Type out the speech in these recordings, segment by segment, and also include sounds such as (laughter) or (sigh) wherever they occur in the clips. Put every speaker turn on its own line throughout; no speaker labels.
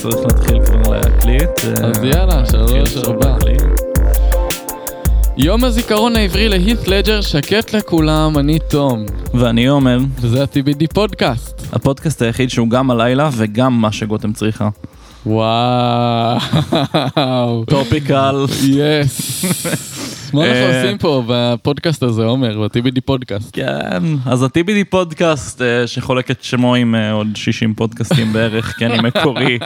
שצריך להתחיל כבר להקליט. אה,
אז יאללה,
נתחיל
שלוש, ארבע. יום הזיכרון העברי להית' לג'ר שקט לכולם, אני תום,
ואני עומר,
וזה ה-TBD פודקאסט.
הפודקאסט היחיד שהוא גם הלילה וגם מה שגותם צריכה.
וואו.
Topical.
Yes. (laughs) מה אנחנו
אה,
עושים פה בפודקאסט הזה, עומר, ב-TBD פודקאסט?
כן, אז ה-TBD פודקאסט אה, שחולק את שמו עם אה, עוד 60 פודקאסטים בערך, כן, עם מקורי.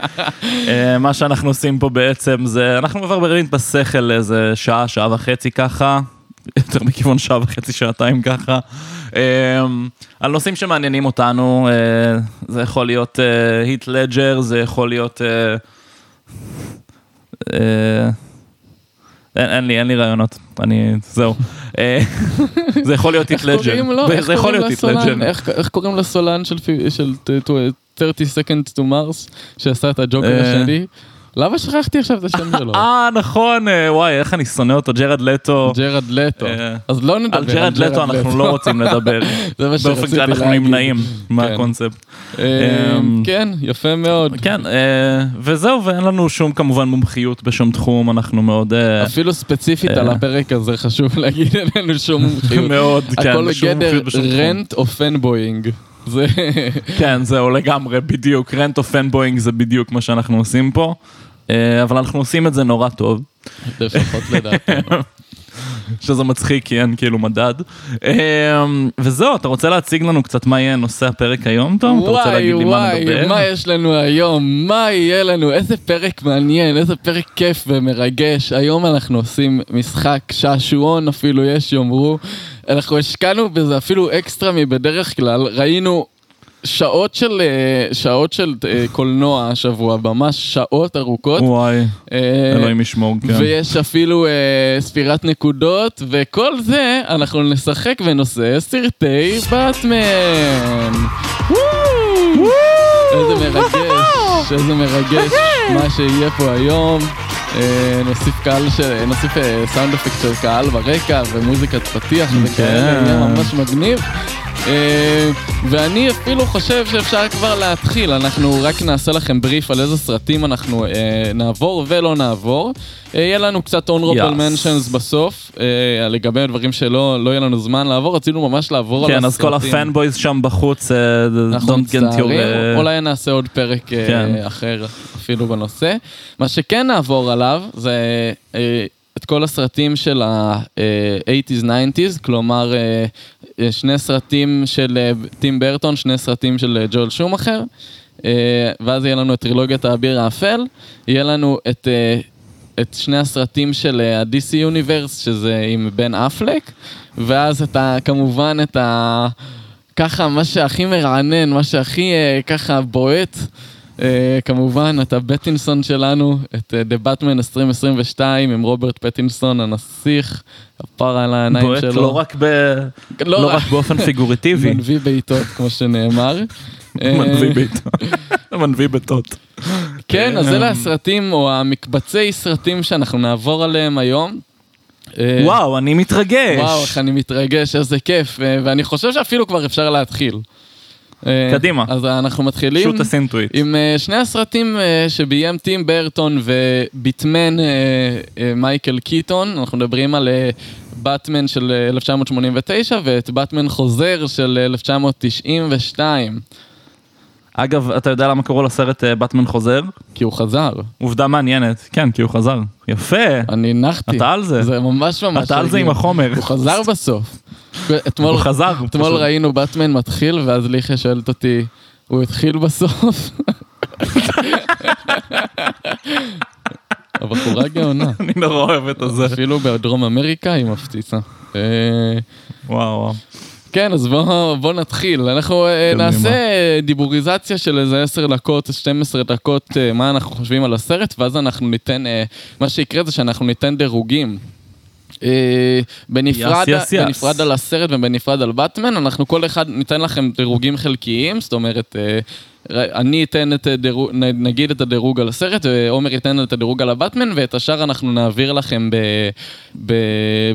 (laughs) מה שאנחנו עושים פה בעצם זה, אנחנו מברברים בשכל איזה שעה, שעה וחצי ככה. יותר מכיוון שעה וחצי, שעתיים ככה. אה, על נושאים שמעניינים אותנו, אה, זה יכול להיות היט לג'ר, זה יכול להיות... אה, אה, אין, אין לי, אין לי רעיונות, אני, זהו. אה, זה יכול להיות.
איך
זה יכול להיות? לג'ר.
איך- קוראים לסולן של פי- של ט- ט- 30 Seconds to Mars, שעשה את הג'וקר
אה.
השני? למה שכחתי עכשיו את השם שלו? (laughs)
אה, נכון, אה, וואי, איך אני שונא אותו, ג'רד לטו.
ג'רד לטו.
אה,
אז לא נדבר
על ג'רד לטו אנחנו לא רוצים (laughs) לדבר.
זה מה
באופן
שרציתי
כללי אנחנו
להגיד.
נמנעים
כן.
מהקונספט.
אה,
אמ,
כן, יפה מאוד.
כן, אה, וזהו, ואין לנו שום כמובן מומחיות בשום תחום, אנחנו מאוד...
אפילו ספציפית. על הפרק הזה חשוב (laughs) להגיד, אין לנו שום מומחיות.
מאוד, כן,
הכל
שום
בגדר
מומחיות בשום תחום.
rant או פנבוינג. זה...
כן, זהו לגמרי, בדיוק, רנט או פנבוינג זה בדיוק מה שאנחנו עושים פה, אבל אנחנו עושים את זה נורא טוב.
לפחות לדעתנו. (laughs)
שזה מצחיק כי אין כאילו מדד. אמ, וזהו, אתה רוצה להציג לנו קצת מה יהיה נושא הפרק היום, תום? אתה רוצה
וואי
להגיד לי מה
וואי,
נדבר?
מה יש לנו היום? מה יהיה לנו? איזה פרק מעניין, איזה פרק כיף ומרגש. היום אנחנו עושים משחק שעשועון אפילו יש יאמרו. אנחנו השקענו בזה אפילו אקסטרה מבדרך כלל. ראינו שעות של, אה, שעות של אה, קולנוע השבוע, ממש שעות ארוכות.
וואי,
אה,
אלוהים ישמור, כן.
ויש אפילו ספירת נקודות, וכל זה אנחנו נשחק בנושא סרטי באטמן. איזה מרגש, איזה מרגש מה שיהיה פה היום. נוסיף קהל, של- נוסיף סאונד אפקט של קהל ברקע ומוזיקת פתיח
כן.
יהיה ממש מגניב. אה, ואני אפילו חושב שאפשר כבר להתחיל, אנחנו רק נעשה לכם בריף על איזה סרטים אנחנו אה, נעבור ולא נעבור. אה, יהיה לנו קצת honorable
Yes.
mentions בסוף, אה, לגבי הדברים שלא לא יהיה לנו זמן לעבור, רצינו ממש לעבור על
כן,
הסרטים.
אז כל הפנבויז שם בחוץ, אה,
אנחנו
your...
מצטערים,
אה,
אולי נעשה עוד פרק אה,
כן.
אחר אפילו בנושא. מה שכן נעבור עליו זה אה, את כל הסרטים של ה-80's 90's, כלומר אה, אה, שני סרטים של אה, טים ברטון, שני סרטים של ג'ואל שומאחר, אה, ואז יהיה לנו את טרילוגיית האביר האפל, יהיה לנו את... את שני הסרטים של ה-DC Universe, שזה עם בן אפלק, ואז אתה כמובן את ה... ככה, מה שהכי מרענן, מה שהכי ככה בועט, כמובן, את הבטינסון שלנו, את אה, The Batman 2022 עם רוברט פטינסון, הנסיך, הפר על העיניים
בועט
שלו.
לא רק ב-
לא
לא
רק-
באופן פיגורטיבי, (laughs)
מנביא בעיטות, כמו שנאמר. (laughs) אה, (laughs)
מנביא בעיטות. מנביא בעיטות.
כן, אז
אה,
אלה הסרטים, או המקבצי סרטים שאנחנו נעבור עליהם היום. אה,
וואו, אני מתרגש.
וואו, איך אני מתרגש, איזה כיף, אה, ואני חושב שאפילו כבר אפשר להתחיל. אה,
קדימה.
אז אנחנו מתחילים
שוט הסינטואיט.
עם אה, שני הסרטים אה, שביים טים ברטון וביטמן מייקל קיטון, אנחנו מדברים על באטמן של אה, 1989 ואת באטמן חוזר של אה, 1992,
אגב, אתה יודע למה קראו לסרט אה, באטמן חוזר?
כי הוא חזר.
עובדה מעניינת. כן, כי הוא חזר. יפה.
אני הנחתי.
אתה על זה.
זה ממש ממש...
אתה על זה. עם החומר.
הוא חזר בסוף. אתמול,
הוא חזר.
אתמול
פשוט.
ראינו באטמן מתחיל, ואז ליכה שואלת אותי, הוא התחיל בסוף? הבחורה גאונה. (laughs)
אני נורא אוהב את הזה.
אפילו בדרום אמריקה היא מפציצה. אה,
וואו.
כן, אז בואו בוא נתחיל. אנחנו אה. נעשה דיבוריזציה של איזה 10 דקות, 12 דקות, אה, מה אנחנו חושבים על הסרט, ואז אנחנו ניתן, אה, מה שיקרה זה שאנחנו ניתן דירוגים. בנפרד,
yes, yes, yes.
בנפרד על הסרט ובנפרד על באטמן, אנחנו כל אחד ניתן לכם דירוגים חלקיים, זאת אומרת, אני אתן את הדירוג, נגיד את הדירוג על הסרט, ועומר ייתן את הדירוג על הבטמן, ואת השאר אנחנו נעביר לכם ב, ב,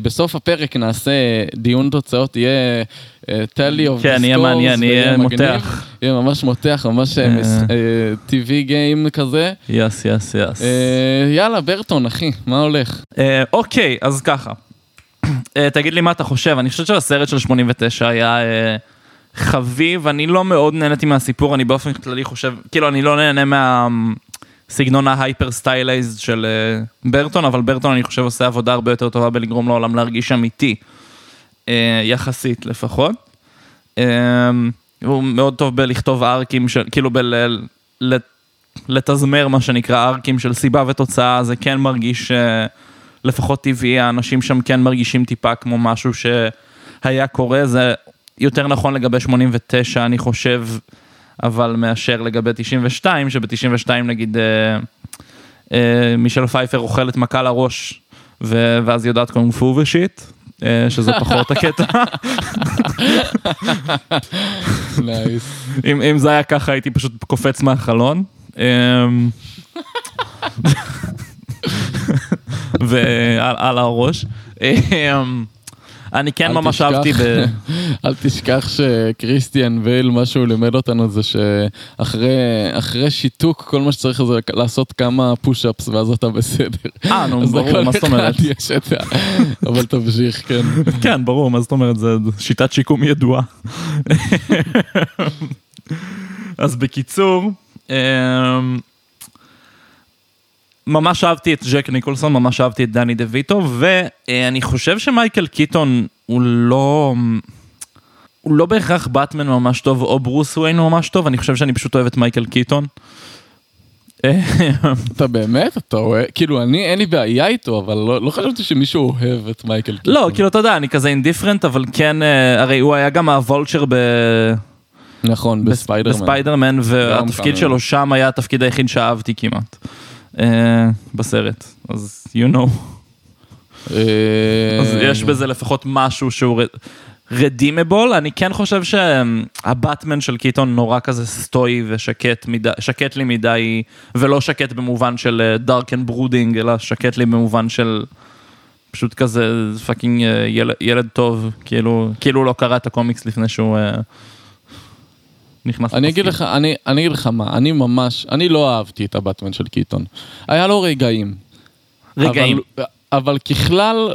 בסוף הפרק, נעשה דיון תוצאות, יהיה אה, tally of
כן, יהיה מעניין, יהיה. מותח.
יהיה ממש מותח, ממש אה, מס-
אה.
אה, TV game כזה.
yes, yes, yes.
אה, יאללה, ברטון, אחי, מה הולך?
אה, אוקיי, אז ככה. (clears throat) אה, תגיד לי מה אתה חושב, אני חושב שהסרט של 89 היה אה, חביב, אני לא מאוד נהניתי מהסיפור, אני באופן כללי חושב, כאילו אני לא נהנה מהסגנון ה hyper stylized של אה, ברטון, אבל ברטון אני חושב עושה עבודה הרבה יותר טובה בלגרום לעולם להרגיש אמיתי, אה, יחסית לפחות. אה, הוא מאוד טוב בלכתוב ארקים, של, כאילו בל... ל- לתזמר מה שנקרא ארקים של סיבה ותוצאה, זה כן מרגיש לפחות טבעי, האנשים שם כן מרגישים טיפה כמו משהו שהיה קורה, זה יותר נכון לגבי 89 אני חושב, אבל מאשר לגבי 92, שב-92 נגיד אה, אה, מישל פייפר אוכלת מכה לראש, ו- ואז יודעת קונג פו ושיט. אה, שזה פחות הקטע,
nice.
אם, אם זה היה ככה הייתי פשוט קופץ מהחלון. אמ, (laughs) ועל על הראש. אני כן ממש
תשכח-
אהבתי ב... (laughs)
אל תשכח שכריסטיאן בייל, מה שהוא לימד אותנו זה שאחרי אחרי שיתוק, כל מה שצריך זה לעשות כמה push-ups ואז אתה בסדר.
אה, נו, ברור, מה זאת אומרת?
אבל תמשיך, כן. (laughs)
כן, ברור, מה זאת אומרת, זה שיטת שיקום ידועה. (laughs) אז בקיצור, אמ, ממש אהבתי את ג'ק ניקולסון, ממש אהבתי את דני דה ויטו, ואני חושב שמייקל קיטון הוא לא... הוא לא בהכרח באטמן ממש טוב, או ברוס וויין ממש טוב, אני חושב שאני פשוט אוהב את מייקל קיטון. (laughs)
אתה באמת? אתה אוהב? כאילו, אני, אין לי בעיה איתו, אבל לא לא חשבתי שמישהו אוהב את מייקל קיטון.
לא, כאילו, אתה יודע, אני כזה indifferent, אבל כן, אה, הרי הוא היה גם ה Vulture ב...
נכון, בספיידרמן.
בספיידרמן, והתפקיד. שלו שם היה התפקיד היחיד שאהבתי כמעט. אה, בסרט, אז you know.
אה,
אז יש בזה לפחות משהו שהוא redeemable, אני כן חושב שהבטמן של קיטון נורא כזה סטואי ושקט מדי, שקט לי מדי, ולא שקט במובן של dark and brooding, אלא שקט לי במובן של פשוט כזה fucking אה, ילד, ילד טוב, כאילו, כאילו לא קרא את הקומיקס לפני שהוא אה, נכנס
אני אגיד. לך, אני, אני אגיד לך מה, אני ממש, אני לא אהבתי את הבטמן של קיטון. היה לו רגעים.
רגעים.
אבל, אבל ככלל,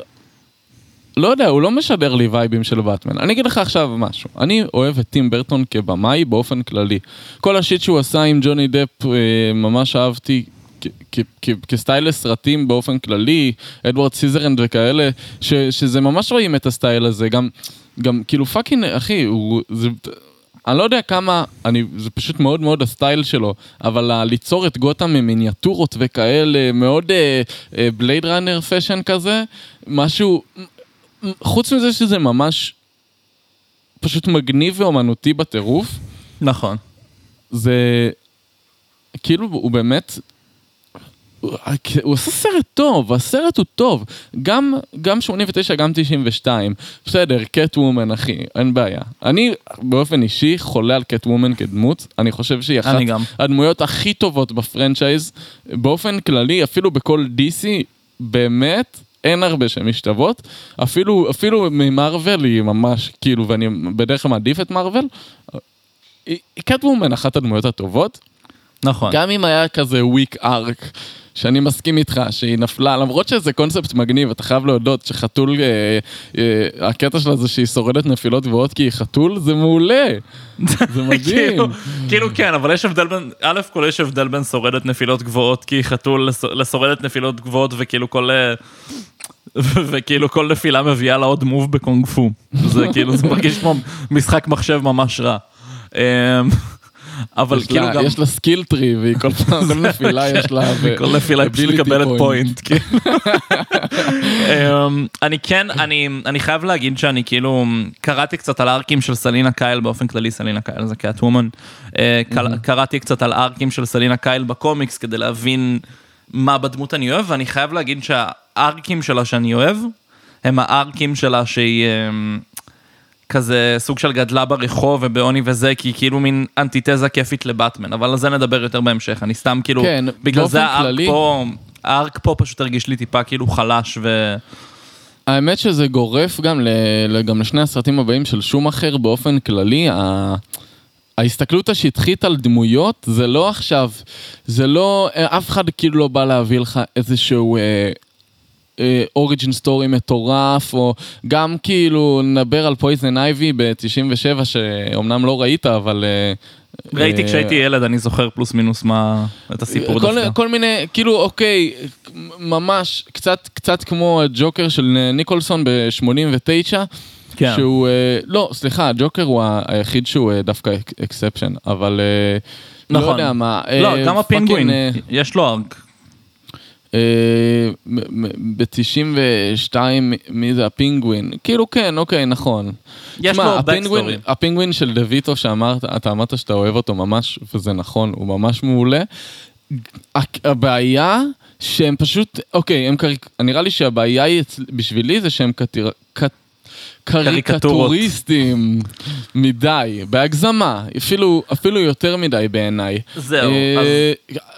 לא יודע, הוא לא משדר לי וייבים של באטמן. אני אגיד לך עכשיו משהו, אני אוהב את טים ברטון כבמאי באופן כללי. כל ה shit שהוא עשה עם ג'וני דפ, אה, ממש אהבתי. כ- כ- כ- כ style לסרטים באופן כללי, Edward Scissorhands וכאלה, ש, שזה ממש רואים את ה style הזה, גם, גם כאילו fucking, אחי, הוא, זה, אני לא יודע כמה, אני, זה פשוט מאוד מאוד ה style שלו, אבל ליצור את גותם ממיניאטורות וכאלה, מאוד Blade Runner fashion כזה, משהו, חוץ מזה שזה ממש פשוט מגניב ואומנותי בטירוף,
נכון.
זה כאילו הוא באמת, הוא, עושה סרט טוב, הסרט הוא טוב, גם, גם 89, גם 92, בסדר, קט וומן אחי, אין בעיה. אני באופן אישי חולה על קט וומן כדמות, אני חושב שהיא אחת. הדמויות הכי טובות בפרנצ'ייז, באופן כללי, אפילו בכל DC, באמת. אין הרבה שמשתוות, אפילו, אפילו ממרוויל היא ממש, כאילו, ואני בדרך כלל מעדיף את מרוויל, קטוומן אחת הדמויות הטובות,
נכון.
גם אם היה כזה וויק ארק, שאני מסכים איתך שהיא נפלה, למרות שזה קונספט מגניב, אתה חייב להודות שחתול, אה, אה, הקטע שלה זה שהיא שורדת נפילות גבוהות כי היא חתול, זה מעולה, זה (laughs) מדהים.
כאילו, כאילו כן, אבל יש הבדל בין, א' כל יש הבדל בין שורדת נפילות גבוהות כי חתול לס- לשורדת נפילות גבוהות וכאילו כל... אה, (laughs) וכאילו כל נפילה מביאה לה עוד move בקונג פו. זה כאילו, זה מרגיש כמו משחק מחשב ממש רע. אבל
יש
כאילו
לה-
גם...
יש לה skill tree, והיא כל פעם, כל נפילה יש לה... ו- (laughs)
כל נפילה היא פשוט מקבלת
point.
point. כאילו. אני כן, אני, אני חייב להגיד שאני כאילו קראתי קצת על ארקים של סלינה קייל באופן כללי, סלינה קייל זה Catwoman. קראתי קצת על ארקים של סלינה קייל בקומיקס כדי להבין מה בדמות אני אוהב, ואני חייב להגיד שהארקים שלה שאני אוהב, הם הארקים שלה שהיא אמ, כזה סוג של גדלה ברחוב ובעוני וזה, כי היא כאילו מין אנטיתזה כיפית לבטמן, אבל על זה נדבר יותר בהמשך, אני סתם כאילו,
כן,
בגלל זה הארק
כללי-
פה, הארק פה פשוט הרגיש לי טיפה כאילו חלש ו...
האמת שזה גורף גם, ל, גם לשני הסרטים הבאים של שום אחר באופן כללי. ה... ההסתכלות השטחית על דמויות זה לא עכשיו, זה לא, אף אחד כאילו לא בא להביא לך איזשהו origin story מטורף, או גם כאילו נדבר על פויזן אייבי ב-97, שאומנם לא ראית, אבל... אה,
ראיתי
אה,
כשהייתי ילד, אני זוכר פלוס מינוס מה... את הסיפור
כל,
דווקא.
כל מיני, כאילו, אוקיי, ממש, קצת, קצת כמו הג'וקר של ניקולסון ב-89,
כן.
שהוא, אה, לא, סליחה, הג'וקר הוא היחיד שהוא אה, דווקא exception, אבל אה, לא
נכון.
יודע מה.
לא,
אה,
גם הפינגווין,
אה,
יש לו arc.
ב-92, מי זה הפינגווין? כאילו כן, אוקיי, נכון.
יש לו backstory.
הפינגווין של דה ויטו שאמרת, אתה אמרת שאתה אוהב אותו ממש, וזה נכון, הוא ממש מעולה. הבעיה שהם פשוט, אוקיי, הם קריק... נראה לי שהבעיה היא בשבילי זה שהם. קריקטוריסטים מדי, בהגזמה, אפילו, אפילו יותר מדי בעיניי.
זהו,
אה,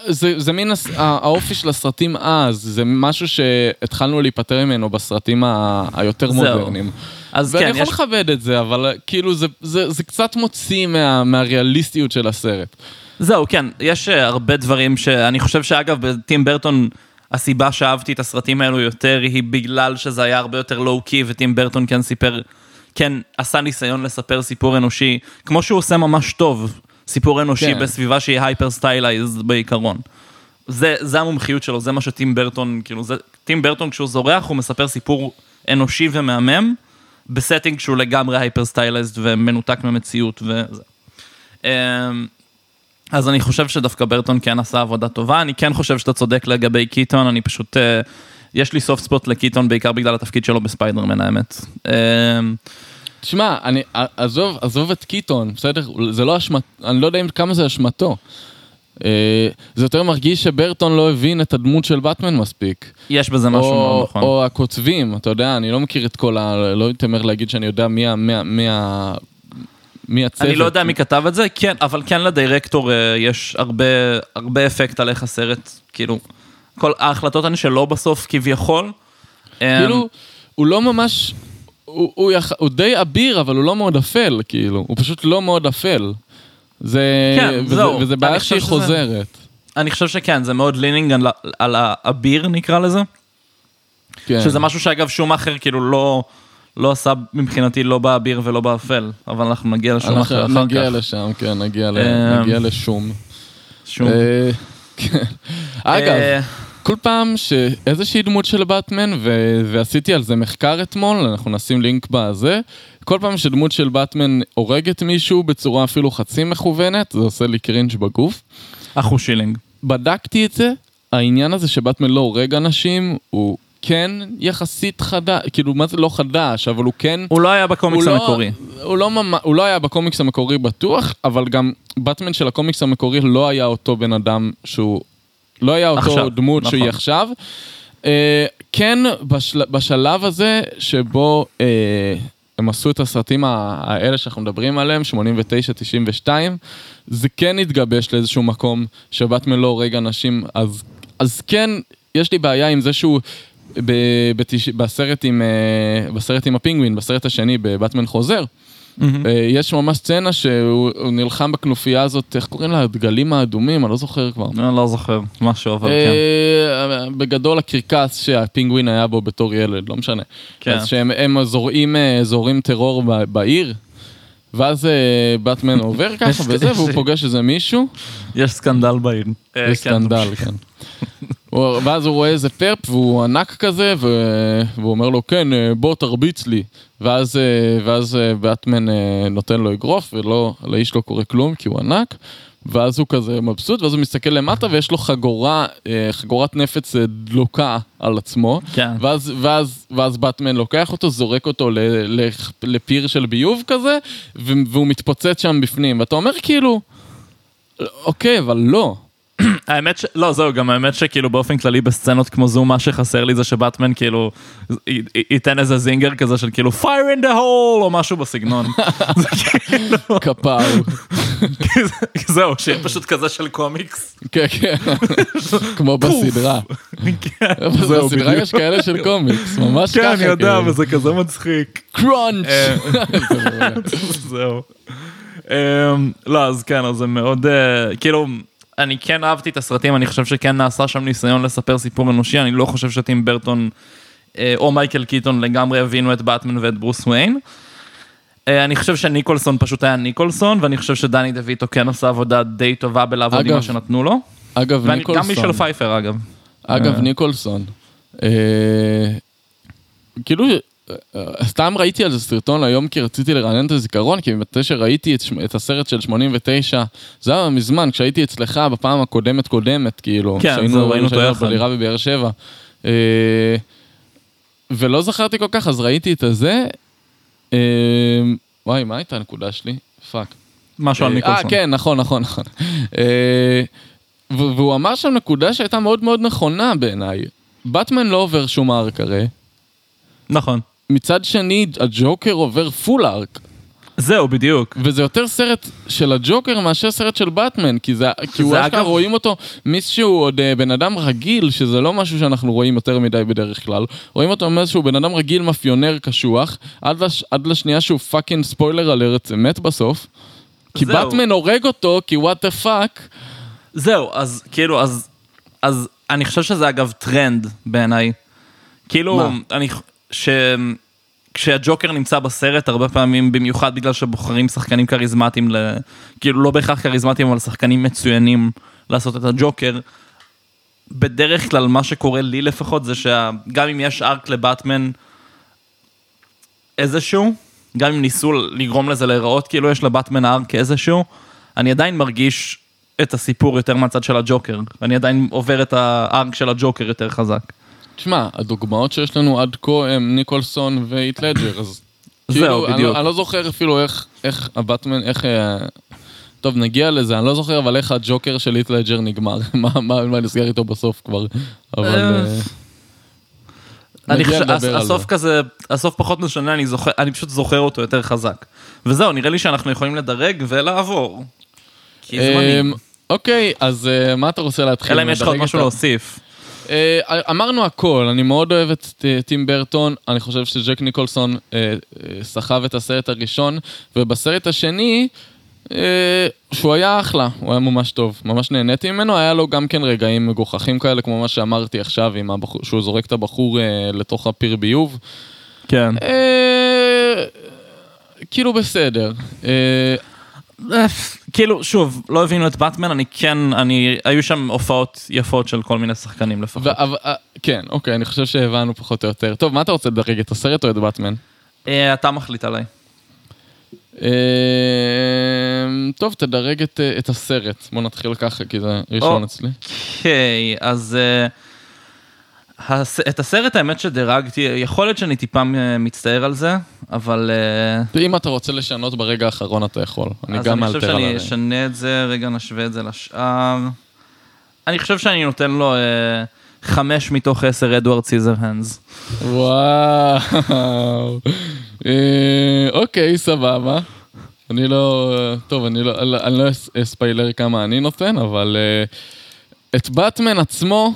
זה, זה מין הס- הא- האופי של הסרטים אז, זה משהו שהתחלנו להיפטר ממנו בסרטים ה- היותר
זהו.
מודרניים.
אז
ואני
כן,
יכול
יש...
לכבד את זה, אבל כאילו זה, זה, זה קצת מוציא מה, מהריאליסטיות של הסרט.
זהו, כן, יש אה, הרבה דברים שאני חושב שאגב, בטים ברטון, הסיבה שאהבתי את הסרטים האלו יותר היא בגלל שזה היה הרבה יותר low-key, וטים ברטון כן סיפר, כן עשה ניסיון לספר סיפור אנושי, כמו שהוא עושה ממש טוב, סיפור אנושי
כן.
בסביבה שהיא hyper stylized בעיקרון. זה, זה המומחיות שלו, זה מה שטים ברטון, כאילו, זה, טים ברטון כשהוא זורח, הוא מספר סיפור אנושי ומהמם, ב setting שהוא לגמרי hyper stylized ומנותק ממציאות וזה. אז אני חושב שדווקא ברטון כן עשה עבודה טובה, אני כן חושב שאתה צודק לגבי קיטון, אני פשוט, אה, יש לי סופט ספוט לקיטון בעיקר בגלל התפקיד שלו בספיידרמן האמת. אמ,
תשמע, אני, עזוב, עזוב את קיטון, בסדר? זה לא אשמת, אני לא יודע כמה זה אשמתו. אה, זה יותר מרגיש שברטון לא הבין את הדמות של באטמן מספיק.
יש בזה משהו
או,
מאוד נכון.
או הכותבים, אתה יודע, אני לא מכיר את כל ה... לא מתיימר להגיד שאני יודע מי ה... מי הצוות.
אני לא יודע מי כתב את זה, כן, אבל כן לדירקטור אה, יש הרבה, הרבה אפקט על איך הסרט, כאילו, כל ההחלטות הן שלו בסוף כביכול.
כאילו, הוא לא ממש... הוא, הוא, יח... הוא די אביר, אבל הוא לא מאוד אפל, כאילו. הוא פשוט לא מאוד אפל. זה...
כן,
וזה,
זהו.
וזה בעיה שהיא
שזה-
חוזרת.
אני חושב שכן, זה מאוד לינינג על, על האביר נקרא לזה.
כן.
שזה משהו שאגב שום אחר כאילו לא, לא עשה מבחינתי לא באביר ולא באפל, אבל אנחנו נגיע לשום אחר אחר
נגיע
כך.
לשם, כן, נגיע, ל...
אמ,
נגיע לשום.
שום.
אה, כן. אגב,
אה,
כל פעם שאיזושהי דמות של באטמן, ו- ועשיתי על זה מחקר אתמול, אנחנו נשים לינק בזה, כל פעם שדמות של באטמן הורגת מישהו בצורה אפילו חצי מכוונת, זה עושה לי קרינג' בגוף.
אחו שילינג.
בדקתי את זה, העניין הזה שבאטמן לא הורג אנשים, הוא כן יחסית חדש, כאילו מה זה לא חדש, אבל הוא כן...
הוא לא היה בקומיקס
הוא לא-
המקורי.
הוא לא, ממ... הוא לא היה בקומיקס המקורי בטוח, אבל גם באטמן של הקומיקס המקורי לא היה אותו בן אדם שהוא... לא היה אותו
עכשיו,
דמות
נכון.
שהיא עכשיו. אה, כן, בשל... בשלב הזה שבו אה, הם עשו את הסרטים האלה שאנחנו מדברים עליהם, 89-92, זה כן התגבש לאיזשהו מקום שבאטמן לא הורג אנשים, אז, אז כן, יש לי בעיה עם זה שהוא... ב- בתש... בסרט, עם, אה, בסרט עם הפינגווין, בסרט השני, בבטמן חוזר, אה, יש ממש סצנה שהוא הוא נלחם בכנופיה הזאת, איך קוראים לה? הדגלים האדומים, אני לא זוכר כבר.
אני לא זוכר משהו, אבל כן.
אה, בגדול הקרקס שהפינגווין היה בו בתור ילד, לא משנה.
כן.
אז שהם הם זורעים, זורעים טרור בעיר, ואז באטמן עובר (laughs) ככה וזה, והוא פוגש איזה מישהו,
יש סקנדל בעיר.
יש
כן,
סקנדל. כן. (laughs) ואז הוא רואה איזה perp והוא ענק כזה, ו- והוא אומר לו, כן, אה, בוא תרביץ לי. ואז, אה, ואז באטמן אה, נותן לו אגרוף, ולא, לאיש לא קורה כלום כי הוא ענק. ואז הוא כזה מבסוט, ואז הוא מסתכל למטה ויש לו חגורה, חגורת נפץ דלוקה על עצמו.
כן.
ואז, ואז, ואז באטמן לוקח אותו, זורק אותו לפיר של ביוב כזה, והוא מתפוצץ שם בפנים. ואתה אומר כאילו, אוקיי, אבל לא. (clears throat)
האמת ש... לא, זהו, גם האמת שכאילו באופן כללי בסצנות כמו זו, מה שחסר לי זה שבטמן כאילו י- י- ייתן איזה זינגר כזה של כאילו fire in the hole או משהו בסגנון. (laughs) זה כאילו,
כפר. (laughs)
זהו, שיהיה פשוט כזה של קומיקס.
כן, כן. (laughs) כמו בסדרה.
כן, זהו,
בסדרה. יש כאלה של קומיקס, ממש ככה.
כן, אני יודע,
כאילו.
וזה כזה מצחיק.
קראנץ'.
אה,
מעולה.
זהו. אמ, לא, אז כן, אז זה מאוד, אה, כאילו, אני כן אהבתי את הסרטים, אני חושב שכן נעשה שם ניסיון לספר סיפור אנושי, אני לא חושב שטים ברטון אה, או מייקל קיטון לגמרי הבינו את באטמן ואת ברוס וויין. אה, אני חושב שניקולסון פשוט היה ניקולסון, ואני חושב שדני דויטו כן עשה עבודה די טובה בלעבוד עם
אגב,
מה שנתנו לו.
אגב,
ואני-
ניקולסון.
גם מישל פייפר אגב.
אגב,
אה.
ניקולסון. אה, כאילו, סתם ראיתי על זה סרטון היום כי רציתי לרענן את הזיכרון, כי מתי שראיתי את, את הסרט של 89, זה היה מזמן, כשהייתי אצלך בפעם הקודמת קודמת, כאילו,
כן,
שהיינו-
זהו, ראינו אותו יחד.
בדירה בבאר שבע. אה, ולא זכרתי כל כך, אז ראיתי את הזה. אה, וואי, מה הייתה הנקודה שלי? fuck.
משהו על
אה,
ניקולסון.
כן, נכון, נכון, נכון. אה, והוא אמר שם נקודה שהייתה מאוד מאוד נכונה בעיניי. באטמן לא עובר שום arc הרי.
נכון.
מצד שני, הג'וקר עובר full arc.
זהו, בדיוק.
וזה יותר סרט של הג'וקר מאשר סרט של באטמן, כי, זה, (laughs) כי הוא
זה
אשכרה
אגב-
רואים אותו מישהו עוד אה, בן אדם רגיל, שזה לא משהו שאנחנו רואים יותר מדי בדרך כלל. רואים אותו מאיזשהו בן אדם רגיל, מאפיונר קשוח, עד, לש, עד לשנייה שהוא fucking spoiler alert, מת בסוף. כי
זהו.
באטמן הורג אותו, כי what the fuck.
זהו, אז כאילו, אז, אז אני חושב שזה אגב טרנד בעיניי. כאילו,
מה?
אני, ש... כשהג'וקר נמצא בסרט, הרבה פעמים, במיוחד בגלל שבוחרים שחקנים כריזמטיים, ל... כאילו לא בהכרח כריזמטיים, אבל שחקנים מצוינים לעשות את הג'וקר. בדרך כלל מה שקורה לי לפחות זה שגם אם יש arc לבטמן איזשהו, גם אם ניסו לגרום לזה להיראות כאילו יש לבטמן ארק איזשהו, אני עדיין מרגיש את הסיפור יותר מהצד של הג'וקר. אני עדיין עובר את הארק של הג'וקר יותר חזק.
תשמע, הדוגמאות שיש לנו עד כה הם ניקולסון ואיט לג'ר, אז...
זהו,
כאילו, אני,
בדיוק.
לא- אני לא זוכר אפילו איך, איך הבטמן, איך... אה, טוב, נגיע לזה, אני לא זוכר אבל איך הג'וקר של איט לג'ר נגמר, (laughs) מה, מה, מה נסגר איתו בסוף כבר, אבל...
אה,
אה,
אני חושב, הסוף
זה.
כזה, הסוף פחות משנה, אני זוכר, אני פשוט זוכר אותו יותר חזק. וזהו, נראה לי שאנחנו יכולים לדרג ולעבור. כי זמנים.
אמ, אוקיי, אז מה אתה רוצה להתחיל?
אלא אם יש לך עוד משהו להוסיף.
אה, אמרנו הכל, אני מאוד אוהב את טים ברטון, אני חושב שג'ק ניקולסון אה, אה, סחב את הסרט הראשון, ובסרט השני, שהוא היה אחלה, הוא היה ממש טוב, ממש נהניתי ממנו, היה לו גם כן רגעים מגוחכים כאלה, כמו מה שאמרתי עכשיו, הבחור, שהוא זורק את הבחור אה, לתוך הפיר ביוב.
כן.
אה, כאילו בסדר. אה,
כאילו, שוב, לא הבינו את באטמן, אני כן, אני, היו שם הופעות יפות של כל מיני שחקנים לפחות.
ו- אבל- אה, כן, אוקיי, אני חושב שהבנו פחות או יותר. טוב, מה אתה רוצה לדרג, את הסרט או את באטמן?
אה, אתה מחליט עליי.
אמ, טוב, תדרג את, אה, את הסרט. בוא נתחיל ככה, כי זה ראשון
או.
אצלי.
אוקיי, אז אה, את הסרט האמת שדירגתי, יכול להיות שאני טיפה מצטער על זה, אבל... אה,
ואם אתה רוצה לשנות ברגע האחרון, אתה יכול. אני
אז
גם
אני חושב
מאלתר על
שאני
הרגע.
אשנה את זה, רגע נשווה את זה לשאר. אני חושב שאני נותן לו אה, חמש מתוך עשר אדוארד סיזר הנדס.
וואו. אה, אוקיי, סבבה. אני לא... טוב, אני לא, אני לא אס- אספיילר כמה אני נותן, אבל את באטמן עצמו,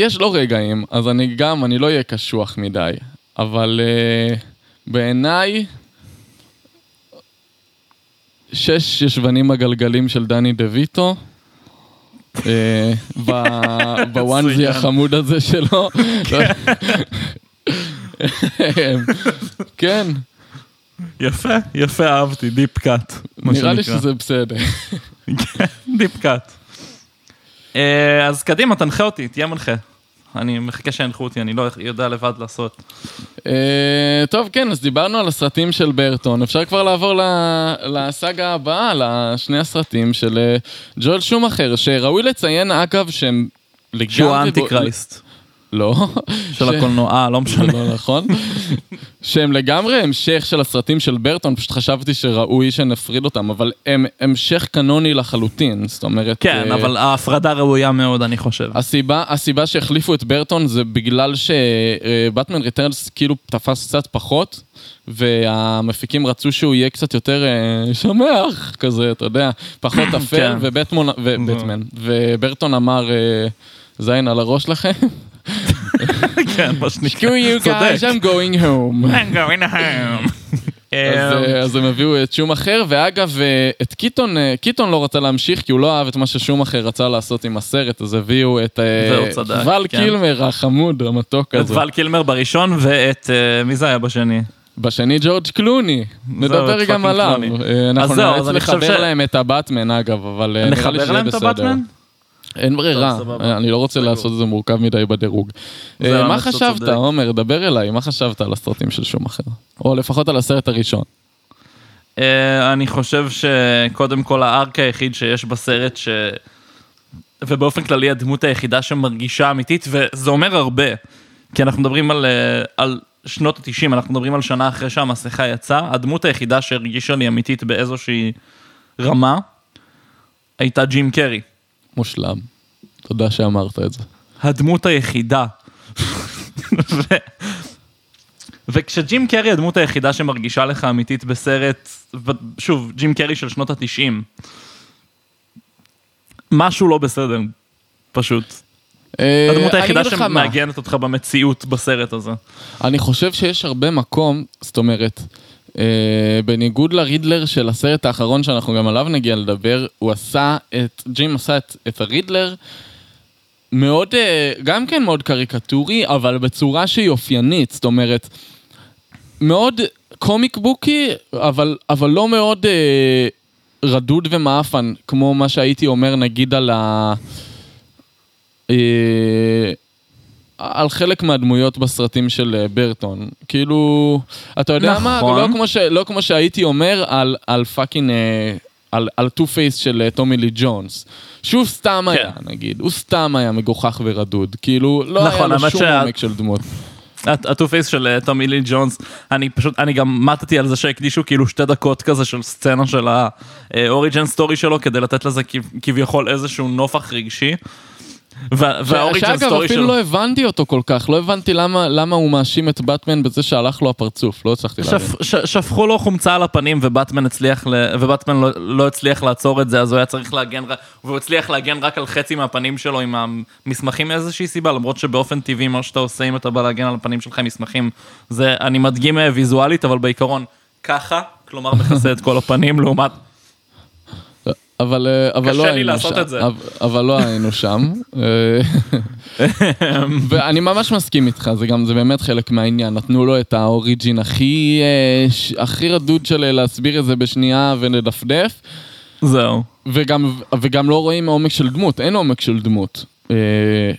יש לו רגעים, אז אני גם, אני לא אהיה קשוח מדי, אבל אה, בעיניי, שש ישבנים הגלגלים של דני דה ויטו, אה, ב
onesie. (laughs)
החמוד הזה שלו. כן, (laughs)
יפה, יפה, אהבתי, deep cut.
נראה לי שזה בסדר. (laughs)
דיפ קאט. אה, אז קדימה, תנחה אותי, תהיה מנחה. אני מחכה שינחו אותי, אני לא יודע לבד לעשות.
אה, טוב, כן, אז דיברנו על הסרטים של ברטון. אפשר כבר לעבור ל- לסאגה הבאה, לשני הסרטים של אה, ג'ואל שומאחר, שראוי לציין, אגב, שהם לגמרי...
שהוא האנטי קרייסט.
לא.
של הקולנוע, אה, לא משנה.
לא נכון. שהם לגמרי המשך של הסרטים של ברטון, פשוט חשבתי שראוי שנפריד אותם, אבל הם המשך קנוני לחלוטין, זאת אומרת...
כן,
אה,
אבל ההפרדה ראויה מאוד, אני חושב.
הסיבה, הסיבה שהחליפו את ברטון זה בגלל שבטמן ריטרנס כאילו תפס קצת פחות, והמפיקים רצו שהוא יהיה קצת יותר אה, שמח, כזה, אתה יודע, פחות (coughs) אפל,
כן.
ובטמן, וברטון אמר, זין על הראש לכם, (laughs)
כן, מה שנקרא.
screw you guys, I'm going home.
I'm going home. (laughs)
אז, אה, אז הם הביאו את שום אחר, ואגב, אה, את קיטון, אה, קיטון לא רצה להמשיך, כי הוא לא אהב את מה ששום אחר רצה לעשות עם הסרט, אז הביאו את אה, ול
כן.
קילמר החמוד, המתוק
את
הזה.
ול קילמר בראשון ואת, אה, מי זה היה בשני?
בשני ג'ורג' קלוני, נדבר
את
גם עליו. אה, אנחנו נאלץ לחבר להם את הבטמן אגב, אבל אה, נראה לי
נחבר
שיהיה
להם את
בסדר.
הבטמן?
אין ברירה, אני לא רוצה לעשות את זה מורכב מדי בדירוג. אה, מה חשבת. עומר? דבר אליי, מה חשבת על הסרטים של שום אחר? או לפחות על הסרט הראשון.
אה, אני חושב שקודם כל הארק היחיד שיש בסרט ש... ובאופן כללי הדמות היחידה שמרגישה אמיתית, וזה אומר הרבה. כי אנחנו מדברים על, אה, על שנות ה-90, אנחנו מדברים על שנה אחרי שהמסכה יצאה, הדמות היחידה שהרגישה לי אמיתית באיזושהי רמה, הייתה ג'ים קרי.
מושלם. תודה שאמרת את זה.
הדמות היחידה. ו... וכשג'ים קרי הדמות היחידה שמרגישה לך אמיתית בסרט, שוב, ג'ים קרי של שנות התשעים, משהו לא בסדר, פשוט.
אה,
הדמות היחידה. שמעגנת אותך במציאות בסרט הזה.
אני חושב שיש הרבה מקום, זאת אומרת, בניגוד לרידלר של הסרט האחרון שאנחנו גם עליו נגיע לדבר, הוא עשה את, ג'ים עשה את, את הרידלר מאוד, אה, גם כן מאוד קריקטורי, אבל בצורה שהיא אופיינית, זאת אומרת, מאוד קומיק בוקי, אבל, אבל לא מאוד אה, רדוד ומאפן, כמו מה שהייתי אומר נגיד על ה... אה, על חלק מהדמויות בסרטים של אה, ברטון. כאילו, אתה יודע מה?
נכון.
לא כמו, ש, לא כמו שהייתי אומר על, על fucking, אה, על, על Two Face של אה, טומי לי ג'ונס. שהוא סתם
כן.
היה, נגיד. הוא סתם היה מגוחך ורדוד. כאילו, לא היה
נכון,
לו
האמת
שום עומק של דמות.
ה Two Face של טומי לי ג'ונס, אני פשוט, אני גם מתתי על זה שהקדישו כאילו שתי דקות כזה של סצנה של ה origin story שלו כדי לתת לזה כב- כביכול איזשהו נופך רגשי. וה origin
שאגב, אפילו לא הבנתי אותו כל כך. לא הבנתי למה, למה הוא מאשים את באטמן בזה שהלך לו הפרצוף. לא הצלחתי להבין.
ש, שפכו לו חומצה על הפנים ובטמן הצליח, ל, ובטמן לא, לא הצליח לעצור את זה, אז הוא היה צריך להגן, והוא הצליח להגן רק על חצי מהפנים שלו עם המסמכים מאיזושהי סיבה, למרות שבאופן טבעי מה שאתה עושה אם אתה בא להגן על הפנים שלך עם מסמכים, זה, אני מדגים אה, ויזואלית, אבל בעיקרון ככה, כלומר מכסה את כל הפנים לעומת...
אבל, אה, אבל
קשה
לא היינו שם. אבל, אבל לא היינו שם. אה, (laughs) ואני ממש מסכים איתך, זה גם, זה באמת חלק מהעניין. נתנו לו את האוריג'ין הכי, אה, הכי רדוד של להסביר את זה בשנייה ולדפדף,
זהו.
וגם, וגם לא רואים עומק של דמות, אין עומק של דמות. אה,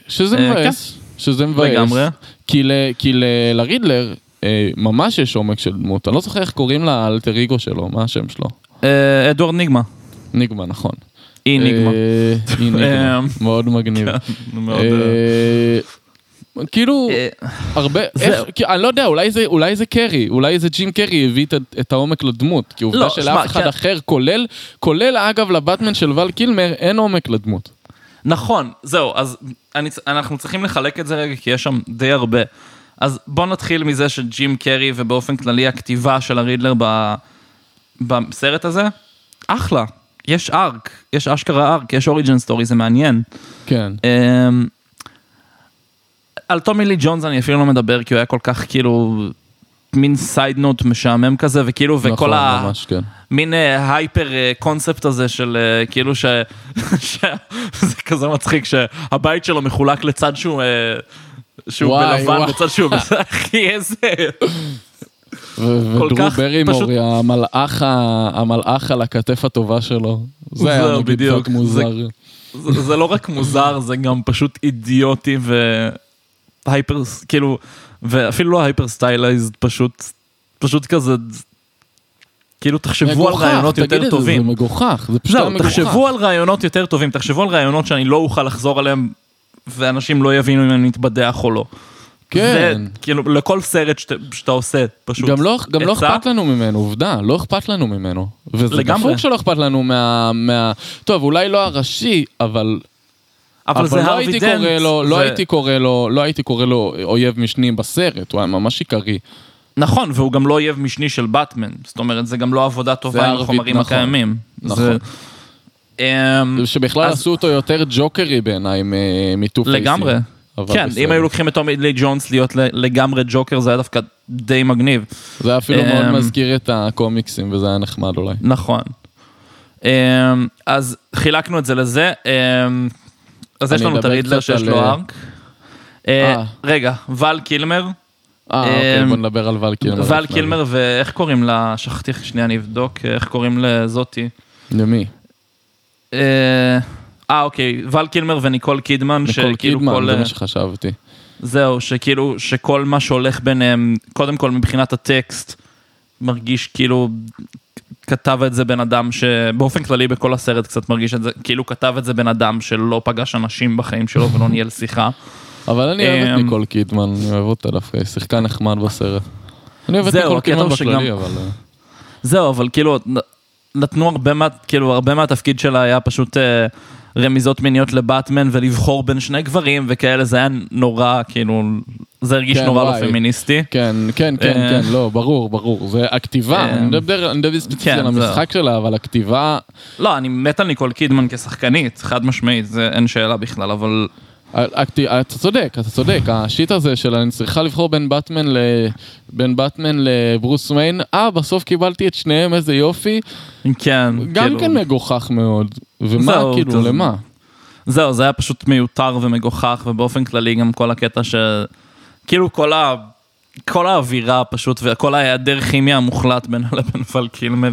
שזה
אה,
מבאס, שזה מבאס.
לגמרי.
כי, ל, כי ל, לרידלר אה, ממש יש עומק של דמות. אני לא זוכר איך קוראים לאלטר אגו שלו, מה השם שלו?
אה, אדוארד ניגמה.
ניגמה, נכון.
אי ניגמה.
אה, אי ניגמה,
אמ,
מאוד מגניב.
מאוד, אה,
אה, כאילו,
אה,
הרבה, אני לא יודע, אולי זה, קרי, אולי זה ג'ים קרי הביא את, העומק לדמות, כי עובדה
לא,
שלאף אחד
כן.
אחר, כולל, כולל אגב לבטמן של ול קילמר, אין עומק לדמות.
נכון, זהו, אז אני, אנחנו צריכים לחלק את זה רגע, כי יש שם די הרבה. אז בוא נתחיל מזה שג'ים קרי ובאופן כללי הכתיבה של הרידלר ב, בסרט הזה, אחלה. יש arc, יש אשכרה arc, יש origin story, זה מעניין.
כן.
אמ, על טומי לי ג'ונס אני אפילו לא מדבר, כי הוא היה כל כך כאילו מין side note משעמם כזה, וכאילו, וכל
נכון,
ה...
ממש כן.
מין hyper אה, קונספט הזה של אה, כאילו (laughs) ש... זה כזה מצחיק שהבית שלו מחולק לצד שהוא... אה, שהוא
וואי,
בלבן
וואי.
וצד שהוא... (laughs) אחי, איזה...
ודרו
כך
ברימור,
פשוט-
היא המלאך, המלאך על הכתף הטובה שלו. זה היה נגיד. קצת מוזר.
זה, זה לא רק מוזר, זה גם פשוט אידיוטי ו hyper... כאילו... ואפילו לא hyper stylized, פשוט... פשוט כזה... כאילו תחשבו על
מגוחך,
רעיונות
תגיד
יותר טובים.
זה מגוחך, זה פשוט
זהו,
מגוחך.
תחשבו על רעיונות יותר טובים, תחשבו על רעיונות שאני לא אוכל לחזור עליהם ואנשים לא יבינו אם אני מתבדח או לא.
כן.
זה, כאילו, לכל סרט שאתה, שאתה עושה, פשוט.
גם לא, גם לא. אכפת לנו ממנו, עובדה, לא אכפת לנו ממנו. וזה
לגמרי.
דפוק שלא אכפת לנו מה, מה... טוב, אולי לא הראשי, אבל...
אבל, זה
לא הייתי
דנט.
קורא לו, לא
זה-
הייתי קורא לו, לא הייתי קורא לו אויב משני בסרט, הוא היה ממש עיקרי.
נכון, והוא גם לא אויב משני של באטמן. זאת אומרת, זה גם לא עבודה טובה עם החומרים
נכון.
הקיימים.
נכון.
זה- אמ,
שבכלל
אז-
עשו אותו יותר ג'וקרי בעיניי מטו פייסי.
לגמרי. כן, אם היו לוקחים את טומי לי ג'ונס להיות לגמרי ג'וקר, זה היה דווקא די מגניב.
זה היה אפילו מאוד
אמ,
מזכיר את הקומיקסים, וזה היה נחמד אולי.
נכון. אמ, אז חילקנו את זה לזה. אמ, אז יש לנו את הרידלר שיש לו
אה,
ארק. אה,
אה.
רגע, ול קילמר.
אה, אוקיי, בוא נדבר על ול קילמר. לפני
קילמר ואיך קוראים לה? שכחתי, שנייה אני אבדוק, איך קוראים לזאתי?
למי?
אה, אוקיי, ול קילמר וניקול קידמן,
ניקול
שכאילו
קידמן,
כל...
זה
אה,
מה שחשבתי.
זהו, שכאילו, שכל מה שהולך ביניהם, קודם כל מבחינת הטקסט, מרגיש כאילו כתב את זה בן אדם שבאופן כללי בכל הסרט קצת מרגיש את זה, כאילו כתב את זה בן אדם שלא פגש אנשים בחיים שלו ולא ניהל שיחה.
אבל אני אוהב את
אמ,
ניקול קידמן, אני אוהב אותה דווקא, היא שיחקה נחמד בסרט. אני אוהב את ניקול קידמן בכללי, אבל... אה,
זהו, אבל כאילו, נתנו הרבה מה, כאילו, הרבה מהתפקיד שלה היה פשוט אה, רמיזות מיניות לבטמן ולבחור בין שני גברים וכאלה, זה היה נורא, כאילו, זה הרגיש
כן,
נורא לא. פמיניסטי.
כן, כן, כן,
אה,
כן, לא, ברור, ברור. זה הכתיבה,
אה,
אני מדבר אני מדבר ספציפית
כן,
על המשחק שלה, אבל הכתיבה...
לא, אני מת על ניקול קידמן כשחקנית, חד משמעית, זה אין שאלה בכלל, אבל...
הכתי- אתה צודק, אתה צודק, השיט הזה של אני צריכה לבחור בין באטמן ל... בין באטמן לברוס ויין, אה, בסוף קיבלתי את שניהם, איזה יופי.
כן,
גם
כאילו,
כן מגוחך מאוד. ומה,
זהו,
כאילו,
טוב.
למה?
זהו, זה היה פשוט מיותר ומגוחך, ובאופן כללי גם כל הקטע ש... כאילו כל ה... כל האווירה פשוט, וכל ההיעדר כימיה המוחלט בינה (laughs) לבין פל קילמר.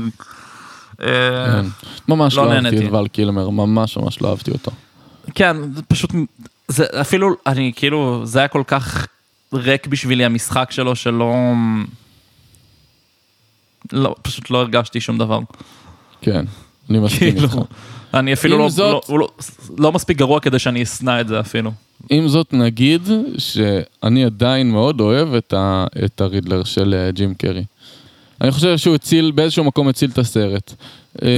אה,
כן. ממש
לא
לא אהבתי. את ול קילמר, ממש ממש לא אהבתי אותו.
כן, זה פשוט, זה אפילו, אני כאילו, זה היה כל כך ריק בשבילי המשחק שלו, שלא... לא, פשוט לא הרגשתי שום דבר.
כן, אני מסכים
כאילו,
איתך.
אני אפילו לא,
זאת-
לא, לא, לא מספיק גרוע כדי שאני אשנא את זה אפילו.
עם זאת נגיד שאני עדיין מאוד אוהב את, ה, את הרידלר של אה, ג'ים קרי. אני חושב שהוא הציל, באיזשהו מקום הציל את הסרט.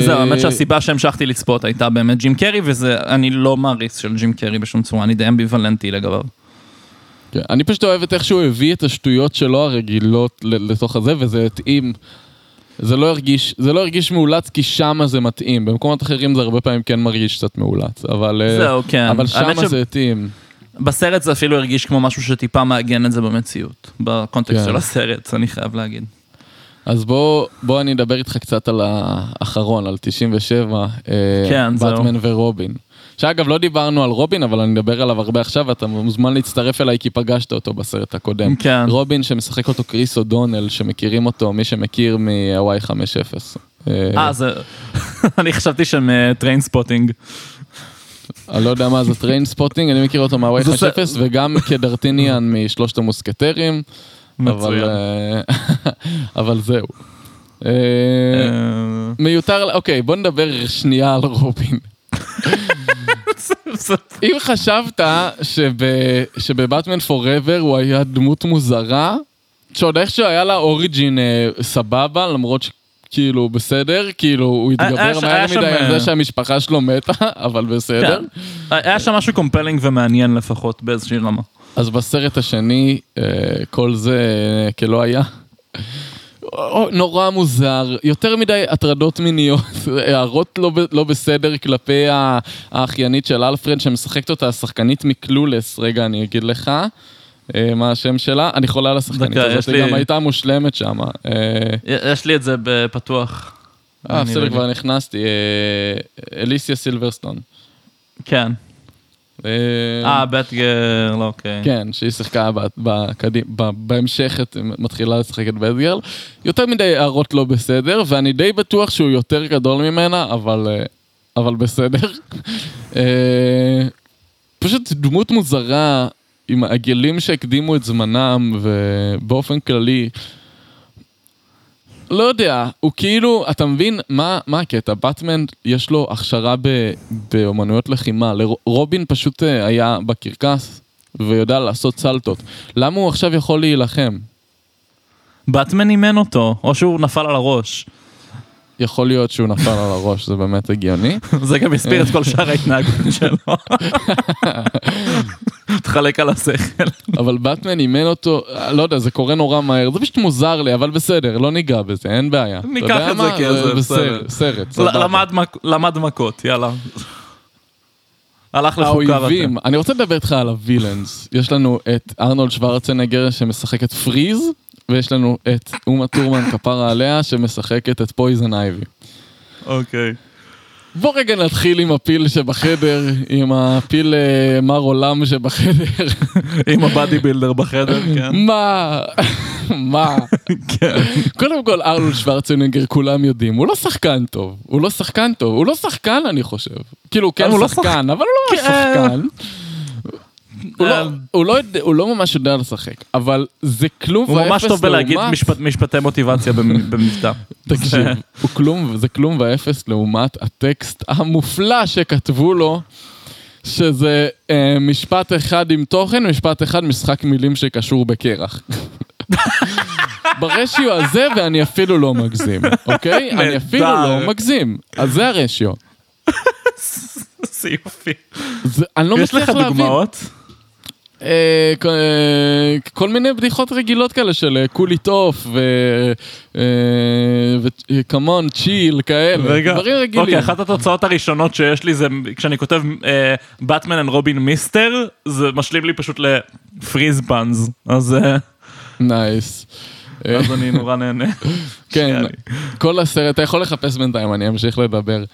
זהו,
אה,
האמת שהסיבה שהמשכתי לצפות הייתה באמת ג'ים קרי, וזה, אני לא מעריץ של ג'ים קרי בשום צורה, אני די אמביוולנטי לגביו.
כן, אני פשוט אוהב את איך שהוא הביא את השטויות שלו הרגילות לתוך הזה, וזה התאים. זה לא הרגיש, זה לא הרגיש מאולץ כי שמה זה מתאים, במקומות אחרים זה הרבה פעמים כן מרגיש קצת מאולץ, אבל, אה,
זהו, כן.
אבל שמה זה התאים.
בסרט זה אפילו הרגיש כמו משהו שטיפה מעגן את זה במציאות, בקונטקסט
כן.
של הסרט, אני חייב להגיד.
אז בוא, בוא אני אדבר איתך קצת על האחרון, על 97,
כן, זהו.
באטמן ורובין. שאגב, לא דיברנו על רובין, אבל אני מדבר עליו הרבה עכשיו, ואתה מוזמן להצטרף אליי כי פגשת אותו בסרט הקודם.
כן.
רובין שמשחק אותו קריס אודונל, שמכירים אותו, מי שמכיר מהוואי 50.
אה, זה... (laughs) אני חשבתי שהם Trainspotting.
אני לא יודע מה זה Trainspotting, אני מכיר אותו
מהוואי
50,
ס-
וגם כד'ארטניאן (laughs) משלושת המוסקטרים.
מצוין.
אה, (laughs) אבל זהו. אה,
אה,
מיותר, אוקיי, בוא נדבר שנייה על רובין. (laughs) אם חשבת שב, שבבטמן Forever הוא היה דמות מוזרה, שעוד איכשהו היה לה origin אה, סבבה, למרות שכאילו בסדר, כאילו הוא
היה
התגבר מהר מדי על
אה,
זה שהמשפחה שלו מתה, (laughs) אבל בסדר.
כן. היה שם משהו compelling ומעניין לפחות באיזושהי רמה.
אז בסרט השני, אה, כל זה אה, כלא היה. נורא מוזר, יותר מדי הטרדות מיניות, (laughs) הערות לא, לא בסדר כלפי האחיינית של אלפרד שמשחקת אותה, השחקנית מקלולס, רגע אני אגיד לך אה, מה השם שלה, אני חולה על השחקנית הזאת, היא
לי-
גם הייתה מושלמת שם. אה,
יש לי את זה בפתוח.
אה, בסדר. כבר נכנסתי, אה, אליסיה סילברסטון.
כן.
אה,
אה, בטגר, לא, אוקיי.
כן, שהיא שיחקה בהמשך, מתחילה לשחק את בדגרל. יותר מדי הערות לא בסדר, ואני די בטוח שהוא יותר גדול ממנה, אבל, אה, אבל בסדר. (laughs) אה, פשוט דמות מוזרה, עם עגלים שהקדימו את זמנם, ובאופן כללי, לא יודע, הוא כאילו, אתה מבין מה, מה הקטע? באטמן יש לו הכשרה ב, באומנויות לחימה, לרובין פשוט אה, היה בקרקס ויודע לעשות סלטות. למה הוא עכשיו יכול להילחם?
באטמן אימן אותו, או שהוא נפל על הראש.
יכול להיות שהוא נפל על הראש, זה באמת הגיוני. (laughs)
זה גם הסביר את כל שאר ההתנהגות (laughs) שלו. תחלק על השכל.
אבל באטמן אימן אותו, לא יודע, זה קורה נורא מהר, זה פשוט מוזר לי, אבל בסדר, לא ניגע בזה, אין בעיה.
ניקח את זה
מה?
כי זה בסדר.
סרט,
למד מכות, יאללה. הלך לחוקר
האויבים, אני רוצה לדבר איתך על ה villains. יש לנו את ארנולד שוורצנגר שמשחק את Freeze, ויש לנו את אומה טורמן כפרה עליה שמשחקת את Poison Ivy.
אוקיי.
בוא רגע נתחיל עם הפיל שבחדר, עם הפיל אה, מר עולם שבחדר.
עם ה body builder בחדר, כן.
מה? מה?
כן.
קודם כל, ארנולד שוורצנגר, כולם יודעים, הוא לא שחקן טוב. הוא לא שחקן טוב, הוא לא שחקן, אני חושב. כאילו, כן
הוא לא
שחקן, אבל הוא לא
כן.
שחקן. הוא לא-
אה.
הוא לא יודע- הוא לא ממש יודע לשחק, אבל זה כלום
הוא ממש
ואפס
טוב בלהגיד
לעומת-
משפט- משפטי מוטיבציה במ- (laughs) במבטא.
תקשיב, (laughs) זה כלום ואפס לעומת הטקסט המופלא שכתבו לו, שזה אה, משפט אחד עם תוכן, משפט אחד משחק מילים שקשור בקרח. (laughs) ברשיו הזה, ואני אפילו לא מגזים, אוקיי? אני אפילו. לא מגזים. אז זה הרשיו.
זה יופי.
אני לא
יש לך
מצליח להבין.
דוגמאות?
אה, כל- אה, כל מיני בדיחות רגילות כאלה של אה, cool it off ו come on chill כאלה,
רגע,
דברים רגילים.
אוקיי, אחת התוצאות הראשונות שיש לי זה כשאני כותב Batman and Robin Mister, זה משלים לי פשוט ל Freeze puns, אז אה,
nice. אה,
אז אני נורא נהנה.
כן. כל הסרט, אתה יכול לחפש בינתיים, אני אמשיך לדבר.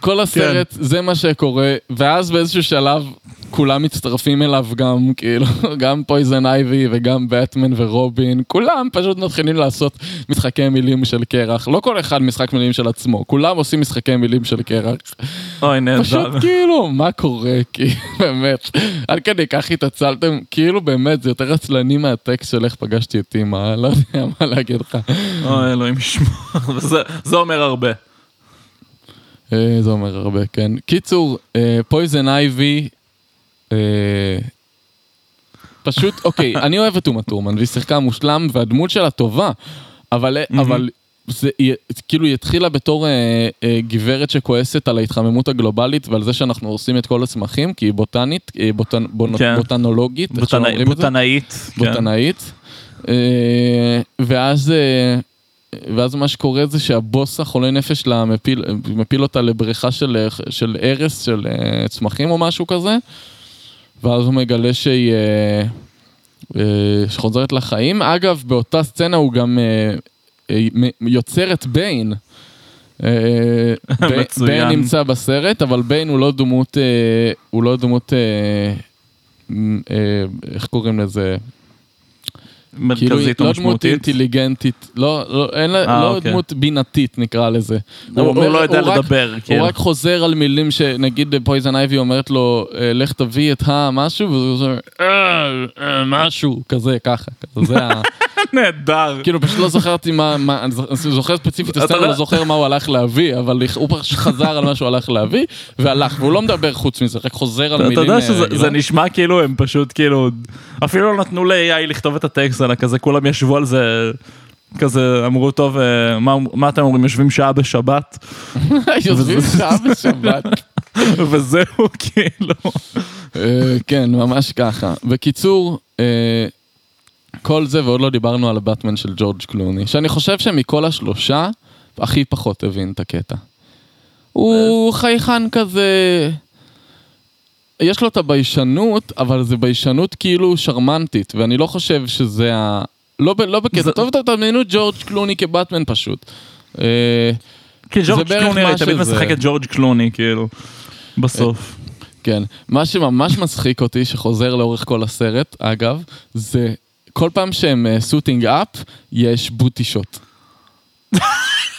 כל הסרט,
כן.
זה מה שקורה, ואז באיזשהו שלב כולם מצטרפים אליו גם, כאילו, (laughs) גם Poison Ivy וגם באטמן ורובין, כולם פשוט מתחילים לעשות משחקי מילים של קרח. לא כל אחד משחק מילים של עצמו, כולם עושים משחקי מילים של קרח.
אוי,
פשוט
נהדר.
כאילו, מה קורה? כי (laughs) באמת, עד כדי כך התעצלתם, כאילו באמת, זה יותר עצלני מהטקסט של איך פגשתי את אימא, לא יודע (laughs) מה להגיד לך.
אוי, אלוהים ישמור. זה- זה אומר הרבה.
אה, זה אומר הרבה, כן. קיצור, פויזן אייבי, אה, פשוט, (laughs) אוקיי, אני אוהב את אומה טורמן, והיא שיחקה מושלם, והדמות שלה טובה, אבל, אבל זה, היא, כאילו היא התחילה בתור אה, אה, גברת שכועסת על ההתחממות הגלובלית ועל זה שאנחנו הורסים את כל הצמחים, כי היא בוטנית, אה, בוטנ, בונ,
כן.
בוטנולוגית, איך שלא
בוטנאי-
אומרים את זה?
בוטנאית. כן.
בוטנאית. אה, ואז, אה, ואז מה שקורה זה שהבוס החולה נפש שלה מפיל, מפיל אותה לבריכה של, של הרס של אה, צמחים או משהו כזה, ואז הוא מגלה שהיא אה, אה, שחוזרת לחיים. אגב, באותה סצנה הוא גם יוצר את ביין. (laughs) ביין- נמצא בסרט, אבל ביין הוא לא דמות, הוא לא דמות, איך קוראים לזה? כאילו,
מרכזית או
לא דמות
משמעותית.
אינטליגנטית, לא, לא, אין לה,
אה,
לא
אוקיי.
דמות בינתית נקרא לזה.
הוא הוא לא יודע
רק-
לדבר,
הוא
כאילו.
רק חוזר על מילים שנגיד פויזן אייבי אומרת לו, אה, לך תביא את המשהו, והוא אומר, "אה, אה, משהו, כזה, ככה. כזה, זה ה... (laughs)
נהדר.
כאילו פשוט לא זכרתי מה, מה- אני זוכר ספציפית
אתה
הסצנה,
לא-
לא זוכר מה הוא הלך להביא, אבל הוא פשוט חזר על מה שהוא הלך להביא, והלך, והוא לא מדבר חוץ מזה, רק חוזר על
אתה
מילים.
יודע
אה,
שזה נשמע כאילו הם פשוט כאילו אפילו לא נתנו ל-AI לכתוב את הטקסט אלא כזה כולם ישבו על זה כזה אמרו טוב אה, מה- מה אתם אומרים יושבים שעה בשבת (laughs)
יושבים שעה בשבת. (laughs)
וזהו (laughs) כאילו
אה, כן, ממש ככה. בקיצור, כל זה ועוד לא דיברנו על הבטמן של ג'ורג' קלוני, שאני חושב שמכל השלושה, הכי פחות הבין את הקטע. הוא חייכן כזה... יש לו את הביישנות, אבל זה ביישנות כאילו שרמנטית, ואני לא חושב שזה ה... לא, ב, לא בקטע
זה-
טוב, תדמיינו ג'ורג' קלוני כבטמן פשוט. אה,
כי ג'ורג' קלוני תמיד. משחק את ג'ורג' קלוני כאילו בסוף.
כן, מה שממש מצחיק אותי, שחוזר לאורך כל הסרט, אגב, זה כל פעם שהם סוטינג אפ, יש בוטי שוט. (laughs)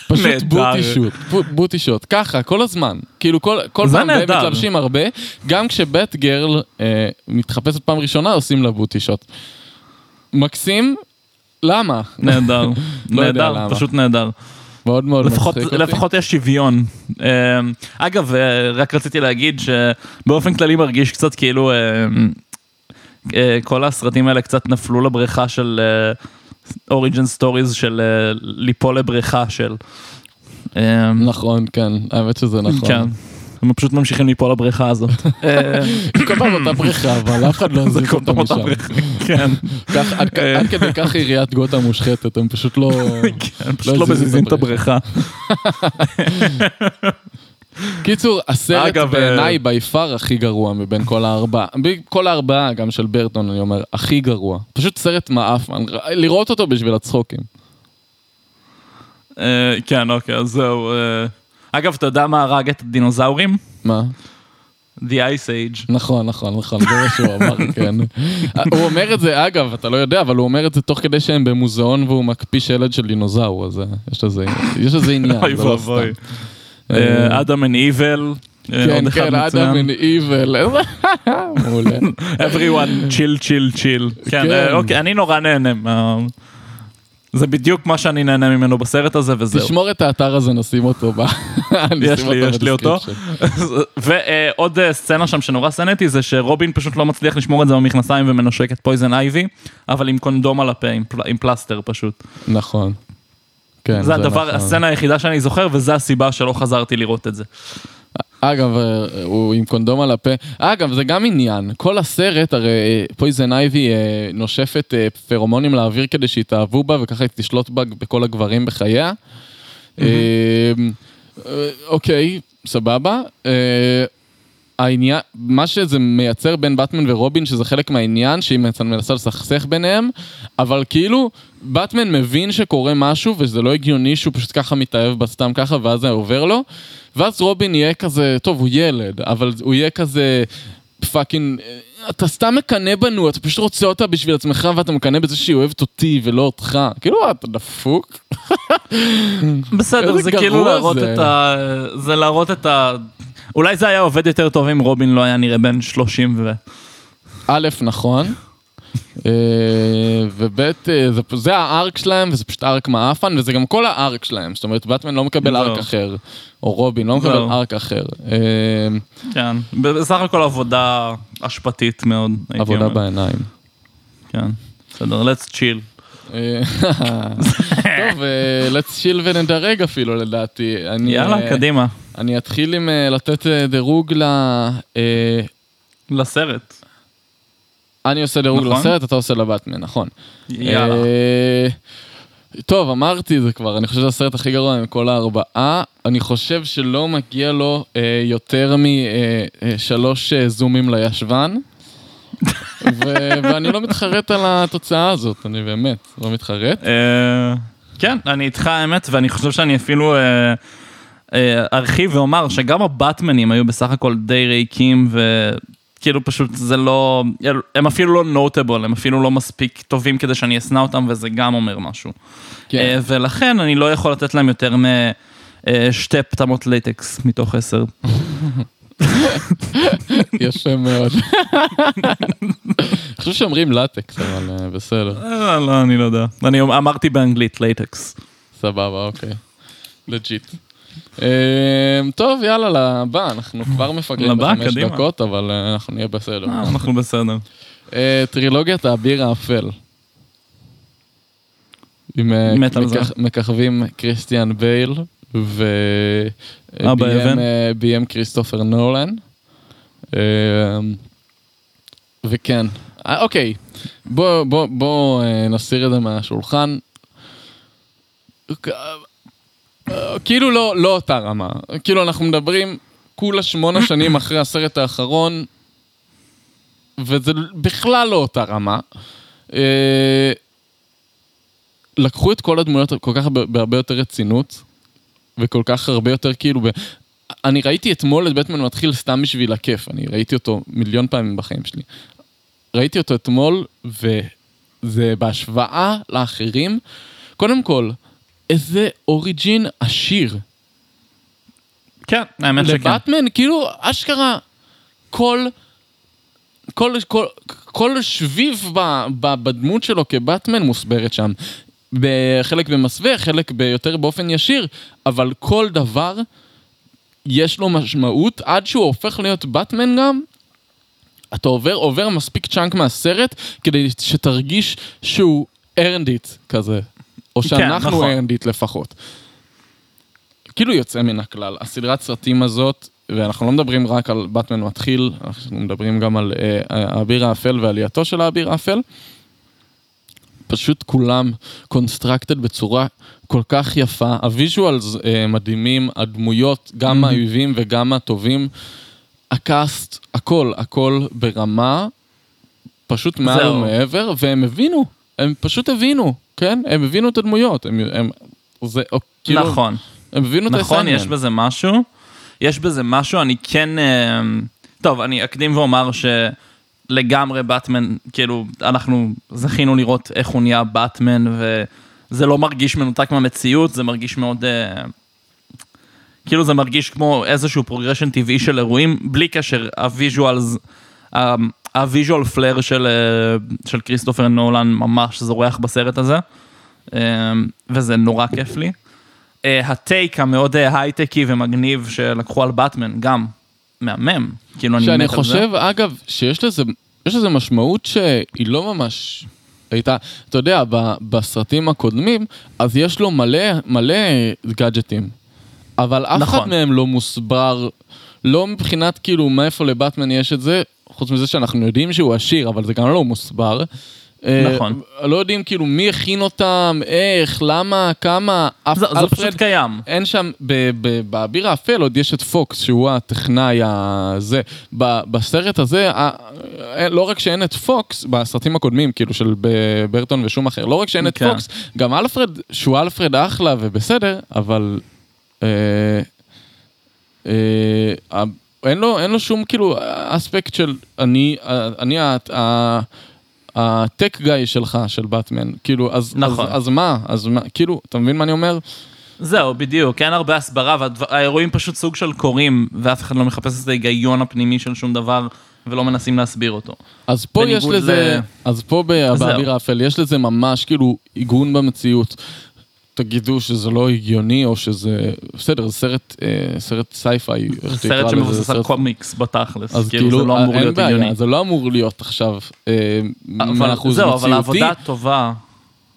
פשוט. בוטי שוט, בו- בוטי שוט, ככה, כל הזמן. כאילו כל, כל פעם הם. מתלבשים הרבה, גם כשבט גרל אה, מתחפשת פעם ראשונה, עושים לה בוטי שוט. מקסים למה?
נהדר, (laughs)
לא
נהדר. פשוט נהדר.
מאוד מאוד
לפחות,
מצחיק אותי.
לפחות יש שוויון. אה, אגב, אה, רק רציתי להגיד שבאופן כללי מרגיש קצת כאילו אה, אה, כל הסרטים האלה קצת נפלו לבריכה של origin stories של אה, ליפול לבריכה של. אה,
נכון, כן, האמת שזה נכון.
כן. הם פשוט ממשיכים ליפול לבריכה הזאת. (laughs) אה,
כל פעם אותה בריכה, אבל אף אחד לא (laughs)
כל
אותה משם.
כן.
עד כדי כך עיריית גות'האם מושחתת, הם פשוט לא... (laughs)
כן, פשוט לא
את
מזיזים את
הבריכה. קיצור, הסרט
אגב,
בעיניי by far הכי גרוע מבין כל הארבעה. כל הארבעה, גם של ברטון, אני אומר, הכי גרוע. פשוט סרט מעפן, לראות אותו בשביל הצחוקים.
אה, כן, אוקיי, אז זהו. אה. אגב, אתה יודע מה הרג את הדינוזאורים?
מה?
The Ice Age.
נכון, נכון, נכון, זה מה שהוא אמר, (laughs) כן. הוא אומר את זה, אגב, אתה לא יודע, אבל הוא אומר את זה תוך כדי שהם במוזיאון והוא מקפיא שלד של דינוזאור, אז אה, יש לזה עניין, זה לא. סתם.
אדם Evil. אה,
כן, כן, אדם. אין איבל. מעולה.
everyone chill chill chill. כן, אוקיי, אני נורא נהנה. זה בדיוק מה שאני נהנה ממנו בסרט הזה וזהו.
תשמור את האתר הזה, נשים אותו ב... (laughs)
יש לי, יש לי אותו. (laughs) ועוד אה, סצנה שם שנורא שנאתי זה שרובין פשוט לא מצליח לשמור את זה במכנסיים ומנשק את פויזן אייבי, אבל עם קונדום על הפה, עם פלסטר פשוט.
נכון. כן,
זה הדבר,
נכון.
הסצנה היחידה שאני זוכר וזה הסיבה שלא חזרתי לראות את זה.
אגב, אה, הוא עם קונדום על הפה. אגב, זה גם עניין. כל הסרט, הרי פויזן אייבי אה, נושפת אה, פרומונים לאוויר כדי שיתאהבו בה, וככה היא תשלוט בה בכל הגברים בחייה. אה, אה, אוקיי, סבבה. אה, העניין, מה שזה מייצר בין באטמן ורובין, שזה חלק מהעניין, שהיא מנסה- לסכסך ביניהם, אבל כאילו, באטמן מבין שקורה משהו, וזה לא הגיוני שהוא פשוט ככה מתאהב בה סתם ככה, ואז זה עובר לו, ואז רובין יהיה כזה, טוב, הוא ילד, אבל הוא יהיה כזה fucking, אתה סתם מקנא בנו, אתה פשוט רוצה אותה בשביל עצמך, ואתה מקנא בזה שהיא אוהבת אותי ולא אותך. כאילו, אתה דפוק.
בסדר, זה כאילו להראות. את ה... זה להראות את ה... אולי זה היה עובד יותר טוב אם רובין לא היה נראה בן 30 ו...
א', נכון. אה, וב', אה, זה, זה הארק שלהם, וזה פשוט ארק מעפן, וזה גם כל הארק שלהם. זאת אומרת, באטמן לא מקבל
לא.
ארק אחר, או רובין לא מקבל
לא.
ארק אחר. אה,
כן, בסך הכל עבודה אשפתית מאוד,
עבודה. בעיניים.
כן, בסדר, let's chill.
טוב, let's chill ונדרג אפילו לדעתי. אני,
יאללה, קדימה,
אני אתחיל עם לתת דירוג ל...
לסרט.
אני עושה דירוג
נכון.
לסרט, אתה עושה לבטמן, נכון.
יאללה.
אה, טוב, אמרתי זה כבר, אני חושב שזה הסרט הכי גרוע מכל הארבעה. אני חושב שלא מגיע לו אה, יותר משלוש אה, זומים לישבן. ו- (laughs) ואני לא מתחרט על התוצאה הזאת, אני באמת לא מתחרט.
אה, כן, אני איתך האמת, ואני חושב שאני אפילו אה, אה, ארחיב ואומר שגם הבטמנים היו בסך הכל די ריקים, וכאילו פשוט זה לא, הם אפילו לא notable, הם אפילו לא מספיק טובים כדי שאני אשנא אותם, וזה גם אומר משהו.
כן.
אה, ולכן אני לא יכול לתת להם יותר משתי פטמות latex מתוך עשר.
יפה מאוד. אני חושב שאומרים לטקס, אבל אה, בסדר.
לא, לא, אני לא יודע. אני אמרתי באנגלית latex.
סבבה, אוקיי. legit. טוב, יאללה, לבא, אנחנו כבר מפגרים בחמש. דקות, אבל אה, אנחנו נהיה בסדר.
אה, אנחנו בסדר.
אה, טרילוגיית האביר האפל. עם מככבים קריסטיאן בייל. וביים כריסטופר נולן. אה, וכן, אוקיי, בוא, בוא, בוא נסיר את זה מהשולחן. כאילו לא, לא אותה רמה, כאילו אנחנו מדברים כולה שמונה שנים אחרי הסרט האחרון, וזה בכלל לא אותה רמה. אה, לקחו את כל הדמויות כל כך בהרבה יותר רצינות, וכל כך הרבה יותר כאילו, ב... אני ראיתי אתמול את בטמן מתחיל סתם בשביל הכיף, אני ראיתי אותו מיליון פעמים בחיים שלי. ראיתי אותו אתמול, וזה בהשוואה לאחרים. קודם כל, איזה אוריג'ין עשיר.
כן, האמת שכן.
לבטמן, כאילו, אשכרה, כל, כל, כל, כל שביב ב, ב, בדמות שלו כבטמן מוסברת שם. חלק במסווה, חלק ביותר באופן ישיר, אבל כל דבר יש לו משמעות עד שהוא הופך להיות באטמן גם. אתה עובר, עובר מספיק chunk מהסרט כדי שתרגיש שהוא it כזה. או
כן,
שאנחנו
נכון.
earned it לפחות. כאילו יוצא מן הכלל. הסדרת סרטים הזאת, ואנחנו לא מדברים רק על באטמן מתחיל, אנחנו מדברים גם על אה, האביר האפל ועלייתו של האביר האפל. פשוט כולם constructed בצורה כל כך יפה, ה visuals אה, מדהימים, הדמויות, גם
Mhm.
האויבים וגם הטובים, הקאסט, הכל, הכל ברמה פשוט מעל. ומעבר, והם הבינו, הם פשוט הבינו, כן? הם הבינו את הדמויות, הם, הם, זה, או, כאילו,
נכון.
הם הבינו את
נכון, יש. בזה משהו. יש בזה משהו, אני כן... אה, טוב, אני אקדים ואומר שלגמרי באטמן, כאילו, אנחנו זכינו לראות איך הוא נהיה באטמן, וזה לא מרגיש מנותק מהמציאות, זה מרגיש מאוד... אה, כאילו זה מרגיש כמו איזשהו progression טבעי של אירועים, בלי קשר, ה visuals, ה- ה visual flair של, אה, של כריסטופר נולן ממש זורח בסרט הזה, אה, וזה נורא כיף לי. אה, ה take המאוד הייטקי ומגניב שלקחו על באטמן, גם מהמם, כאילו אני מת על
שאני
זה.
חושב, אגב, שיש לזה, יש לזה משמעות שהיא לא ממש הייתה, אתה יודע, ב, בסרטים הקודמים, אז יש לו מלא, מלא גאדג'טים, אבל אף
נכון.
אחד מהם לא מוסבר, לא מבחינת כאילו מאיפה לבטמן יש את זה, חוץ מזה שאנחנו יודעים שהוא עשיר, אבל זה גם לא מוסבר. אה,
נכון.
לא יודעים כאילו מי הכין אותם, איך, למה, כמה,
זה, זה
אלפרד-
פשוט קיים.
אין שם, באביר האפל עוד יש את פוקס, שהוא הטכנאי הזה. בסרט הזה, אה, לא רק שאין את פוקס, בסרטים הקודמים, כאילו של ברטון ושום אחר, לא רק שאין את
כן.
פוקס, גם אלפרד, שהוא אלפרד אחלה ובסדר, אבל... אה, אה, אין לו, אין לו שום כאילו אספקט של אני, אה, אני הטק גאי שלך, של באטמן, כאילו, אז,
נכון.
אז, אז מה, אז מה, כאילו, אתה מבין מה אני אומר?
זהו, בדיוק, אין הרבה הסברה, והאירועים פשוט סוג של קורים, ואף אחד לא מחפש את ההיגיון הפנימי של שום דבר, ולא מנסים להסביר אותו.
אז פה יש לזה,
ל-
אז פה. באביר האפל יש לזה ממש כאילו עיגון במציאות. תגידו שזה לא הגיוני או שזה, בסדר, זה סרט, אה, סרט sci-fi, איך תקרא
סרט שמבוסס על קומיקס בתכלס,
אז
כאילו זה לא אמור
אין
להיות הגיוני.
זה לא אמור להיות עכשיו אה, מאה
אבל
אחוז
זהו, אבל
מציאותי.
העבודה הטובה,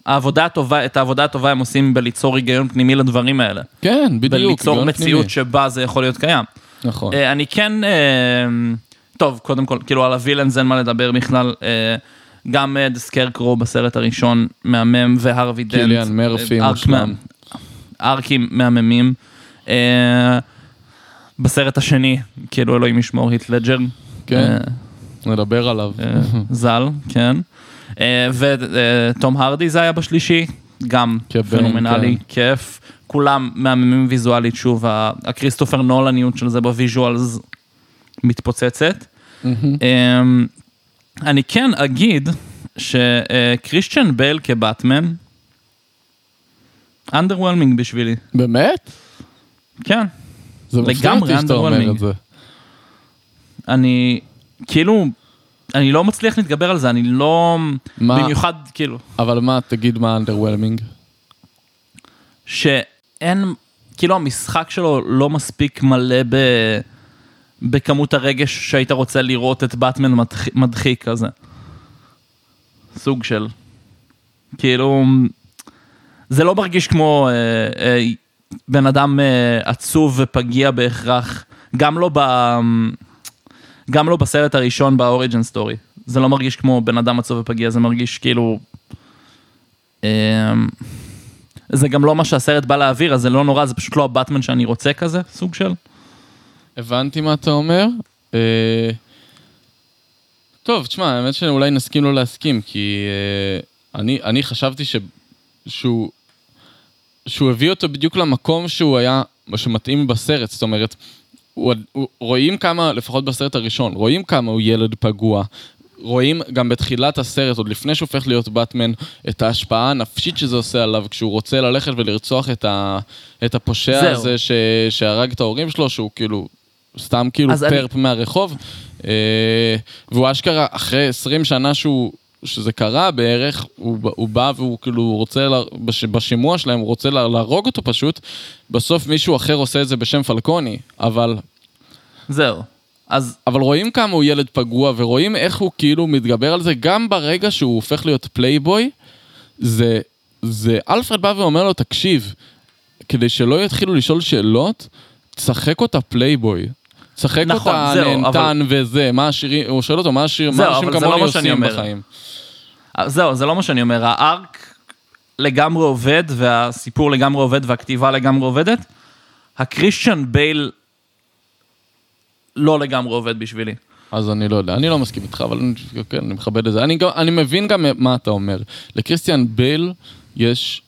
העבודה הטובה, את העבודה הטובה הם עושים בליצור היגיון פנימי לדברים האלה.
כן, בדיוק.
בליצור מציאות
פנימי.
שבה זה יכול להיות קיים.
נכון.
אה, אני כן, אה, טוב, קודם כל, כאילו על ה villains אין מה לדבר בכלל. גם the Scarecrow בסרט הראשון מהמם, והרווי דנט.
קיליאן מרפי
אה,
מושלם.
ארקים מהממים. אה, בסרט השני, כאילו אלוהים ישמור, הית' לדג'ר.
כן.
אה,
נדבר עליו.
ז"ל, כן. ותום הרדי זה היה בשלישי, גם פנומנלי,
כן.
כיף. כולם מהממים ויזואלית, שוב, הכריסטופר נולניות של זה ב
visuals
מתפוצצת. אני כן אגיד שקריסטיאן בייל כבטמן, underwhelming בשבילי,
באמת?
כן.
זה מפתיע אותי שאתה אומר. את זה.
אני, כאילו, אני לא מצליח להתגבר על זה, אני לא...
מה?
במיוחד, כאילו,
אבל מה, תגיד מה underwhelming?
שאין, כאילו המשחק שלו לא מספיק מלא ב... בכמות הרגש שהיית רוצה לראות את באטמן מדחיק, מדחיק כזה. סוג של. כאילו, זה לא מרגיש כמו אה, אה, בן אדם אה, עצוב ופגיע בהכרח, גם לא, ב, גם לא בסרט הראשון באוריג'ן סטורי. זה לא מרגיש כמו בן אדם עצוב ופגיע, זה מרגיש כאילו... אה, זה גם לא מה שהסרט בא להעביר, אז זה לא נורא, זה פשוט לא הבטמן שאני רוצה כזה, סוג של.
הבנתי מה אתה אומר. אה, טוב, תשמע, האמת שאולי נסכים לא להסכים, כי אה, אני, אני חשבתי ש, שהוא, שהוא הביא אותו בדיוק למקום שהוא היה, שמתאים בסרט, זאת אומרת, הוא, הוא, רואים כמה, לפחות בסרט הראשון, רואים כמה הוא ילד פגוע. רואים גם בתחילת הסרט, עוד לפני שהוא הופך להיות באטמן, את ההשפעה הנפשית שזה עושה עליו כשהוא רוצה ללכת ולרצוח את, ה, את הפושע
זהו.
הזה ש, שהרג את ההורים שלו, שהוא כאילו סתם כאילו
אז אני-
פרפ מהרחוב. אה, והוא אשכרה, אחרי 20 שנה שהוא, שזה קרה בערך, הוא, הוא בא והוא כאילו רוצה, לה, בש, בשימוע שלהם, הוא רוצה לה, להרוג אותו פשוט. בסוף מישהו אחר עושה את זה בשם פלקוני, אבל
זהו. אז
אבל רואים כמה הוא ילד פגוע, ורואים איך הוא כאילו מתגבר על זה, גם ברגע שהוא הופך להיות פלייבוי, זה, זה, אלפרד בא ואומר לו, תקשיב, כדי שלא יתחילו לשאול שאלות, תשחק אותה פלייבוי. תשחק
נכון,
אותה
זהו,
נהנתן וזה, מה עשירים, הוא שואל אותו, מה עשיר, מה אנשים
אבל לא
כמוני
שאני
עושים
אומר.
בחיים.
זהו, זה לא מה שאני אומר. ה arc לגמרי עובד, והסיפור לגמרי עובד, והכתיבה לגמרי עובדת. הקריסטיאן בייל לא לגמרי עובד בשבילי.
אז אני לא יודע, אני לא מסכים איתך, אבל אני, כן, אני מכבד את זה. אני, גם- אני מבין גם מה אתה אומר. לקריסטיאן בייל יש...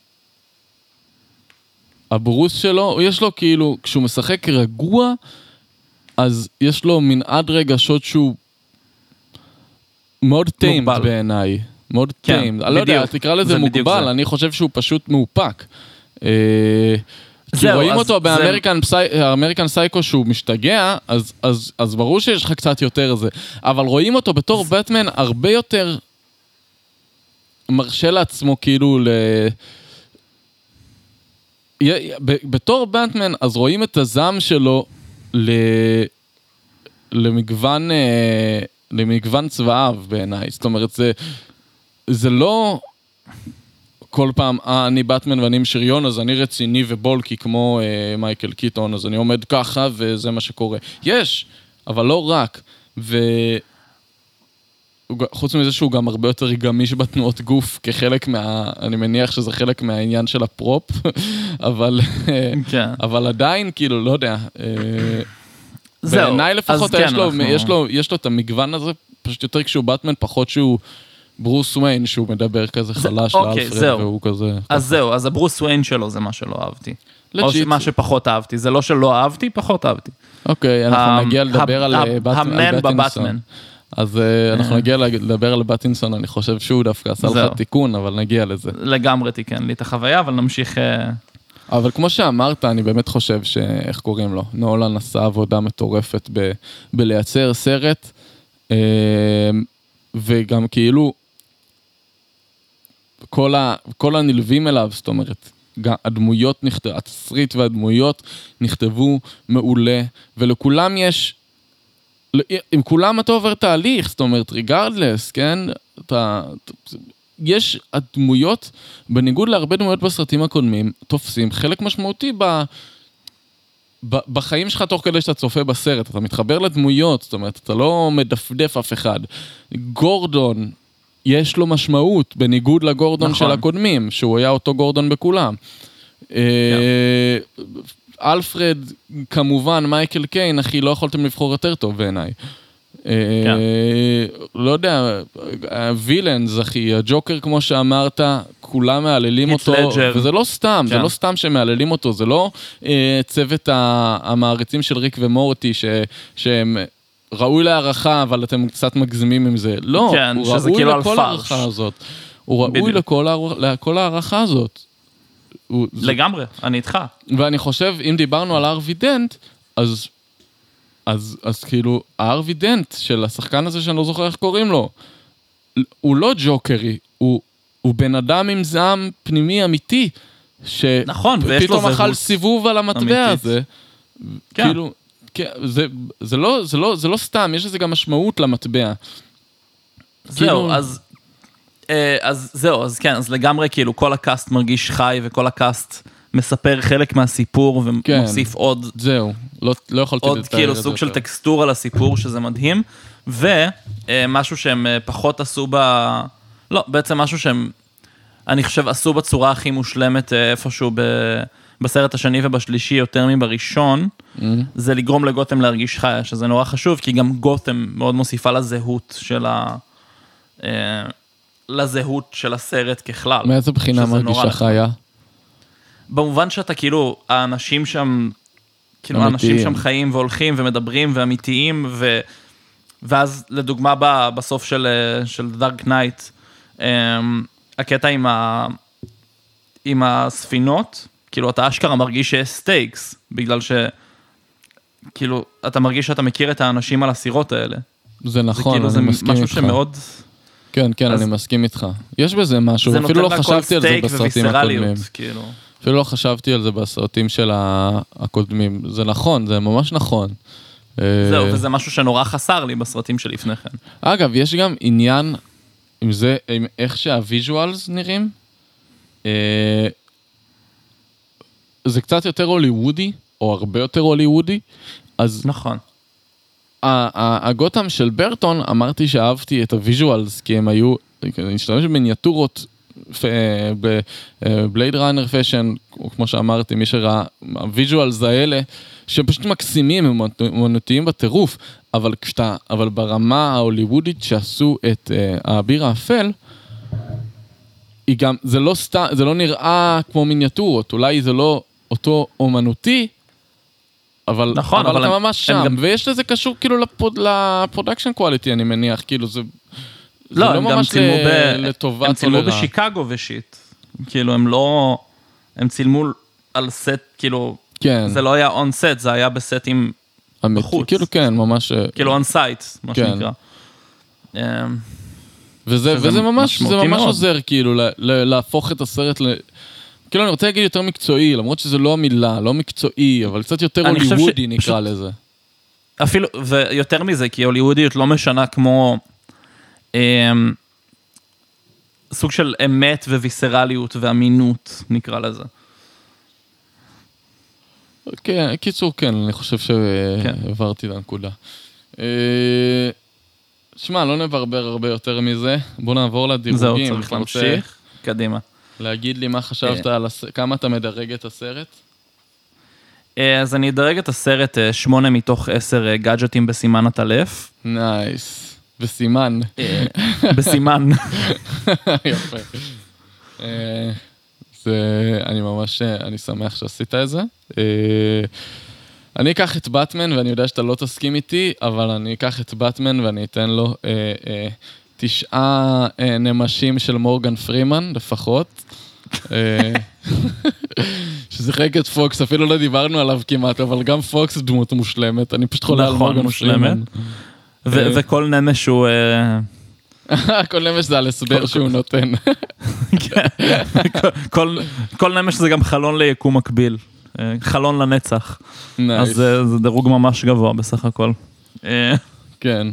הברוס שלו, יש לו כאילו, כשהוא משחק רגוע, אז יש לו מנעד רגשות שהוא מאוד טיימד. בעיניי. מאוד
כן,
טיימד. אני לא יודע. תקרא לזה מוגבל. אני חושב שהוא פשוט מאופק. אה, כי רואים אותו באמריקן סייקו שהוא משתגע, אז, אז, אז ברור שיש לך קצת יותר זה. אבל רואים אותו בתור בטמן הרבה יותר מרשה לעצמו כאילו ל... בתור בטמן, אז רואים את הזעם שלו ל... למגוון, אה, למגוון צבעיו בעיניי. זאת אומרת, זה, זה לא כל פעם, אה, אני באטמן ואני עם שריון, אז אני רציני ובולקי כמו אה, מייקל קיטון, אז אני עומד ככה וזה מה שקורה. יש, אבל לא רק. ו... חוץ מזה שהוא גם הרבה יותר גמיש בתנועות גוף כחלק מה... אני מניח שזה חלק מהעניין של הפרופ, (laughs) אבל,
כן.
אבל עדיין, כאילו, לא יודע. אה,
זהו.
בעיניי לפחות
כן,
יש, לו,
אנחנו-
יש, לו, יש לו את המגוון הזה, פשוט יותר כשהוא באטמן, פחות שהוא ברוס וויין, שהוא מדבר כזה חלש
אוקיי,
לאלפרד,
זהו.
והוא כזה...
אז זהו, אז הברוס וויין שלו זה מה שלא אהבתי. או. מה שפחות אהבתי. זה לא שלא אהבתי, פחות אהבתי.
אוקיי, אנחנו נגיע לדבר על
ה-
אה,
המן. בבטמן.
אז אה, אנחנו נגיע לדבר על בטינסון, אני חושב שהוא דווקא עשה. לך תיקון, אבל נגיע לזה.
לגמרי תיקן לי את החוויה, אבל נמשיך... אה,
אבל כמו שאמרת, אני באמת חושב ש... איך קוראים לו? נולן עשה עבודה מטורפת ב... בלייצר סרט, אה, וגם כאילו, כל, ה... כל הנלווים אליו, זאת אומרת, גם הדמויות נכתבו, התסריט והדמויות נכתבו מעולה, ולכולם יש... עם כולם אתה עובר תהליך, זאת אומרת, ריגרדלס, כן? אתה... יש הדמויות, בניגוד להרבה דמויות בסרטים הקודמים, תופסים חלק משמעותי ב... בחיים שלך תוך כדי שאתה צופה בסרט, אתה מתחבר לדמויות, זאת אומרת, אתה לא מדפדף אף אחד. גורדון, יש לו משמעות, בניגוד לגורדון
נכון.
של הקודמים, שהוא היה אותו גורדון בכולם. אה, אלפרד, כמובן, מייקל קיין, אחי, לא יכולתם לבחור יותר טוב בעיניי. אה, לא יודע, הווילאנס, אחי, הג'וקר, כמו שאמרת, כולם מהללים אותו. וזה לא סתם, זה
כן.
לא סתם שמהללים אותו, זה לא אה, צוות המעריצים של ריק ומורטי, שהם... ראוי להערכה, אבל אתם קצת מגזימים עם זה. לא,
כן,
הוא ראוי
כאילו
לכל
פרש.
ההערכה הזאת. הוא ראוי
בדיוק.
לכל ההערכה הזאת. הוא- זה-
לגמרי, אני איתך.
ואני חושב, אם דיברנו על ארווי דנט, אז, אז, אז כאילו, הארווי דנט של השחקן הזה שאני לא זוכר איך קוראים לו, הוא לא ג'וקרי, הוא, הוא בן אדם עם זעם פנימי אמיתי,
נכון,
שפתאום אכל
זהות
סיבוב על המטבע
אמיתית.
הזה.
כן.
כאילו, כן, זה, זה, לא, זה, לא, זה לא סתם, יש לזה גם משמעות למטבע.
זהו,
כאילו-
אז... אה, אז זהו, אז כן, אז לגמרי כאילו כל הקאסט מרגיש חי וכל הקאסט מספר חלק מהסיפור
כן.
ומוסיף עוד,
זהו, לא, לא יכולתי
עוד
לתאר
כאילו
את זה
סוג של
יותר.
טקסטורה לסיפור שזה מדהים, ומשהו שהם אה, פחות עשו ב... לא, בעצם משהו שהם, אני חושב, עשו בצורה הכי מושלמת אה, איפשהו ב... בסרט השני ובשלישי יותר מבראשון,
Mm-hmm.
זה לגרום לגותם להרגיש חיה, שזה נורא חשוב, כי גם גותם מאוד מוסיפה לזהות של ה... לזהות של הסרט ככלל.
מאיזה בחינה מרגישה. חיה?
במובן שאתה כאילו, האנשים שם, כאילו
אמיתיים.
האנשים שם חיים והולכים ומדברים ואמיתיים, ו... ואז לדוגמה ב... בסוף של, אה, של Dark Knight, הקטע עם, ה... עם הספינות, כאילו אתה אשכרה מרגיש שיש stakes, בגלל ש... כאילו, אתה מרגיש שאתה מכיר את האנשים על הסירות האלה.
זה נכון,
זה כאילו,
אני
זה
מסכים
משהו
איתך.
שמאוד...
כן, כן,
אז-
אני מסכים איתך. יש בזה משהו, אפילו לא חשבתי על זה בסרטים הקודמים.
כאילו.
אפילו לא חשבתי על זה בסרטים של הקודמים. זה נכון, זה ממש נכון. אה,
זהו, וזה משהו שנורא חסר לי בסרטים שלפני כן.
אגב, יש גם עניין עם זה, עם איך שה visuals נראים. אה, זה קצת יותר הוליוודי, או הרבה יותר הוליוודי, אז
נכון.
הגותם של ברטון, אמרתי שאהבתי את ה visuals, כי הם היו, אני משתמש במיניאטורות ב Blade Runner fashion, כמו שאמרתי, מי שראה, ה visuals האלה, שהם פשוט מקסימים, הם אומנותיים בטירוף, אבל כשאתה, אבל ברמה ההוליוודית שעשו את uh, האביר האפל, היא גם, זה לא סתם, זה לא נראה כמו מיניאטורות, אולי זה לא אותו אומנותי, אבל,
נכון,
אבל,
אבל
אתה
הם-
ממש
הם
שם,
גם-
ויש לזה קשור כאילו ל prod, ל production quality, אני מניח, כאילו זה... זה
לא, הם גם
ממש
צילמו
ל-
ב...
לטובת
הם צילמו
לרעה.
בשיקגו ו shit. כאילו, הם לא... הם צילמו על סט, כאילו...
כן,
זה לא היה on set, זה היה בסטים,
אמיתי,
בחוץ.
כאילו כן, ממש... אה,
כאילו on site, מה
כן.
שנקרא.
וזה, וזה ממש, זה ממש
מאוד.
עוזר כאילו להפוך את הסרט ל... כאילו אני רוצה להגיד יותר מקצועי, למרות שזה לא המילה, לא מקצועי, אבל קצת יותר
חושב ש-
הוליוודי נקרא
פשוט-
לזה.
אפילו, ויותר מזה, כי הוליוודיות לא משנה כמו אמ, סוג של אמת וויסרליות ואמינות, נקרא לזה.
כן, קיצור, כן, אני חושב
כן.
שהעברתי את הנקודה. אה, שמע, לא נברבר הרבה יותר מזה, בוא נעבור לדירוגים.
זהו, צריך להמשיך. קדימה.
להגיד לי מה חשבת על הס... כמה אתה מדרג את הסרט?
אה, אז אני אדרג את הסרט אה, שמונה מתוך עשר אה, גאדג'טים בסימן העטלף.
nice. וסימן.
אה, בסימן. (laughs)
יפה. אה, זה, אני ממש, אה, אני שמח שעשית את זה. אה, אני אקח את באטמן, ואני יודע שאתה לא תסכים איתי, אבל אני אקח את באטמן ואני אתן לו אה, אה, תשעה אה, נמשים של מורגן פרימן לפחות. אה, ששיחק את פוקס, אפילו לא דיברנו עליו כמעט, אבל גם פוקס דמות מושלמת, אני פשוט חולה על
נכון,
מורגן. פרימן.
ו-
אה.
וכל נמש הוא... (laughs)
כל נמש זה על הסבר שהוא נותן.
כל, כל נמש זה גם חלון ליקום מקביל. חלון לנצח. אז. זה, זה דירוג ממש גבוה בסך הכל.
כן.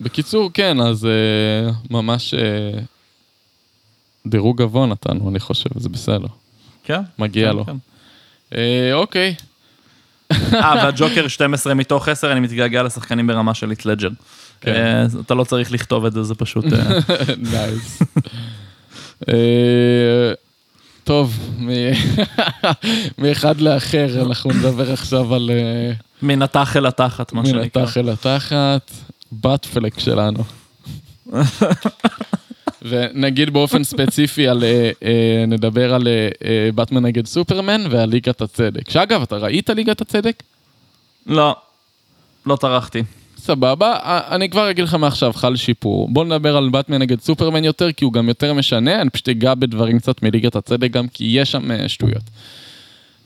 בקיצור, כן, אז אה, ממש אה, דירוג גבוה נתנו, אני חושב, זה בסדר.
כן.
מגיע
כן,
לו.
כן.
אה, אוקיי,
אה, והג'וקר 12 מתוך 10, אני מתגעגע לשחקנים ברמה של הית' לדג'ר.
כן.
אה, אתה לא צריך לכתוב את זה, זה פשוט... (laughs)
nice. אה, טוב, (laughs) מאחד לאחר, אנחנו נדבר עכשיו על
מן התח אל התחת, מה
מן
שנקרא.
התח אל התחת, באטפלק שלנו. ונגיד באופן ספציפי על, אה, אה, נדבר על אה, אה, באטמן נגד סופרמן ועל ליגת הצדק. שאגב, אתה ראית ליגת הצדק?
לא, לא טרחתי.
סבבה, א- אני כבר אגיד לך מעכשיו, חל שיפור. בוא נדבר על באטמן נגד סופרמן יותר, כי הוא גם יותר משנה, אני פשוט אגע בדברים קצת מליגת הצדק גם, כי יש שם אה, שטויות.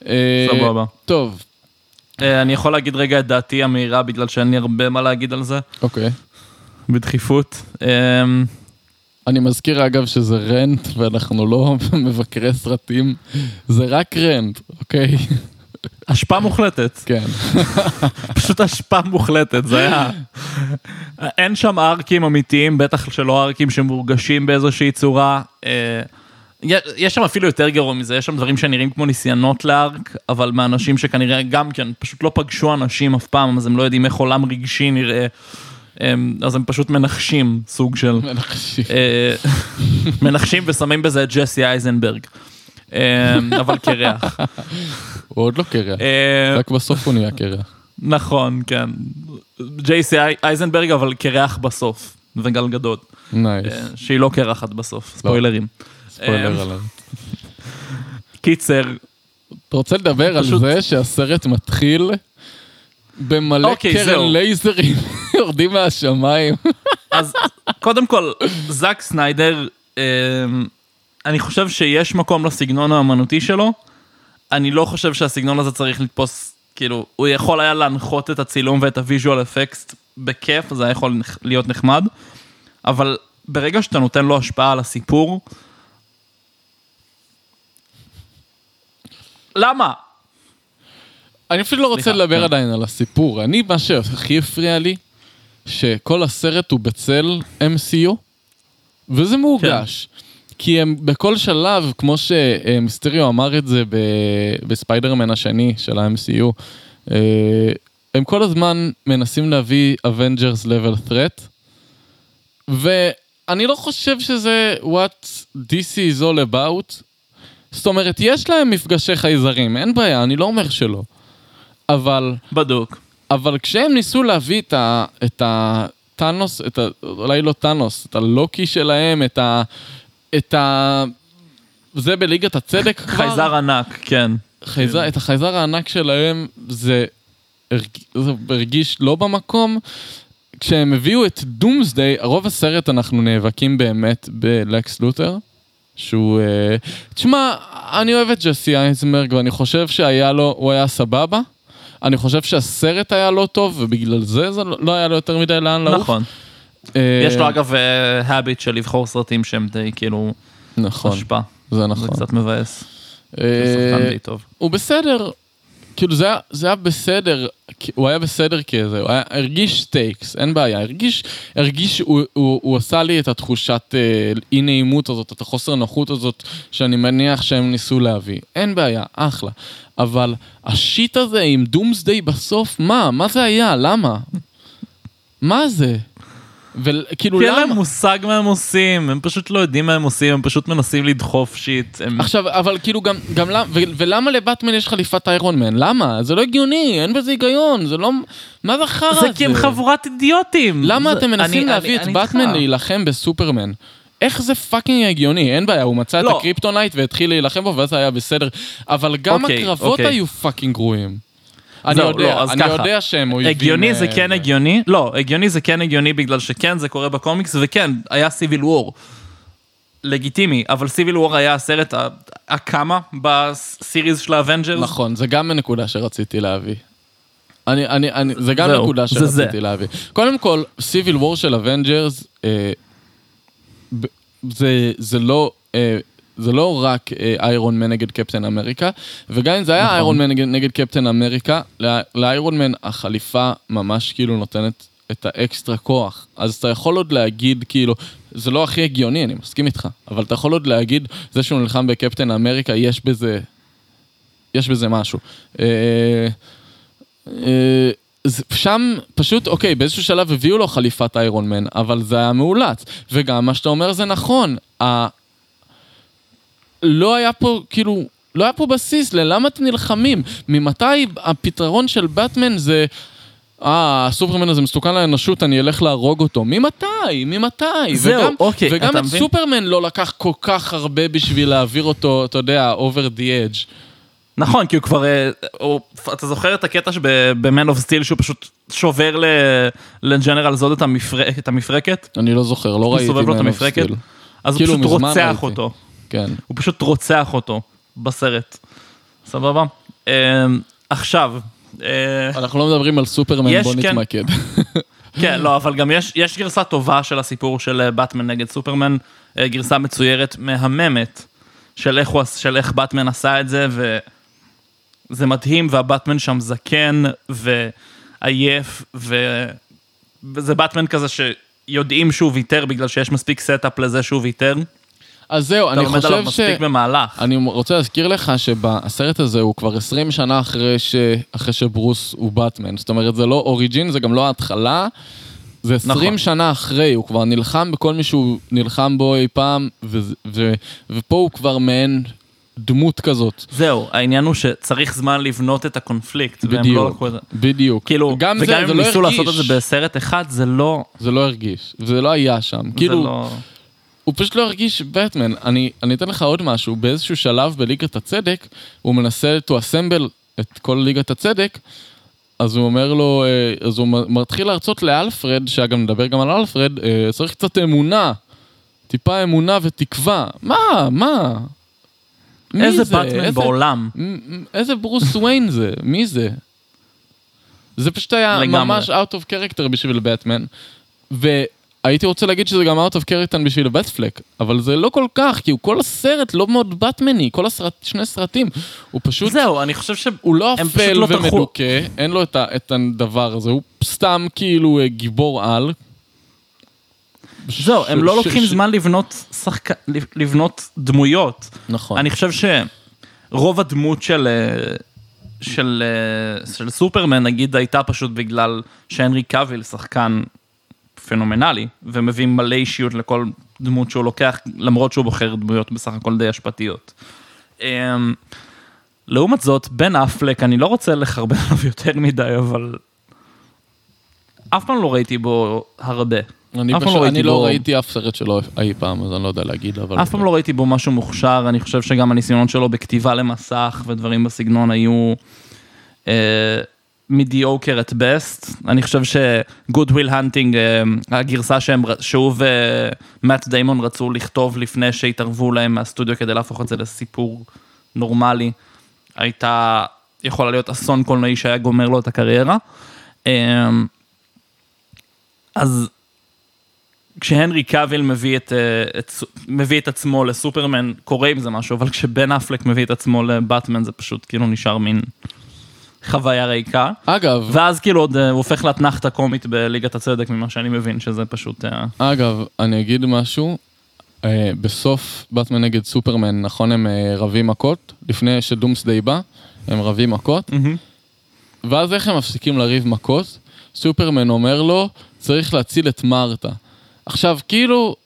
אה,
סבבה.
טוב,
אה, אני יכול להגיד רגע את דעתי המהירה, בגלל שאין לי הרבה מה להגיד על זה,
אוקיי.
בדחיפות. אה,
אני מזכיר אגב שזה רנט, ואנחנו לא (laughs) מבקרי סרטים, זה רק רנט, אוקיי?
אשפה מוחלטת,
כן. (laughs)
פשוט אשפה מוחלטת, זה היה... אין שם ארקים אמיתיים, בטח שלא ארקים שמורגשים באיזושהי צורה. יש שם אפילו יותר גרוע מזה, יש שם דברים שנראים כמו ניסיונות ל arc, אבל מאנשים שכנראה גם כן פשוט לא פגשו אנשים אף פעם, אז הם לא יודעים איך עולם רגשי נראה. אז הם פשוט מנחשים סוג של...
מנחשים.
אה, (laughs) מנחשים ושמים בזה את ג'סי אייזנברג. אה, אבל קרח. (laughs)
הוא עוד לא קרח,
אה,
רק בסוף הוא נהיה קרח.
נכון, כן. ג'סי אייזנברג, אבל קרח בסוף, וגל
גדות. nice.
אה, שהיא לא קרחת בסוף, ספוילרים.
ספוילר
אה,
עליו.
קיצר,
אתה רוצה לדבר על זה שהסרט מתחיל במלא
אוקיי,
קרן. לייזרים (laughs) יורדים מהשמיים?
אז קודם כל, זאק סניידר, אה, אני חושב שיש מקום לסגנון האמנותי שלו, אני לא חושב שהסגנון הזה צריך לתפוס, כאילו, הוא יכול היה להנחות את הצילום ואת ה visual effects בכיף, זה היה יכול להיות נחמד, אבל ברגע שאתה נותן לו השפעה על הסיפור, למה?
אני אפילו לא רוצה
סליחה,
לדבר
כן.
עדיין על הסיפור. אני, מה שהכי הפריע לי, שכל הסרט הוא בצל MCU, וזה מורגש. כי הם בכל שלב, כמו שמיסטריו אמר את זה בספיידרמן השני של ה-MCU, אה, הם כל הזמן מנסים להביא Avengers level threat, ואני לא חושב שזה what DC is all about. זאת אומרת, יש להם מפגשי חייזרים, אין בעיה, אני לא אומר שלא. אבל,
בדוק.
אבל כשהם ניסו להביא את, ה, את הטאנוס, את ה, אולי לא טאנוס, את הלוקי שלהם, את ה... את ה... זה בליגת הצדק כבר?
חייזר ענק, כן.
חייזר, את החייזר הענק שלהם, זה, הרג, זה הרגיש לא במקום. כשהם הביאו את דומסדיי, רוב הסרט אנחנו נאבקים באמת בלקס לותר, שהוא... אה, תשמע, אני אוהב את ג'סי אייזנברג ואני חושב שהיה לו, הוא היה סבבה. אני חושב שהסרט היה לא טוב, ובגלל זה זה לא לא היה לו יותר מדי לאן לעוף.
נכון.
אה,
יש לו אגב הביט של לבחור סרטים שהם די כאילו
נכון,
השפעה.
זה
זה
נכון.
קצת מבאס.
אה,
זה די טוב.
הוא בסדר, כאילו זה היה, זה היה בסדר, הוא היה בסדר כזה, הוא היה, הרגיש stakes, אין בעיה, הרגיש, הרגיש, הוא, הוא, הוא עשה לי את התחושת אה, אי נעימות הזאת, את החוסר נוחות הזאת, שאני מניח שהם ניסו להביא, אין בעיה, אחלה. אבל ה shit הזה עם דומסדיי בסוף, מה? מה זה היה? למה? מה זה? וכאילו
כי אין להם
למה?
מושג מה הם עושים, הם פשוט לא יודעים מה הם עושים, הם פשוט מנסים לדחוף shit. הם-
עכשיו, אבל כאילו גם, גם למה, ו- ולמה לבטמן יש חליפת איירון מן? למה? זה לא הגיוני, אין בזה היגיון, זה לא... מה זה החרא הזה?
זה כי הם חבורת אידיוטים.
למה
זה-
אתם מנסים
אני-
להביא
אני-
את
אני
בטמן. להילחם בסופרמן? איך זה fucking הגיוני? אין בעיה, הוא מצא את
לא.
הקריפטונייט והתחיל להילחם בו ואז היה בסדר. אבל גם
אוקיי,
הקרבות
אוקיי.
היו fucking גרועים. אני
זהו,
יודע,
לא, אז
אני
ככה.
יודע שהם אויבים...
הגיוני זה
אה,
כן הגיוני, לא, הגיוני זה כן הגיוני בגלל שכן זה קורה בקומיקס, וכן, היה סיביל וור. לגיטימי, אבל סיביל וור היה הסרט הכמה ב series של האבנג'רס.
נכון, זה גם נקודה שרציתי להביא. אני, אני, אני, זה גם
זהו,
נקודה שרציתי
זה.
להביא. קודם כל, סיביל וור של אבנג'רס, אה, זה, זה לא... אה, זה לא רק אה, איירון מן נגד קפטן אמריקה, וגם אם זה היה
נכון.
איירון מן נגד, קפטן אמריקה, לא- לאיירון מן החליפה ממש כאילו נותנת את האקסטרה כוח. אז אתה יכול עוד להגיד, כאילו, זה לא הכי הגיוני, אני מסכים איתך, אבל אתה יכול עוד להגיד, זה שהוא נלחם בקפטן אמריקה, יש בזה יש בזה משהו. אה, אה, שם פשוט, אוקיי, באיזשהו שלב הביאו לו חליפת איירון מן, אבל זה היה מאולץ. וגם מה שאתה אומר זה נכון. לא היה פה, כאילו, לא היה פה בסיס ללמה אתם נלחמים. ממתי הפתרון של באטמן זה... אה, הסופרמן הזה מסוכן לאנושות, אני אלך להרוג אותו. ממתי? ממתי?
זהו,
וגם,
אוקיי,
וגם
אתה
את
מבין?
סופרמן לא לקח כל כך הרבה בשביל להעביר אותו, אתה יודע, over the edge.
נכון, כי הוא כבר, אה, הוא- אתה זוכר את הקטע ב-Man of Steel שהוא פשוט שובר לג'נרל זוד את המפרק- את המפרקת?
אני לא זוכר, לא
הוא
ראיתי Man of? Steel.
אז הוא
כאילו,
פשוט
מזמן
רוצח. אותו.
כן.
הוא פשוט רוצח אותו בסרט. סבבה? אה, עכשיו, אה,
אנחנו לא מדברים על סופרמן, בוא
כן.
נתמקד. (laughs)
כן, לא, אבל גם יש, יש גרסה טובה של הסיפור של אה, באטמן נגד סופרמן, אה, גרסה מצוירת, מהממת, של איך, הוא, של איך באטמן עשה את זה, וזה מדהים, והבאטמן שם זקן ועייף, ו... וזה באטמן כזה שיודעים שהוא ויתר בגלל שיש מספיק stuff לזה שהוא ויתר.
אז זהו,
אתה
אני
עליו
חושב ש...
מספיק במהלך.
אני רוצה להזכיר לך שבסרט הזה הוא כבר 20 שנה אחרי, ש... אחרי שברוס הוא באטמן. זאת אומרת, זה לא origin, זה גם לא ההתחלה. זה 20
נכון.
שנה אחרי, הוא כבר נלחם בכל מי שהוא נלחם בו אי פעם, ו... ו... ופה הוא כבר מעין דמות כזאת.
זהו, העניין הוא שצריך זמן לבנות את הקונפליקט, והם לא
בדיוק,
לקחו את זה.
בדיוק.
כאילו,
גם
וגם
זה
אם
לא
ניסו
הרגיש.
לעשות את זה בסרט אחד, זה לא...
זה לא הרגיש, זה לא היה שם.
זה
כאילו,
לא...
הוא פשוט לא הרגיש בטמן. אני, אני אתן לך עוד משהו, באיזשהו שלב בליגת הצדק, הוא מנסה to assemble את כל ליגת הצדק, אז הוא אומר לו, אה, אז הוא מתחיל להרצות לאלפרד, שאגב נדבר גם על אלפרד, אה, צריך קצת אמונה, טיפה אמונה ותקווה. מה, מה?
איזה
זה?
באטמן בעולם.
איזה ברוס וויין זה? מי זה? זה פשוט היה
לגמרי.
ממש out of character בשביל באטמן. והייתי רוצה להגיד שזה גם out of character בשביל בטפלק, אבל זה לא כל כך, כי הוא כל הסרט לא מאוד באטמני, כל הסרט, שני סרטים. הוא פשוט,
זהו, אני חושב ש...
הוא לא
הם
אפל
לא.
ומדוכא, אין לו את, ה, את הדבר הזה, הוא סתם כאילו אה, גיבור על.
זהו, הם
ש-
לא
ש-
לוקחים
ש-
זמן לבנות שחק... לבנות דמויות.
נכון.
אני חושב שרוב הדמות של, אה, של, אה, של סופרמן, נגיד, הייתה פשוט בגלל שהנרי קאביל שחקן פנומנלי, ומביא מלא אישיות לכל דמות שהוא לוקח, למרות שהוא בוחר דמויות בסך הכל די השפעתיות. אה, לעומת זאת, בן אפלק, אני לא רוצה לחרבן (laughs) עליו יותר מדי, אבל אף פעם לא ראיתי בו הרבה.
אני, פשוט,
לא
אני
ראיתי
לא
בו-
ראיתי אף סרט שלו אי פעם, אז אני לא יודע להגיד, אבל...
אף פעם לא ראיתי בו משהו מוכשר, אני חושב שגם הניסיונות שלו בכתיבה למסך ודברים בסגנון היו מדיוקר את בסט. אני חושב ש-good will hunting, אה, הגרסה שהם, שהוא ומאט דיימון רצו לכתוב לפני שהתערבו להם מהסטודיו כדי להפוך את זה לסיפור נורמלי, הייתה יכולה להיות אסון קולנועי שהיה גומר לו את הקריירה. אה, אז כשהנרי קאביל מביא את, אה, את, מביא את עצמו לסופרמן, קורה עם זה משהו, אבל כשבן אפלק מביא את עצמו לבטמן, זה פשוט כאילו נשאר מין חוויה ריקה.
אגב,
ואז כאילו עוד אה, הוא הופך לאתנחתא קומית בליגת הצדק, ממה שאני מבין, שזה פשוט... אה,
אגב, אני אגיד משהו. אה, בסוף באטמן נגד סופרמן, נכון, הם רבים מכות? לפני שדומסדיי בא, הם רבים מכות. ואז איך הם מפסיקים לריב מכות? סופרמן אומר לו, צריך להציל את מרתה. עכשיו, כאילו,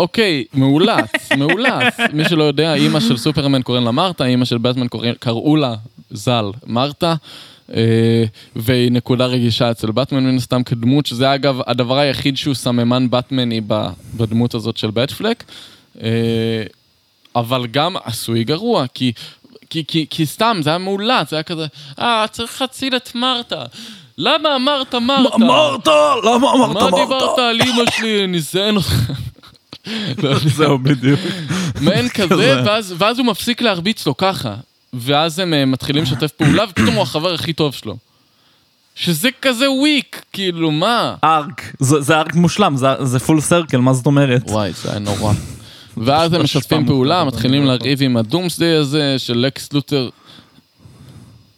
אוקיי, מאולץ, (laughs) מאולץ. מי שלא יודע, אימא של סופרמן קוראים לה מרתה, אימא של באטמן קראו לה ז"ל מרתה. אה, והיא נקודה רגישה אצל באטמן מן הסתם כדמות, שזה אגב הדבר היחיד שהוא סממן באטמני בדמות הזאת של בטפלק. אה, אבל גם עשוי גרוע, כי, כי, כי, כי סתם, זה היה מאולץ, זה היה כזה, אה, צריך להציל את מרתה. למה אמרת מרתה?
אמרת? למה אמרת
מה דיברת על אימא שלי, אני אזיין אותך. (laughs)
זהו, בדיוק.
מעין כזה, ואז הוא מפסיק להרביץ לו ככה. ואז הם אה, מתחילים לשתף פעולה, ופתאום הוא החבר הכי טוב שלו. שזה כזה וויק, כאילו, מה?
ארק, זה זה ארק מושלם, זה- זה פול סרקל, מה זאת אומרת?
וואי, זה היה נורא. ואז הם משתפים פעולה, מתחילים
לא
לריב עם הדומסדיי הזה של לקס לותר.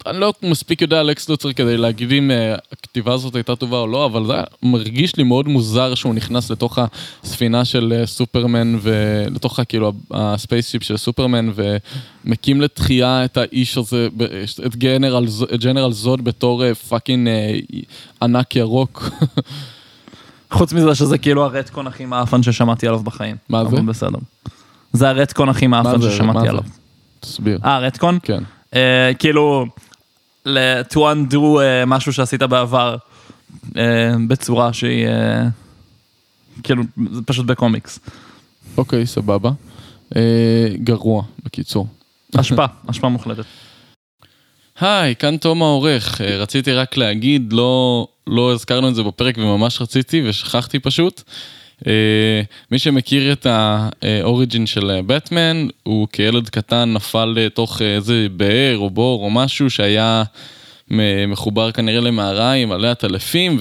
אני לא מספיק יודע על לקס לותר כדי להגיד אם אה, הכתיבה הזאת הייתה טובה או לא, אבל זה מרגיש לי מאוד מוזר שהוא נכנס לתוך הספינה של אה, סופרמן ולתוך כאילו ה spaceship של סופרמן ומקים לתחייה את האיש הזה, את גנרל, את General זוד בתור אה, fucking ענק ירוק.
חוץ מזה שזה כאילו ה retcon הכי מאפן ששמעתי עליו בחיים.
מה זה?
בסדר. זה ה retcon
הכי
מאפן ששמעתי? עליו.
תסביר.
אה, retcon?
כן.
אה, כאילו, to undo אה, משהו שעשית בעבר אה, בצורה שהיא, אה, כאילו, פשוט בקומיקס.
אוקיי, סבבה. אה, גרוע, בקיצור.
אשפה, (laughs) אשפה מוחלטת.
היי, כאן תום העורך. אה, רציתי רק להגיד, לא, לא הזכרנו את זה בפרק וממש רציתי ושכחתי פשוט. אה, מי שמכיר את האוריג'ין של בטמן, הוא כילד קטן נפל לתוך איזה באר או בור או משהו שהיה מחובר כנראה למערה עם עלי הטלפים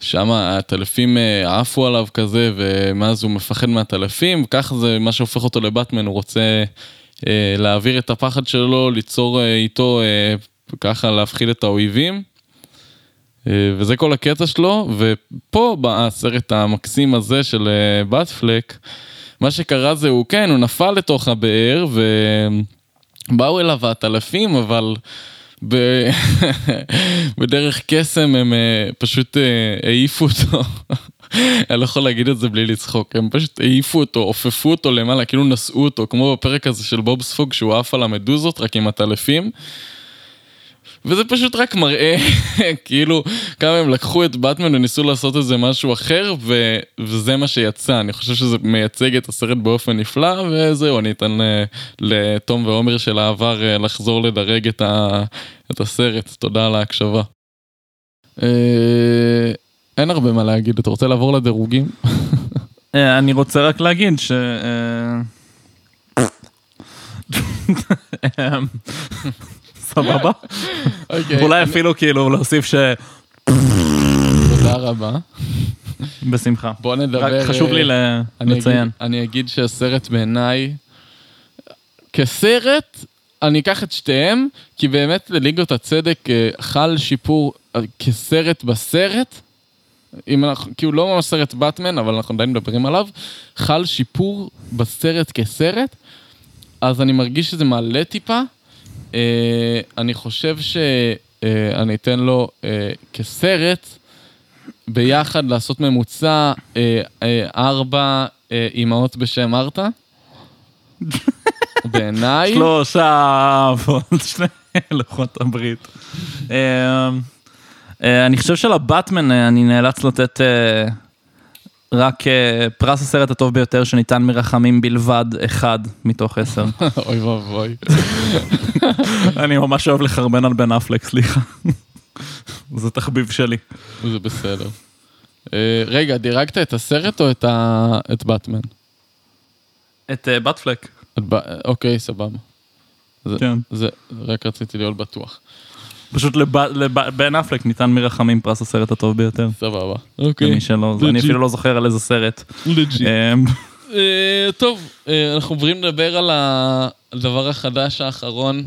ושם הטלפים אה, עפו עליו כזה ומאז הוא מפחד מהטלפים, ככה זה מה שהופך אותו לבטמן, הוא רוצה אה, להעביר את הפחד שלו, ליצור איתו, ככה להפחיד את האויבים. אה, וזה כל הקטע שלו, ופה בסרט המקסים הזה של אה, באטפלק, מה שקרה זה הוא, כן, הוא נפל לתוך הבאר, ובאו אליו העטלפים, אבל ב... (laughs) בדרך קסם הם אה, פשוט אה, העיפו אותו. (laughs) אני לא יכול להגיד את זה בלי לצחוק, הם פשוט העיפו אותו, עופפו אותו למעלה, כאילו נשאו אותו, כמו בפרק הזה של בוב ספוג שהוא עף על המדוזות, רק עם הטלפים. וזה פשוט רק מראה, (laughs) כאילו, כמה הם לקחו את באטמן וניסו לעשות איזה משהו אחר, ו- וזה מה שיצא. אני חושב שזה מייצג את הסרט באופן נפלא, וזהו, אני אתן ל- לתום ועומר של העבר אה, לחזור לדרג את, ה- את הסרט. תודה על ההקשבה. אה, אין הרבה מה להגיד, אתה רוצה לעבור לדירוגים?
אה, אני רוצה רק להגיד ש... (laughs) סבבה?
אוקיי,
אולי אפילו כאילו להוסיף ש...
תודה רבה.
בשמחה.
בוא נדבר...
רק חשוב לי
אה,
ל-
אני
לציין.
אגיד, אני אגיד שהסרט בעיניי, כסרט, אני אקח את שתיהם, כי באמת לליגות הצדק אה, חל שיפור אה, כסרט בסרט, אם אנחנו, כי הוא לא ממש סרט באטמן, אבל אנחנו עדיין מדברים עליו, חל שיפור בסרט כסרט, אז אני מרגיש שזה מעלה טיפה. אה, אני חושב שאני אתן לו אה, כסרט, ביחד לעשות ממוצע אה, אה, ארבע אה, אימהות בשם ארתה. (laughs) בעיניי,
שלושה ועוד שני לוחות הברית. אה, אני חושב שלבטמן אה, אני נאלץ לתת אה, רק אה, פרס הסרט הטוב ביותר שניתן מרחמים בלבד, אחד מתוך עשר. (laughs)
אוי ואבוי. (laughs)
אני ממש אוהב לחרבן על בן אפלק, סליחה. (laughs) זה תחביב שלי.
זה בסדר. אה, רגע, דירגת את הסרט או את ה- את באטמן?
את אה, באטפלק.
את ב- אוקיי, סבבה. זה-
כן.
זה, רק רציתי להיות בטוח.
פשוט לב- לב- בן אפלק ניתן מרחמים פרס הסרט הטוב ביותר.
סבבה. אוקיי.
למי שלא. אני אפילו לא זוכר על איזה סרט. אמ,
אה, טוב, אה, אנחנו עוברים לדבר על הדבר החדש האחרון,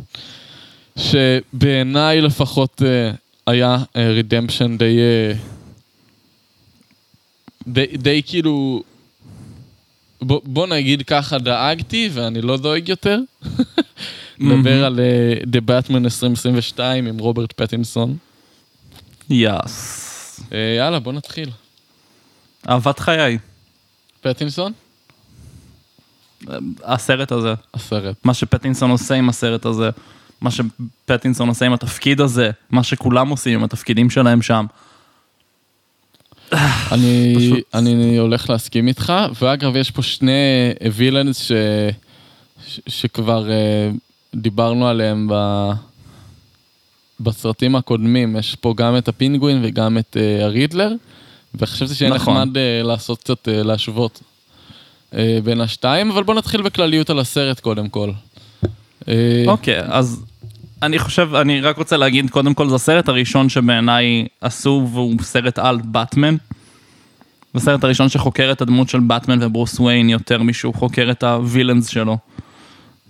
שבעיניי לפחות אה, היה רידמפשן די... די, די כאילו... בוא, בוא נגיד ככה, דאגתי ואני לא דואג יותר. (laughs) נדבר על אה, The Batman 2022 עם רוברט פטינסון.
יאס.
אה, יאללה, בוא נתחיל.
אהבת חיי.
פטינסון?
הסרט הזה.
הסרט.
מה שפטינסון עושה עם הסרט הזה. מה שפטינסון עושה עם התפקיד הזה. מה שכולם עושים עם התפקידים שלהם שם.
אני,
פשוט-
אני הולך להסכים איתך, ואגב, יש פה שני וילאנס ש, ש, שכבר uh, דיברנו עליהם ב, בסרטים הקודמים. יש פה גם את הפינגווין וגם את uh, הרידלר, וחשבתי שיהיה
נכון.
נחמד uh, לעשות קצת, uh, להשוות uh, בין השתיים, אבל בוא נתחיל בכלליות על הסרט קודם כל.
אוקיי, אז אני חושב, אני רק רוצה להגיד, קודם כל זה הסרט הראשון שבעיניי עשו, והוא סרט על באטמן. זה הסרט הראשון שחוקר את הדמות של באטמן וברוס וויין יותר משהוא חוקר את הווילאנס שלו,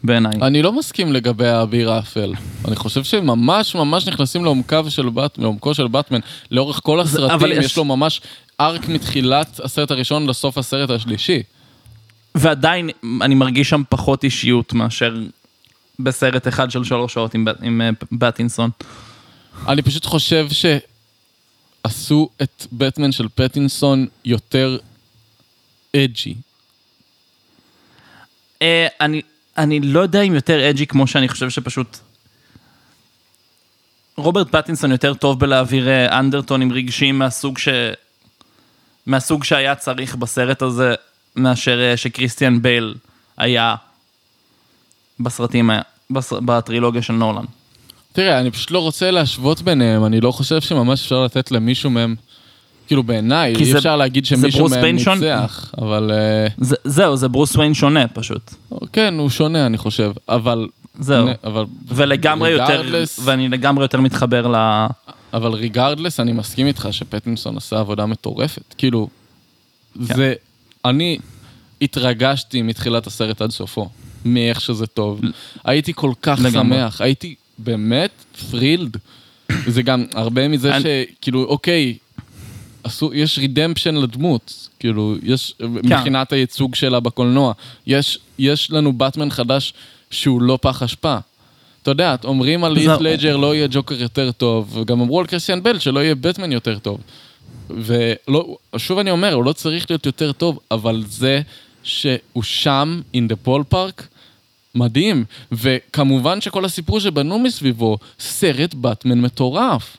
בעיניי.
אני לא מסכים לגבי האביר האפל. אני חושב שממש ממש נכנסים לעומקו של באטמן, לעומקו של באטמן. לאורך כל הסרטים
אבל
יש...
יש-
לו ממש ארק מתחילת הסרט הראשון לסוף הסרט השלישי.
ועדיין אני מרגיש שם פחות אישיות מאשר בסרט אחד של שלוש שעות עם, ב- עם אה, בטינסון.
אני פשוט חושב שעשו את בטמן של פטינסון יותר אג'י.
אה, אני, אני לא יודע אם יותר אג'י כמו שאני חושב שפשוט... רוברט פטינסון יותר טוב בלהעביר אה, אנדרטונים רגשיים מהסוג ש... מהסוג שהיה צריך בסרט הזה, מאשר אה, שקריסטיאן בייל היה בסרטים, בס... בטרילוגיה של נולן.
תראה, אני פשוט לא רוצה להשוות ביניהם, אני לא חושב שממש אפשר לתת למישהו מהם, כאילו בעיניי, אי
זה-
אפשר להגיד שמישהו מהם ניצח, אבל אה,
זה, זהו, זה ברוס וויין שונה פשוט.
כן, הוא שונה אני חושב, אבל...
זהו.
אבל
ולגמרי יותר, ואני לגמרי יותר מתחבר ל...
אבל regardless, אני מסכים איתך שפטינסון עשה עבודה מטורפת. כאילו,
כן.
זה... אני התרגשתי מתחילת הסרט עד סופו, מאיך שזה טוב. הייתי כל כך
לגמרי.
שמח, הייתי באמת thrilled. זה גם הרבה מזה שכאילו, אוקיי, עשו, יש redemption לדמות, כאילו, יש,
כן.
מבחינת הייצוג שלה בקולנוע. יש, יש לנו באטמן חדש שהוא לא פח אשפה. אתה יודע, אומרים על ליף לג'ר לא יהיה ג'וקר יותר טוב, וגם אמרו על קריסטיאן בל שלא יהיה בטמן יותר טוב. ולא, שוב אני אומר, הוא לא צריך להיות יותר טוב, אבל זה שהוא שם, in the ballpark, מדהים. וכמובן שכל הסיפור שבנו מסביבו, סרט באטמן מטורף.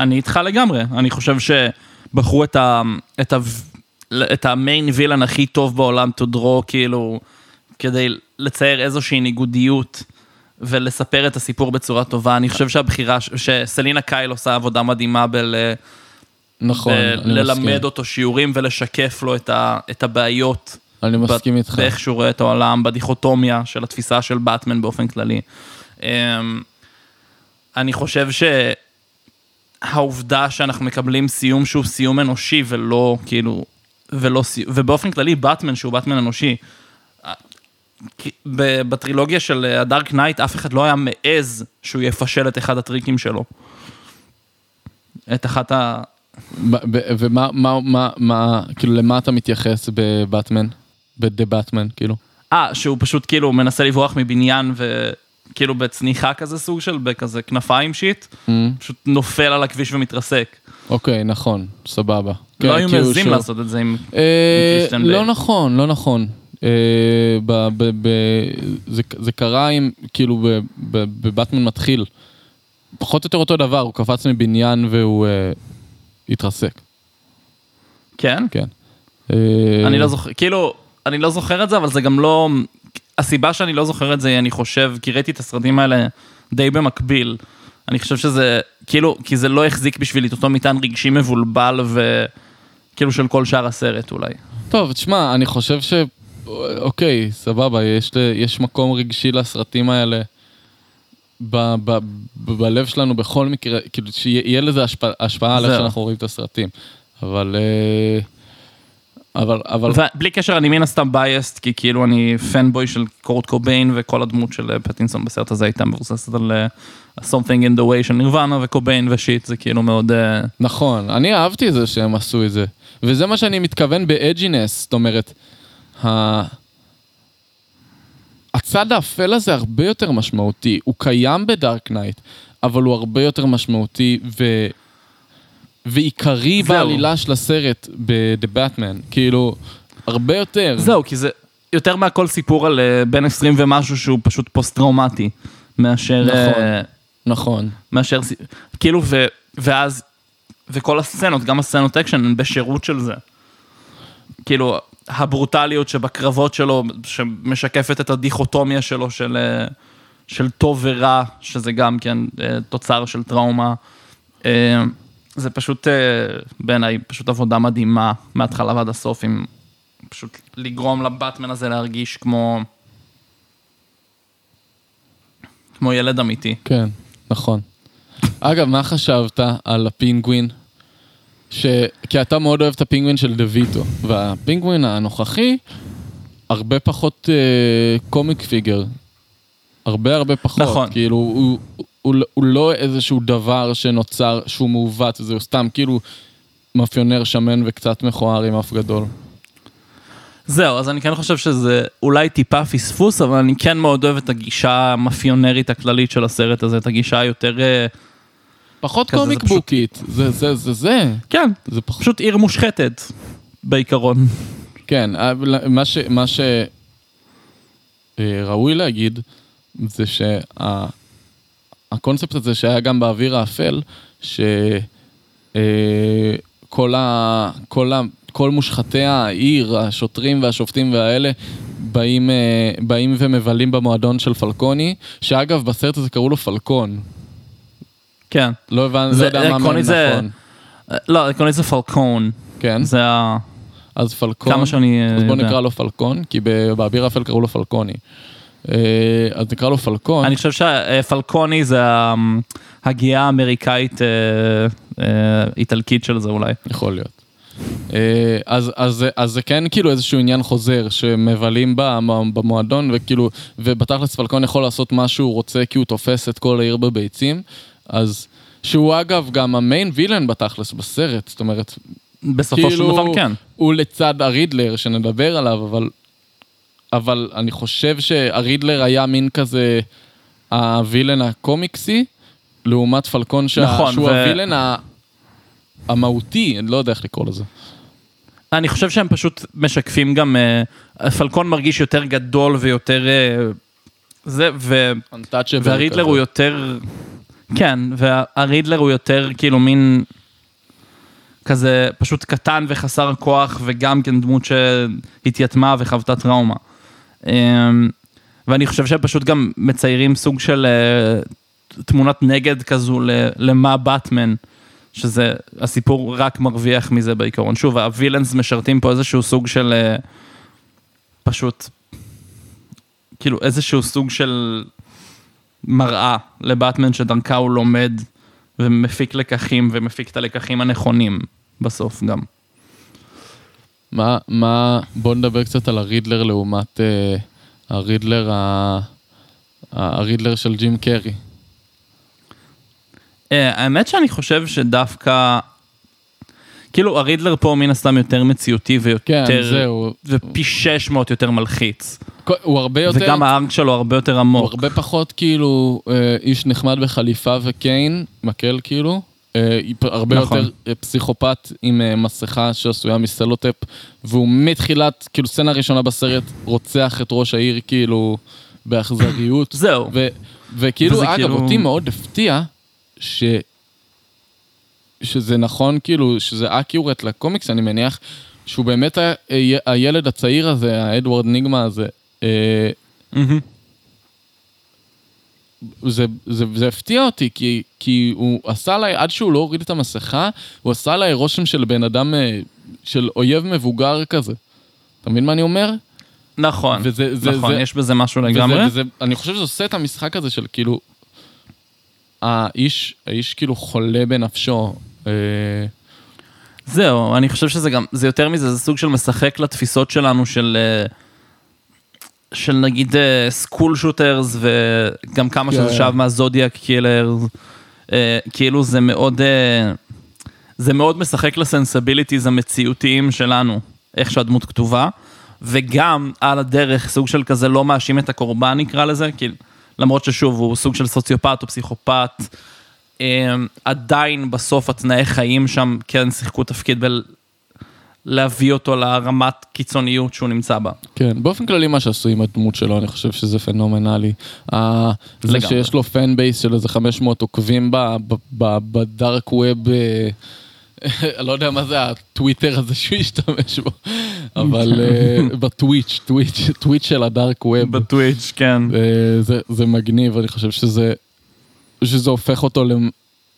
אני איתך לגמרי, אני חושב שבחרו את, ה, את, ה, את המיין וילן הכי טוב בעולם to draw, כאילו, כדי לצייר איזושהי ניגודיות ולספר את הסיפור בצורה טובה. אני חושב שהבחירה, ש- שסלינה קייל עושה עבודה מדהימה בל,
נכון, אני מסכים.
ללמד אותו שיעורים ולשקף לו את, ה, את הבעיות
אני מסכים איתך.
באיך שהוא רואה את העולם, בדיכוטומיה של התפיסה של באטמן באופן כללי. אמ, אני חושב שהעובדה שאנחנו מקבלים סיום שהוא סיום אנושי ולא כאילו, ולא, סי- ובאופן כללי באטמן שהוא באטמן אנושי. בטרילוגיה של ה Dark Knight אף אחד לא היה מעז שהוא יפשל את אחד הטריקים שלו. את אחת ה...
ומה, מה, מה, מה, כאילו, למה אתה מתייחס בבטמן? ב The Batman, כאילו?
אה, שהוא פשוט כאילו מנסה לברוח מבניין וכאילו בצניחה כזה סוג של, בכזה כנפיים שיט,
Mm.
פשוט נופל על הכביש ומתרסק.
אוקיי, נכון, סבבה. כן,
לא היו
כאילו
מעזים לעשות את זה עם...
אה,
קריסטיאן
לא
בייל.
נכון, לא נכון. אה, ב- ב- ב- זה- קרה עם, כאילו, בבטמן מתחיל. פחות או יותר אותו דבר, הוא קפץ מבניין והוא אה, התרסק,
כן?
כן. אה,
אני לא זוכר, כאילו, אני לא זוכר את זה, אבל זה גם לא... הסיבה שאני לא זוכר את זה, אני חושב, כי ראיתי את הסרטים האלה די במקביל. אני חושב שזה, כאילו, כי זה לא החזיק בשבילי את אותו מטען רגשי מבולבל וכאילו של כל שאר הסרט אולי.
טוב, תשמע, אני חושב ש... אוקיי, סבבה, יש, יש מקום רגשי לסרטים האלה ב, ב, ב, בלב שלנו בכל מקרה, כאילו שיהיה לזה השפעה, השפעה על איך. שאנחנו רואים את הסרטים. אבל... אה, אבל, אבל...
ובלי קשר, אני מן הסתם biased, כי כאילו אני fanboy של קורט קוביין, וכל הדמות של אה, פטינסון בסרט הזה הייתה מבוססת על אה, something in the way של נירוונה וקוביין ו shit, זה כאילו מאוד... אה,
נכון, אני אהבתי את זה שהם עשו את זה. וזה מה שאני מתכוון ב edginess, זאת אומרת. הצד האפל הזה הרבה יותר משמעותי. הוא קיים ב Dark Knight, אבל הוא הרבה יותר משמעותי ו... ועיקרי
זהו.
בעלילה של הסרט ב-The Batman. כאילו, הרבה יותר.
זהו, כי זה יותר מהכל סיפור על אה, בן 20 ומשהו שהוא פשוט פוסט-טראומטי, מאשר...
נכון.
אה,
נכון.
מאשר... כאילו, ו, ואז... וכל הסצנות, גם הסצנות אקשן, הן בשירות של זה. כאילו, הברוטליות שבקרבות שלו, שמשקפת את הדיכוטומיה שלו של, אה, של טוב ורע, שזה גם כן אה, תוצר של טראומה. זה פשוט, אה, בעיניי, פשוט עבודה מדהימה, מההתחלה ועד הסוף, עם פשוט לגרום לבטמן הזה להרגיש כמו... כמו ילד אמיתי.
כן, נכון. אגב, מה חשבת על הפינגווין? ש... כי אתה מאוד אוהב את הפינגווין של דה ויטו, והפינגווין הנוכחי, הרבה פחות אה, קומיק פיגר. הרבה הרבה פחות.
נכון.
כאילו, הוא, הוא, הוא, הוא לא איזשהו דבר שנוצר, שהוא מעוות, זה סתם כאילו מאפיונר שמן וקצת מכוער עם אף גדול.
זהו, אז אני כן חושב שזה אולי טיפה פספוס, אבל אני כן מאוד אוהב את הגישה המאפיונרית הכללית של הסרט הזה, את הגישה היותר... אה,
פחות
כזה, זה
קומיק
פשוט-
בוקית, זה זה זה זה.
כן,
זה פחות...
פשוט עיר מושחתת, בעיקרון.
כן, מה ש... מה ש... אה, ראוי להגיד, זה שהקונספט הזה שהיה גם באוויר האפל, שכל ה... כל ה... כל מושחתי העיר, השוטרים והשופטים והאלה, באים, אה, באים ומבלים במועדון של פלקוני, שאגב, בסרט הזה קראו לו פלקון.
כן.
לא הבנתי,
זה-
לא יודע מה מהם
זה-
נכון.
אה, לא, עקרונית זה פלקון.
כן,
זה ה...
אז פלקון.
כמה שאני אה,
אז בוא
יודע.
נקרא לו פלקון, כי באביר האפל קראו לו פלקוני. אה, אז נקרא לו פלקון.
אני חושב שפלקוני זה ה- הגייה האמריקאית אה, אה, איטלקית של זה אולי.
יכול להיות. אז, אז, אז זה כן כאילו איזשהו עניין חוזר, שמבלים במו- במועדון, וכאילו, ובתכלס פלקון יכול לעשות מה שהוא רוצה, כי הוא תופס את כל העיר בביצים, אז, שהוא אגב גם המיין וילן בתכלס בסרט, זאת אומרת,
בסופו של
כאילו,
דבר כן.
הוא לצד הרידלר שנדבר עליו, אבל, אבל אני חושב שהרידלר היה מין כזה הווילן הקומיקסי, לעומת פלקון שה...
נכון,
שהוא
ו-
הווילן ה... המהותי, אני לא יודע איך לקרוא לזה.
אני חושב שהם פשוט משקפים גם, אה, פלקון מרגיש יותר גדול ויותר... אה, זה, ו... והרידלר. הוא יותר... כן, והרידלר הוא יותר כאילו מין... כזה פשוט קטן וחסר כוח, וגם כן דמות שהתייתמה וחוותה טראומה. אמ, ואני חושב שהם פשוט גם מציירים סוג של אה, תמונת נגד כזו למה באטמן, שזה, הסיפור רק מרוויח מזה בעיקרון. שוב, הווילאנס משרתים פה איזשהו סוג של... אה, פשוט, כאילו איזשהו סוג של מראה לבטמן שדרכה הוא לומד ומפיק לקחים ומפיק את הלקחים הנכונים בסוף גם.
מה, מה, בוא נדבר קצת על הרידלר לעומת אה, הרידלר, ה, הרידלר של ג'ים קרי.
אה, האמת שאני חושב שדווקא, כאילו הרידלר פה מן הסתם יותר מציאותי
כן,
ויותר,
זהו.
ופי 600 יותר מלחיץ.
הוא הרבה יותר,
וגם הארק שלו הרבה יותר
הוא
עמוק.
הרבה פחות כאילו אה, איש נחמד בחליפה וקיין, מקל כאילו. אה, הרבה
נכון.
יותר אה, פסיכופת עם אה, מסכה שעשויה מסלוטפ, והוא מתחילת, כאילו סצנה ראשונה בסרט, רוצח את ראש העיר כאילו באכזריות. (laughs)
זהו.
ו, וכאילו, אגב,
כאילו-
אותי מאוד הפתיע ש... שזה נכון, כאילו, שזה אקיורט לקומיקס, אני מניח, שהוא באמת ה... הילד הצעיר הזה, האדוארד ניגמה הזה,
מהמם.
זה, זה, זה הפתיע אותי, כי, כי הוא עשה עליי, עד שהוא לא הוריד את המסכה, הוא עשה עליי רושם של בן אדם, אה, של אויב מבוגר כזה. אתה מבין מה אני אומר?
נכון,
וזה- זה-
נכון,
זה-
יש בזה משהו
וזה,
לגמרי.
וזה, אני חושב שזה עושה את המשחק הזה של כאילו, האיש, האיש כאילו חולה בנפשו. אה,
זהו, אני חושב שזה גם, זה יותר מזה, זה סוג של משחק לתפיסות שלנו של, אה, של נגיד school shooters וגם כמה שזה
כן.
שאב מה Zodiac Killer, כאילו זה מאוד, אה, זה מאוד משחק ל sensibilities המציאותיים שלנו, איך שהדמות כתובה, וגם על הדרך סוג של כזה לא מאשים את הקורבן נקרא לזה, כי למרות ששוב הוא סוג של סוציופת או פסיכופת, אה, עדיין בסוף התנאי חיים שם כן שיחקו תפקיד בלהביא אותו לרמת קיצוניות שהוא נמצא בה.
כן, באופן כללי מה שעשו עם הדמות שלו, אני חושב שזה פנומנלי. ה- זה
לגמרי.
שיש לו fan base של איזה 500 עוקבים ב dark web, אה, (laughs) אני לא יודע מה זה הטוויטר הזה שהוא השתמש בו, אבל אה, (laughs) בטוויץ', טוויץ', טוויץ' של ה dark web.
בטוויץ', כן.
אה, זה, זה מגניב, אני חושב שזה, שזה הופך אותו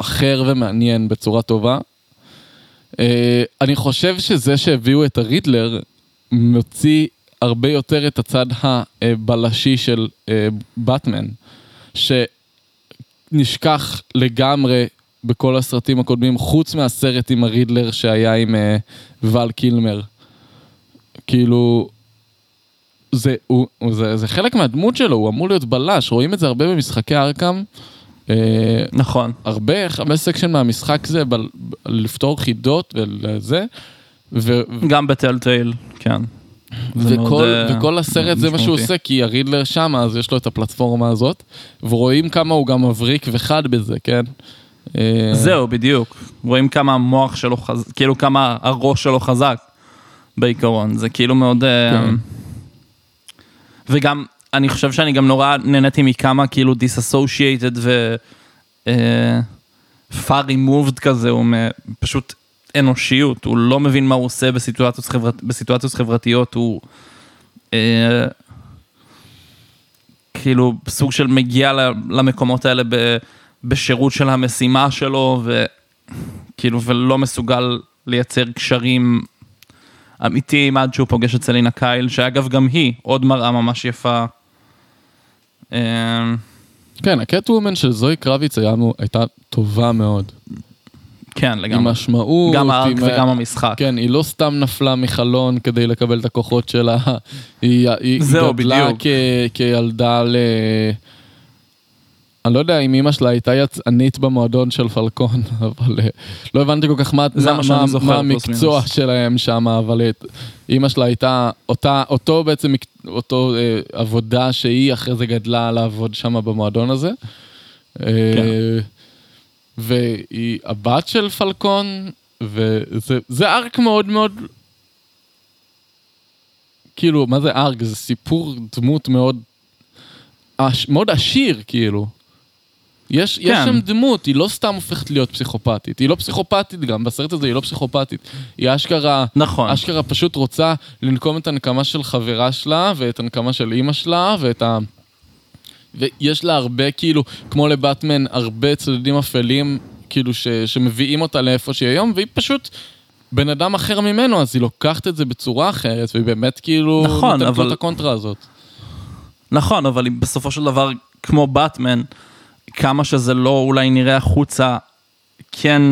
לאחר ומעניין בצורה טובה. אה, אני חושב שזה שהביאו את הרידלר מוציא הרבה יותר את הצד הבלשי של אה, באטמן, שנשכח לגמרי בכל הסרטים הקודמים, חוץ מהסרט עם הרידלר שהיה עם אה, ואל קילמר. כאילו, זה, הוא, זה, זה חלק מהדמות שלו, הוא אמור להיות בלש, רואים את זה הרבה במשחקי Arkham. אה,
נכון.
הרבה, הרבה section מהמשחק זה ב, ב, לפתור חידות וזה, ו,
גם ב Telltale, כן. זה מאוד,
וכל,
אה,
וכל הסרט זה מה שהוא. עושה, כי ה Riddler שם, אז יש לו את הפלטפורמה הזאת, ורואים כמה הוא גם מבריק וחד בזה, כן? אה,
זהו, בדיוק. רואים כמה המוח שלו חזק, כאילו כמה הראש שלו חזק, בעיקרון. זה כאילו מאוד...
כן.
וגם, אני חושב שאני גם נורא נהניתי מכמה כאילו disassociated ו... אה, far removed כזה, הוא פשוט אנושיות, הוא לא מבין מה הוא עושה בסיטואציות, חברת, בסיטואציות חברתיות, הוא אה, כאילו סוג של מגיע למקומות האלה ב, בשירות של המשימה שלו, וכאילו, ולא מסוגל לייצר קשרים אמיתיים עד שהוא פוגש את סלינה קייל, שאגב גם היא עוד מראה ממש יפה. אה,
כן, הקט וומן של זוהי קרביץ היה, הייתה טובה מאוד.
כן,
עם
לגמרי.
משמעות.
גם הארק
עם-
וגם המשחק.
כן, היא לא סתם נפלה מחלון כדי לקבל את הכוחות שלה, (laughs) היא, היא, גדלה. כ, כילדה ל... אני לא יודע אם אימא שלה הייתה יצאנית במועדון של פלקון, (laughs) אבל אה, לא הבנתי כל כך מה, מה,
מה
מה, המקצוע
מינוס.
שלהם שם, אבל אה, אימא שלה הייתה אותה, אותו בעצם, אותו אה, עבודה שהיא אחרי זה גדלה לעבוד שם במועדון הזה. אה,
כן.
והיא הבת של פלקון, וזה זה ארק מאוד מאוד... כאילו, מה זה ארק? זה סיפור דמות מאוד... עש, מאוד עשיר, כאילו. יש, יש
כן.
שם דמות, היא לא סתם הופכת להיות פסיכופתית. היא לא פסיכופתית גם, בסרט הזה היא לא פסיכופתית. היא אשכרה...
נכון.
אשכרה פשוט רוצה לנקום את הנקמה של חברה שלה, ואת הנקמה של אימא שלה, ואת ה... ויש לה הרבה, כאילו, כמו לבטמן, הרבה צדדים אפלים, כאילו, ש... שמביאים אותה לאיפה שהיא היום, והיא פשוט בן אדם אחר ממנו, אז היא לוקחת את זה בצורה אחרת, והיא באמת כאילו...
נכון,
נותנת לו
אבל-
את הקונטרה הזאת.
נכון, אבל היא בסופו של דבר, כמו באטמן, כמה שזה לא אולי נראה החוצה, כן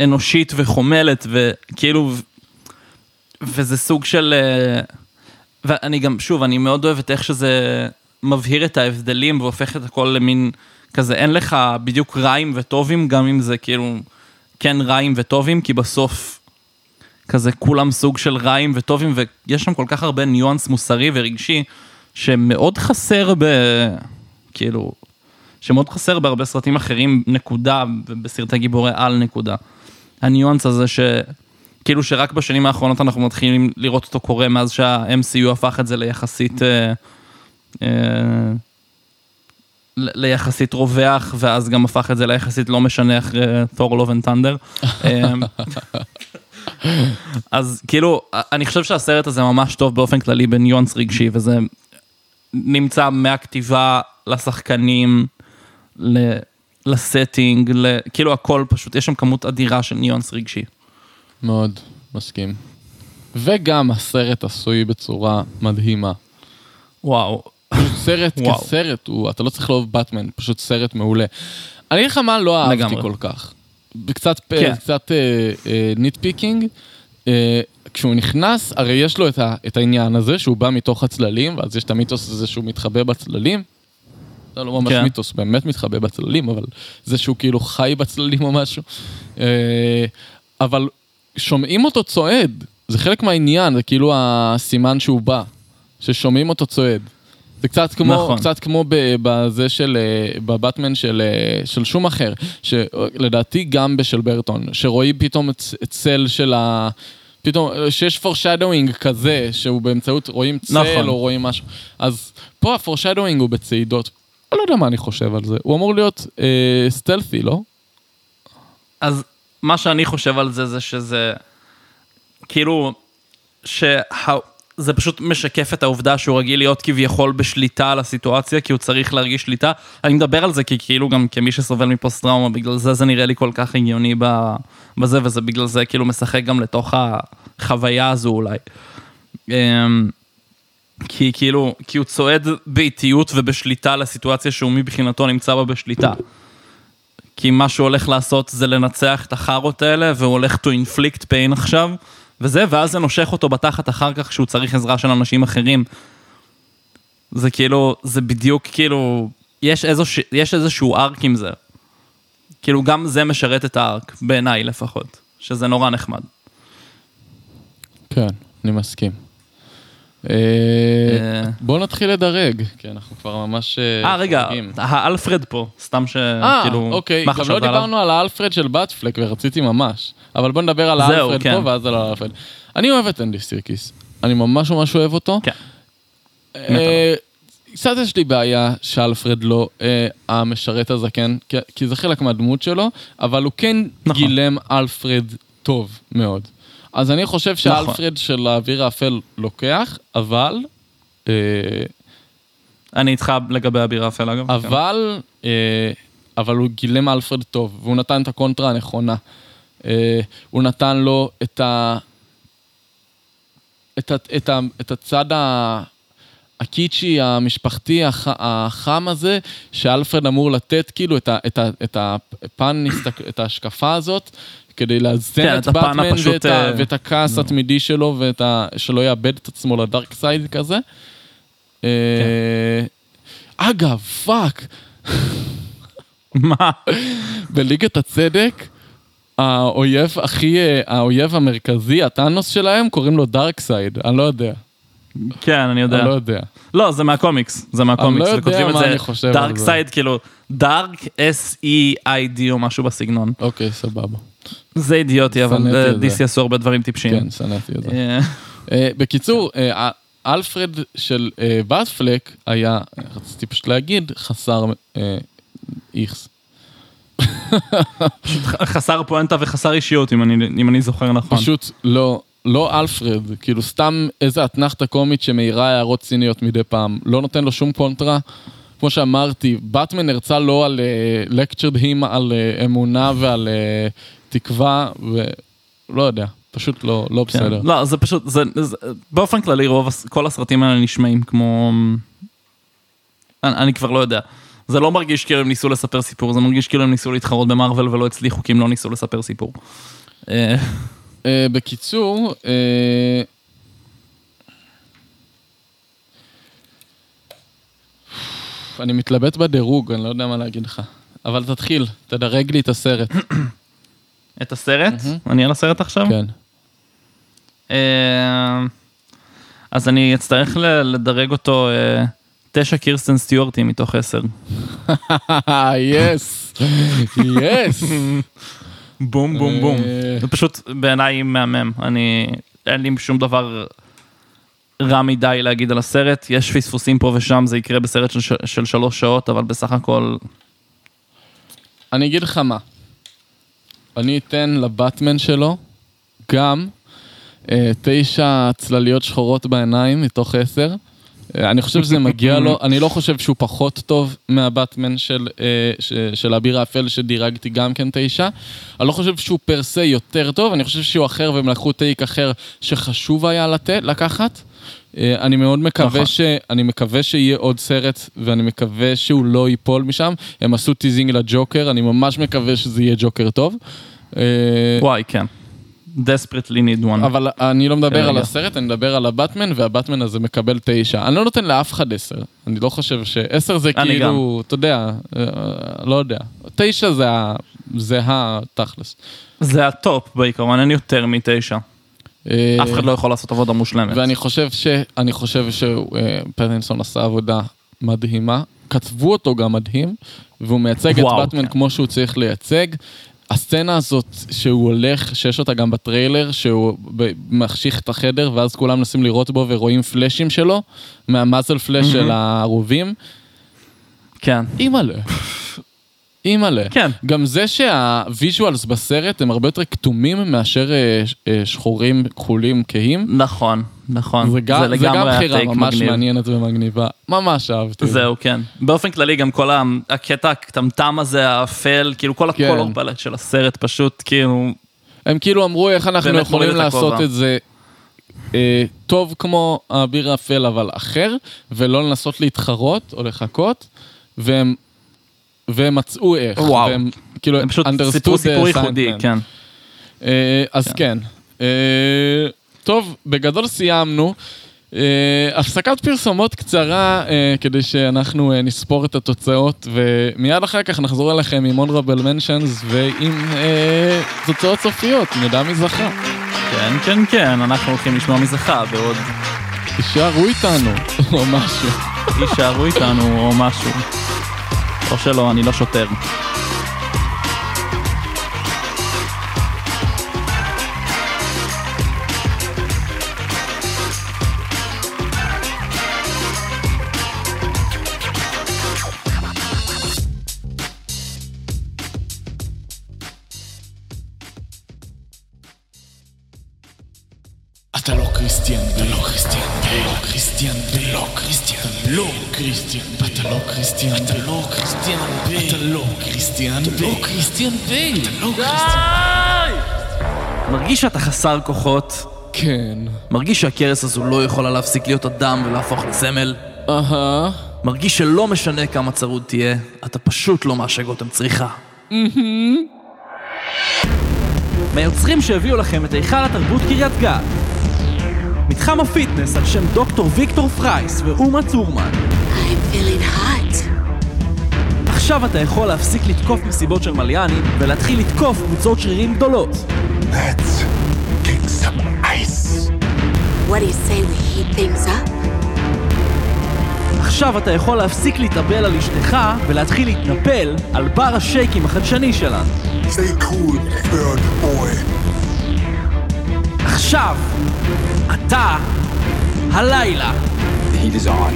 אנושית וחומלת, וכאילו, וזה סוג של... אה, ואני גם, שוב, אני מאוד אוהב את איך שזה מבהיר את ההבדלים והופך את הכל למין כזה, אין לך בדיוק רעים וטובים, גם אם זה כאילו כן רעים וטובים, כי בסוף כזה כולם סוג של רעים וטובים, ויש שם כל כך הרבה ניואנס מוסרי ורגשי, שמאוד חסר ב... כאילו, שמאוד חסר בהרבה סרטים אחרים, נקודה, ובסרטי גיבורי על נקודה. הניואנס הזה ש... כאילו שרק בשנים האחרונות אנחנו מתחילים לראות אותו קורה מאז שה-MCU הפך את זה ליחסית... אה, אה, ליחסית רווח, ואז גם הפך את זה ליחסית לא משנה אחרי Thor: Love and Thunder. אז כאילו, אני חושב שהסרט הזה ממש טוב באופן כללי בניואנס רגשי, וזה נמצא מהכתיבה לשחקנים, ל- ל setting, ל- כאילו הכל פשוט, יש שם כמות אדירה של ניואנס רגשי.
מאוד, מסכים. וגם הסרט עשוי בצורה מדהימה.
וואו.
סרט (laughs)
וואו.
כסרט, הוא, אתה לא צריך לאהוב באטמן, פשוט סרט מעולה. אני אגיד לך מה לא אהבתי
לגמרי.
כל כך. קצת,
כן.
קצת nitpicking. אה, כשהוא נכנס, הרי יש לו את, ה, את העניין הזה שהוא בא מתוך הצללים, ואז יש את המיתוס הזה שהוא מתחבא בצללים. זה לא ממש
כן.
מיתוס, באמת מתחבא בצללים, אבל זה שהוא כאילו חי בצללים או משהו. אה, אבל שומעים אותו צועד, זה חלק מהעניין, זה כאילו הסימן שהוא בא, ששומעים אותו צועד. זה קצת כמו,
נכון.
קצת כמו בזה של, אה, בבטמן של, אה, של שום אחר, שלדעתי גם בשל ברטון, שרואים פתאום צל של ה... פתאום, שיש foreshadowing כזה, שהוא באמצעות, רואים צל
נכון.
או רואים משהו. אז פה ה-foreshadowing הוא בצעידות. לא יודע מה אני חושב על זה. הוא אמור להיות אה, סטלפי, לא?
אז מה שאני חושב על זה, זה שזה, כאילו, שה... זה פשוט משקף את העובדה שהוא רגיל להיות כביכול בשליטה על הסיטואציה, כי הוא צריך להרגיש שליטה. אני מדבר על זה כי כאילו גם כמי שסובל מפוסט טראומה, בגלל זה זה נראה לי כל כך הגיוני בזה, וזה בגלל זה כאילו משחק גם לתוך החוויה הזו אולי. כי כאילו, כי הוא צועד באיטיות ובשליטה לסיטואציה שהוא מבחינתו נמצא בה בשליטה. כי מה שהוא הולך לעשות זה לנצח את החארות האלה, והוא הולך to inflict pain עכשיו, וזה, ואז זה נושך אותו בתחת אחר כך כשהוא צריך עזרה של אנשים אחרים. זה כאילו, זה בדיוק כאילו, יש, איזוש, יש איזשהו ארק עם זה. כאילו גם זה משרת את הארק, בעיניי לפחות, שזה נורא נחמד.
כן, אני מסכים. אה,
אה,
בואו נתחיל לדרג, כי אנחנו כבר ממש...
אה, רגע,
חורגים.
האלפרד פה, סתם ש...
אה,
כאילו,
אוקיי, גם לא? דיברנו על האלפרד של באטפלק ורציתי ממש, אבל בוא נדבר על האלפרד
כן.
פה ואז על האלפרד. אני אוהב את אנדי סירקיס, אני ממש ממש אוהב אותו.
כן.
אה, קצת יש לי בעיה שאלפרד לא אה, המשרת הזקן, כי- כי זה חלק מהדמות שלו, אבל הוא כן
נכון.
גילם אלפרד טוב מאוד. אז אני חושב
נכון.
שאלפרד של האביר האפל לוקח, אבל... אה,
אני איתך לגבי אביר האפל אגב. כן.
אבל, אה, אבל הוא גילם אלפרד טוב, והוא נתן את הקונטרה הנכונה. אה, הוא נתן לו את ה... את, ה, את, ה, את הצד ה, הקיצ'י, המשפחתי, הח, החם הזה, שאלפרד אמור לתת כאילו את, ה, את, ה, את הפן, (coughs) את ההשקפה הזאת, כדי לאזן
כן,
את באטמן ואת, ה,
אה,
ואת הכעס התמידי שלו, ואת ה, שלא יאבד את עצמו ל dark side כזה. אה, אגב, פאק,
מה?
בליגת הצדק, האויב הכי, אה, האויב המרכזי, ה Thanos שלהם, קוראים לו Darkseid, אני לא יודע.
כן, אני יודע.
אני לא יודע.
לא, זה מהקומיקס, זה מהקומיקס,
אני לא יודע מה אני חושב על
Dark
זה.
seid, כאילו, Dark S-E-I-D או משהו בסגנון.
אוקיי, סבבה.
זה אידיוטי, אבל. DC עשו הרבה דברים טיפשיים.
כן, שנאתי את זה.
אה,
בקיצור, אה, אלפרד של אה, Batfleck היה, רציתי פשוט להגיד, חסר איכס.
חסר פואנטה וחסר אישיות, אם אני- אם אני זוכר נכון.
פשוט לא, לא אלפרד, כאילו סתם איזה אתנחתה קומית שמאירה הערות ציניות מדי פעם, לא נותן לו שום קונטרה. כמו שאמרתי, באטמן הרצה לא על לקצ'רד הים על אה, אמונה ועל אה, תקווה, לא יודע, פשוט לא, לא
כן.
בסדר.
לא, זה פשוט, זה, זה, באופן כללי רוב, כל הסרטים האלה נשמעים כמו... אני, אני כבר לא יודע. זה לא מרגיש כאילו הם ניסו לספר סיפור, זה מרגיש כאילו הם ניסו להתחרות במרוויל ולא הצליחו כי הם לא ניסו לספר סיפור. אה,
אה, בקיצור, אה, אני מתלבט בדירוג, אני לא יודע מה להגיד לך. אבל תתחיל, תדרג לי את הסרט. (clears throat)
את הסרט? אני על הסרט עכשיו?
כן.
אה, אז אני אצטרך ל- לדרג אותו אה, תשע קירסטן סטיוארטים מתוך עשר. (laughs)
יס, יס. (laughs)
בום בום בום.
אה.
זה פשוט בעיניי מהמם. אני, אין לי שום דבר רע מדי להגיד על הסרט. יש פספוסים פה ושם, זה יקרה בסרט של, של שלוש שעות, אבל בסך הכל,
אני אגיד לך מה. אני אתן לבטמן שלו גם אה, תשע צלליות שחורות בעיניים מתוך עשר. אה, אני חושב שזה מגיע לו, (laughs) אני לא חושב שהוא פחות טוב מהבטמן של, אה, ש, של אביר האפל שדירגתי גם כן תשע. אני לא חושב שהוא per se יותר טוב, אני חושב שהוא אחר והם לקחו take אחר שחשוב היה לתת, לקחת. אה, אני מאוד מקווה
נכון.
ש... אני מקווה שיהיה עוד סרט, ואני מקווה שהוא לא ייפול משם. הם עשו teasing לג'וקר, אני ממש מקווה שזה יהיה ג'וקר טוב. אה,
וואי, כן. desperately need one.
אבל אני לא מדבר
כרגע.
על הסרט, אני מדבר על הבטמן, והבטמן הזה מקבל תשע. אני לא נותן לאף אחד עשר. אני לא חושב ש... עשר זה כאילו, אתה יודע, אה, לא יודע. תשע זה ה... זה התכלס.
זה הטופ בעיקרון, אין יותר מתשע.
אה,
אף אחד לא יכול לעשות עבודה מושלמת.
ואני חושב ש... אני חושב שפטינסון עשה עבודה מדהימה. כתבו אותו גם מדהים, והוא מייצג את
וואו,
בטמן
כן.
כמו שהוא צריך לייצג. הסצנה הזאת שהוא הולך, שיש אותה גם בטריילר, שהוא מחשיך את החדר ואז כולם מנסים לראות בו ורואים פלאשים שלו, מה muzzle flash של הרובים.
כן.
אימא'לה. אימא'לה.
כן.
גם זה שה visuals בסרט הם הרבה יותר כתומים מאשר אה, אה, שחורים, כחולים, כהים.
נכון, נכון.
זה גם, זה גם
היה
בחירה
take
ממש
מגניב.
מעניינת ומגניבה. ממש אהבתי.
זהו, כן. באופן כללי, גם כל הקטע הכתמתם הזה, האפל, כאילו כל
כן.
ה color palette של הסרט פשוט, כאילו,
הם כאילו אמרו איך אנחנו יכולים
את
לעשות. את זה אה, טוב כמו האביר האפל אבל אחר, ולא לנסות להתחרות או לחכות, והם, והם מצאו איך.
וואו.
והם כאילו
הם פשוט סיפרו סיפור ייחודי. כן.
אה, אז כן. אה, טוב, בגדול סיימנו. אה, הפסקת פרסומות קצרה אה, כדי שאנחנו אה, נספור את התוצאות ומיד אחר כך נחזור אליכם עם honorable mentions ועם אה, תוצאות סופיות, נדע מי זכה.
כן, כן, כן, אנחנו הולכים לשמוע מי זכה בעוד
תישארו איתנו, או משהו.
יישארו איתנו או משהו. או שלא, אני לא שוטר.
אתה לא קריסטיאן אתה לא קריסטיאן לא קריסטיאן אתה לא קריסטיאן אתה לא קריסטיאן אתה לא קריסטיאן אתה לא קריסטיאן אתה לא קריסטיאן אתה לא קריסטיאן בייל אתה לא קריסטיאן
מרגיש שאתה חסר כוחות,
כן.
מרגיש שהכרס הזו לא יכולה להפסיק להיות אדם ולהפוך לסמל,
אהה.
מרגיש שלא משנה כמה צרוד תהיה, אתה פשוט לא מהשג אותם צריכה. מהיוצרים שהביאו לכם את היכל התרבות קריית גת. מתחם ה fitness על שם דוקטור ויקטור פרייס ואומה טורמן.
I'm feeling hot.
עכשיו אתה יכול להפסיק לתקוף מסיבות של מיליונרים ולהתחיל לתקוף קבוצות שרירים גדולות.
Let's kick some ice.
What do you say we heat things up?
עכשיו אתה יכול להפסיק להתאבל על אשתך ולהתחיל להתנפל על בר השייקים החדשני שלנו.
Stay cool, bird boy.
עכשיו, אתה, הלילה.
The heat is on.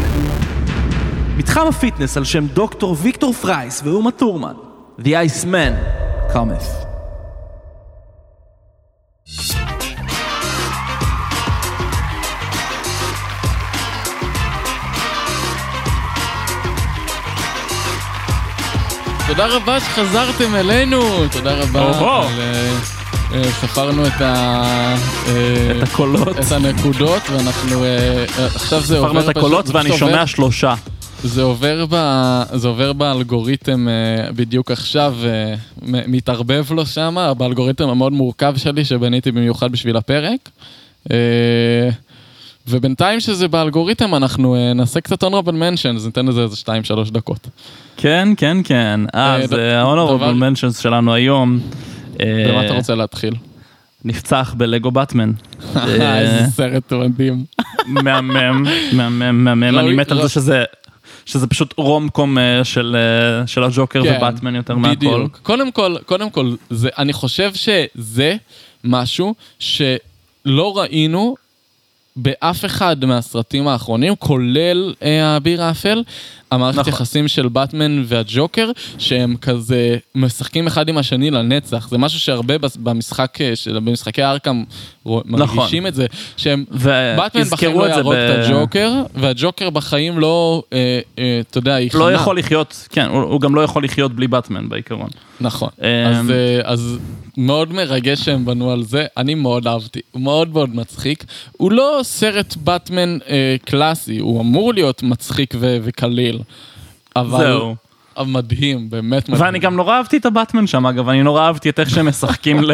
מתחם ה fitness על שם דוקטור ויקטור פרייס ואומה טורמן. The Ice Man cometh.
תודה רבה שחזרתם אלינו, תודה רבה. על, אה, ספרנו את ה... אה,
את הקולות.
את הנקודות, ואנחנו... אה, אה, עכשיו זה עובר...
ספרנו את הקולות ואני שומע שלושה.
זה עובר, ב, זה עובר באלגוריתם אה, בדיוק עכשיו, אה, מתערבב לו שם, באלגוריתם המאוד מורכב שלי שבניתי במיוחד בשביל הפרק. אה, ובינתיים שזה באלגוריתם אנחנו אה, נעשה קצת honorable mentions, ניתן לזה איזה 2-3 דקות.
כן, כן, כן. אז ה-honorable mentions שלנו היום. אה,
במה אתה רוצה להתחיל?
נפצח בלגו באטמן. (laughs) אה,
איזה סרט מדהים.
מהמם, מהמם, מהמם, אני
ראוי-
מת על זה שזה... שזה פשוט רום קום אה, של, של הג'וקר
כן,
ובטמן יותר מהכל.
בדיוק. קודם כל, קודם כל, זה, אני חושב שזה משהו שלא ראינו באף אחד מהסרטים האחרונים, כולל אה, האביר האפל, המערכת
נכון.
יחסים של באטמן והג'וקר, שהם כזה משחקים אחד עם השני לנצח. זה משהו שהרבה במשחק, אה, של, במשחקי ארקם רו- מרגישים את זה, שהם, באטמן בחיים לא יהרוג
ב-
את הג'וקר, והג'וקר בחיים לא, אה, אה, אתה יודע, יכנע.
לא יכול לחיות, כן, הוא, הוא גם לא יכול לחיות בלי באטמן בעיקרון.
נכון.
אמ,
אז, אה, אז מאוד מרגש שהם בנו על זה, אני מאוד אהבתי, הוא מאוד מאוד מצחיק. הוא לא סרט באטמן אה, קלאסי, הוא אמור להיות מצחיק ו- וקליל. אבל...
זהו.
אבל מדהים, באמת מדהים.
ואני גם נורא אהבתי את הבטמן שם, אגב, אני נורא אהבתי את איך שהם משחקים ל...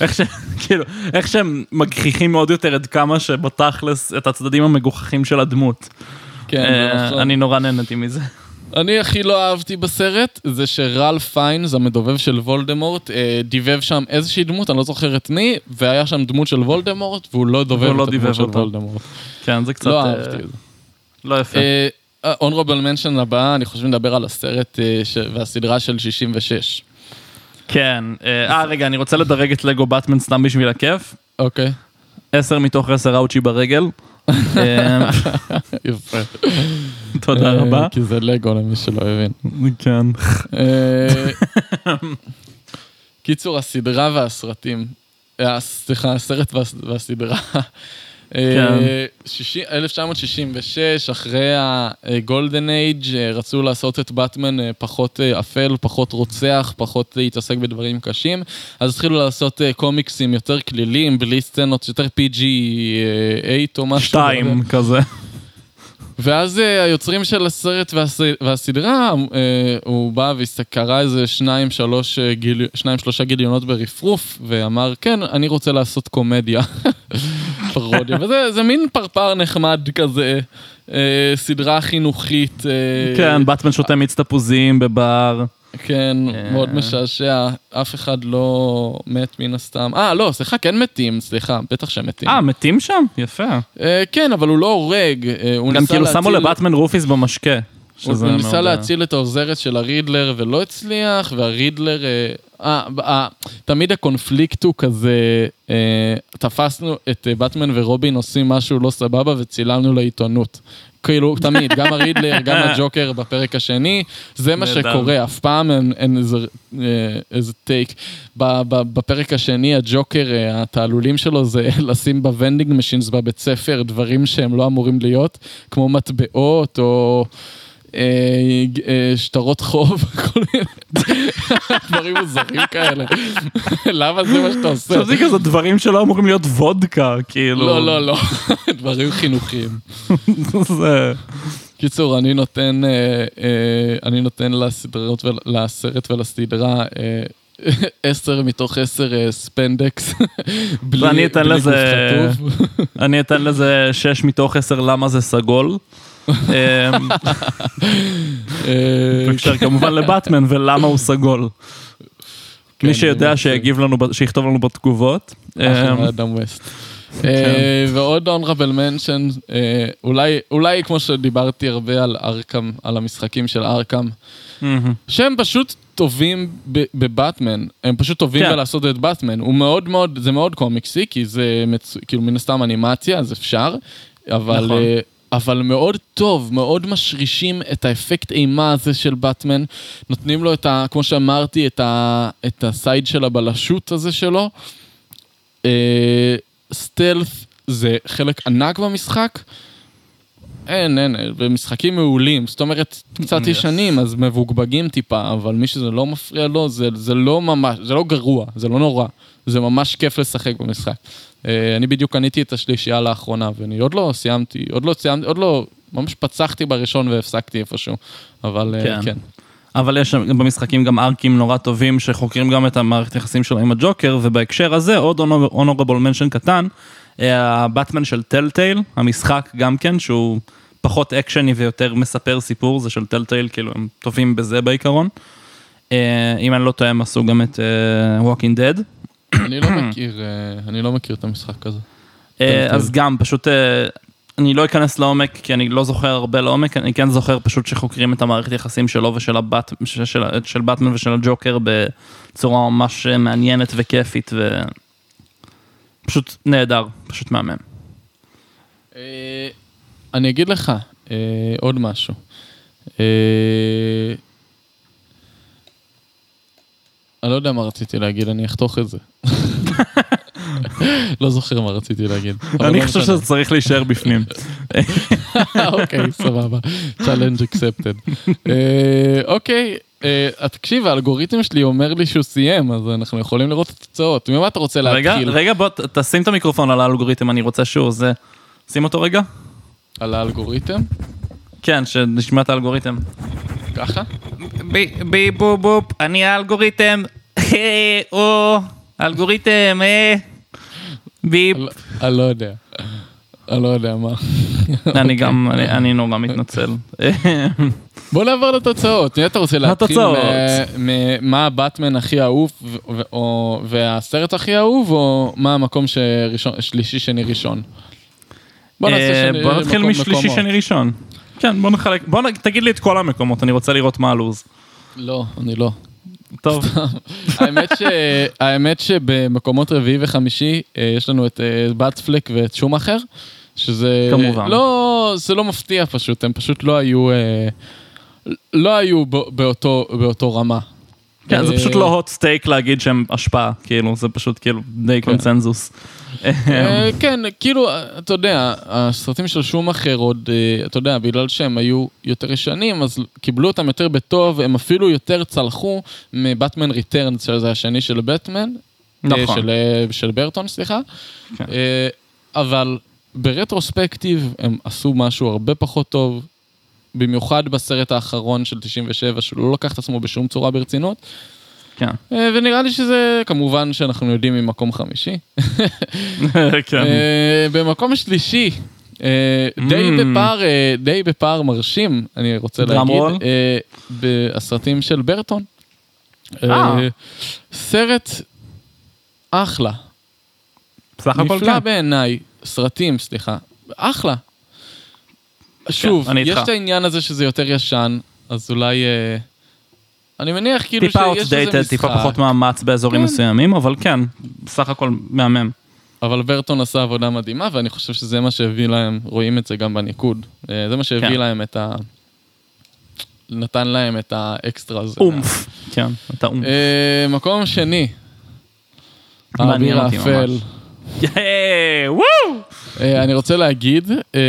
איך ש... כאילו, איך שהם מגחיכים עוד יותר עד כמה שבתכלס את הצדדים המגוחכים של הדמות.
כן,
אה,
נכון.
אני נורא נהנתי מזה.
אני הכי לא אהבתי בסרט, זה שרלף פיינס, המדובב של וולדמורט, אה, דיבב שם איזושהי דמות, אני לא זוכר את מי, והיה שם דמות של וולדמורט, והוא לא דובב
לא
את הדמות של. וולדמורט.
כן, זה קצת...
לא
אה,
אהבתי את זה.
לא יפה.
אונרבל מנשן הבא, אני חושב נדבר על הסרט אה, והסדרה של 66.
כן. אה, אה, רגע, אני רוצה לדרג את לגו באטמן סתם בשביל הכיף.
אוקיי,
10 מתוך 10 אאוצ'י ברגל. (laughs) אה,
יפה. (laughs)
תודה
אה,
רבה.
כי זה לגו למי שלא הבין.
כן.
אה, (laughs) קיצור, הסדרה והסרטים. אה, סליחה, הסרט והס- והסדרה.
כן.
שישי- 1966, אחרי הגולדן אייג', רצו לעשות את באטמן פחות אפל, פחות רוצח, פחות להתעסק בדברים קשים, אז התחילו לעשות קומיקסים יותר כלילים, בלי סצנות, יותר PG-8 או משהו.
שתיים כזה.
ואז אה, היוצרים של הסרט והס... והסדרה, אה, הוא בא וקרא איזה שניים, שלוש, אה, גיל... שניים, שלושה גיליונות ברפרוף, ואמר, כן, אני רוצה לעשות קומדיה. (laughs) פרודיה, וזה זה מין פרפר נחמד כזה, סדרה חינוכית.
כן, באטמן שותה מיץ תפוזים בבר.
כן,
אה.
מאוד משעשע, אף אחד לא מת מן הסתם. אה, לא, סליחה, כן מתים, סליחה, בטח שהם מתים.
אה, מתים שם? יפה.
אה, כן, אבל הוא לא הורג. אה, הוא
גם
ניסה
כאילו שמו
להציל-
לבטמן רופיס במשקה.
הוא ניסה
אה,
להציל את העוזרת של הרידלר ולא הצליח, והרידלר... אה, תמיד הקונפליקט הוא כזה, אה, תפסנו את אה, באטמן ורובין עושים משהו לא סבבה וצילמנו לעיתונות. כאילו, תמיד, גם הרידלר, גם הג'וקר בפרק השני, זה מה. שקורה, אף פעם אין, אין איזה, אה, איזה take. ב- ב- בפרק השני, הג'וקר, אה, התעלולים שלו זה (laughs) לשים ב vending machines בבית ספר דברים שהם לא אמורים להיות, כמו מטבעות או... אה, אה, שטרות חוב, (laughs) כל מיני דברים מוזרים כאלה. למה זה מה שאתה עושה?
עכשיו זה כזה דברים שלא אמורים להיות וודקה, כאילו.
לא, לא, לא, (laughs) דברים חינוכיים. (laughs)
זה...
קיצור, אני נותן, אה, אני נותן לסדרות, ול- לסרט ולסדרה עשר מתוך עשר ספנדקס.
ואני אתן לזה-. אני אתן לזה 6 מתוך 10 למה זה סגול. אמ, (laughs)
אה,
אפשר כמובן לבטמן ולמה הוא סגול.
כן,
מי שיודע. שיגיב לנו, שיכתוב לנו בתגובות.
אחלה
אמ,
אדם ווסט. אה, ועוד honorable mention, אה, אולי, כמו שדיברתי הרבה על ארקם, על המשחקים של ארקם,
מהמם.
שהם פשוט טובים בבטמן, הם פשוט טובים
כן.
בלעשות את באטמן, הוא מאוד מאוד, זה מאוד קומיקסי, כי זה מצ... כאילו מן הסתם אנימציה, אז אפשר, אבל,
נכון.
אבל מאוד טוב, מאוד משרישים את האפקט אימה הזה של באטמן, נותנים לו את ה... כמו שאמרתי, את, ה, את הסייד של הבלשות הזה שלו. אה, סטלף זה חלק ענק במשחק. אין, אין, במשחקים מעולים, זאת אומרת, קצת
Yes.
ישנים, אז מבוגבגים טיפה, אבל מי שזה לא מפריע לו, זה, זה לא ממש, זה לא גרוע, זה לא נורא, זה ממש כיף לשחק במשחק. אה, אני בדיוק קניתי את השלישייה לאחרונה, ואני עוד לא סיימתי, עוד לא סיימתי, עוד לא, ממש פצחתי בראשון והפסקתי איפשהו, אבל אה,
כן.
כן.
אבל יש במשחקים גם ארקים נורא טובים שחוקרים גם את המערכת היחסים שלו עם הג'וקר, ובהקשר הזה עוד הונורבל מנשן קטן, אה, הבטמן של טלטייל, המשחק גם כן, שהוא פחות אקשני ויותר מספר סיפור, זה של טלטייל, כאילו הם טובים בזה בעיקרון. אם אני לא טועה, הם עשו גם את Walking Dead.
אני לא מכיר, אה, אני לא מכיר את המשחק הזה.
אה. אז גם, פשוט, אה, אני לא אכנס לעומק, כי אני לא זוכר הרבה לעומק, אני כן זוכר פשוט שחוקרים את המערכת יחסים שלו ושל הבת, של, של, של באטמן ושל הג'וקר בצורה ממש מעניינת וכיפית, ופשוט נהדר, פשוט מהמם.
אני אגיד לך עוד משהו. אה, אני לא יודע מה רציתי להגיד, אני אחתוך את זה. (laughs) לא זוכר מה רציתי להגיד. אבל
אני
לא
חושב. שזה צריך להישאר בפנים. (laughs)
אוקיי, סבבה. challenge accepted. אה, אוקיי, אה, תקשיב, האלגוריתם שלי אומר לי שהוא סיים, אז אנחנו יכולים לראות את התוצאות. ממה אתה רוצה להתחיל?
רגע, בוא תשים את המיקרופון על האלגוריתם, אני רוצה שהוא זה. שים אותו רגע.
על האלגוריתם?
כן, שנשמע את האלגוריתם.
ככה?
בי בופ בופ, אני האלגוריתם. או, אלגוריתם, אה. ביפ.
אני לא- אני לא יודע. אני לא יודע מה.
אני גם, אני- נורא מתנצל.
בוא נעבור לתוצאות. מי אתה רוצה להתחיל?
התוצאות.
מ- ממה הבטמן הכי אהוב, והסרט הכי אהוב, או מה המקום שלישי, שני, ראשון? בוא
אה, נתחיל משלישי. שני ראשון. כן, בוא נחלק, בוא. תגיד לי את כל המקומות, אני רוצה לראות מה הלו"ז.
לא, אני לא.
טוב, (laughs)
האמת, ש... האמת שבמקומות רביעי וחמישי אה, יש לנו את אה, באטפלק ואת שום אחר, שזה...
כמובן.
לא, זה לא מפתיע פשוט, הם פשוט לא היו... אה, לא היו בא- באותו, באותו רמה.
כן, זה
אה,
פשוט לא hot stake להגיד שהם השפעה, כאילו, זה פשוט כאילו די קונצנזוס.
אה, כן, כאילו, אתה יודע, הסרטים של שום אחר עוד, אה, אתה יודע, בגלל שהם היו יותר ישנים, אז קיבלו אותם יותר בטוב, הם אפילו יותר צלחו מבטמן ריטרנס, שזה השני של בטמן.
נכון.
של, של ברטון, סליחה.
כן.
אבל ברטרוספקטיב הם עשו משהו הרבה פחות טוב, במיוחד בסרט האחרון של 97, שהוא לא לקח את עצמו בשום צורה ברצינות.
כן.
אה, ונראה לי שזה, כמובן שאנחנו יודעים ממקום חמישי. (laughs)
כן.
אה, במקום שלישי, אה, די
Mm.
בפער, די בפער מרשים, אני רוצה להגיד, בסרטים של ברטון. סרט אחלה,
בסך הכל
נפלא
כן.
בעיניי, סרטים, סליחה, אחלה. שוב,
כן,
יש. את העניין הזה שזה יותר ישן, אז אולי... אה, אני מניח כאילו
טיפה
שיש איזה
outdated, טיפה
משחק.
פחות מאמץ באזורים
כן.
מסוימים, אבל כן, בסך הכל מהמם.
אבל ברטון עשה עבודה מדהימה, ואני חושב שזה מה שהביא להם, רואים את זה גם בניקוד. אה, זה מה שהביא
כן.
להם את ה... נתן להם את האקסטרה הזה.
אומף. כן, אתה אומף.
אה, מקום שני.
אותי
האפל. אה, אני רוצה להגיד, אה,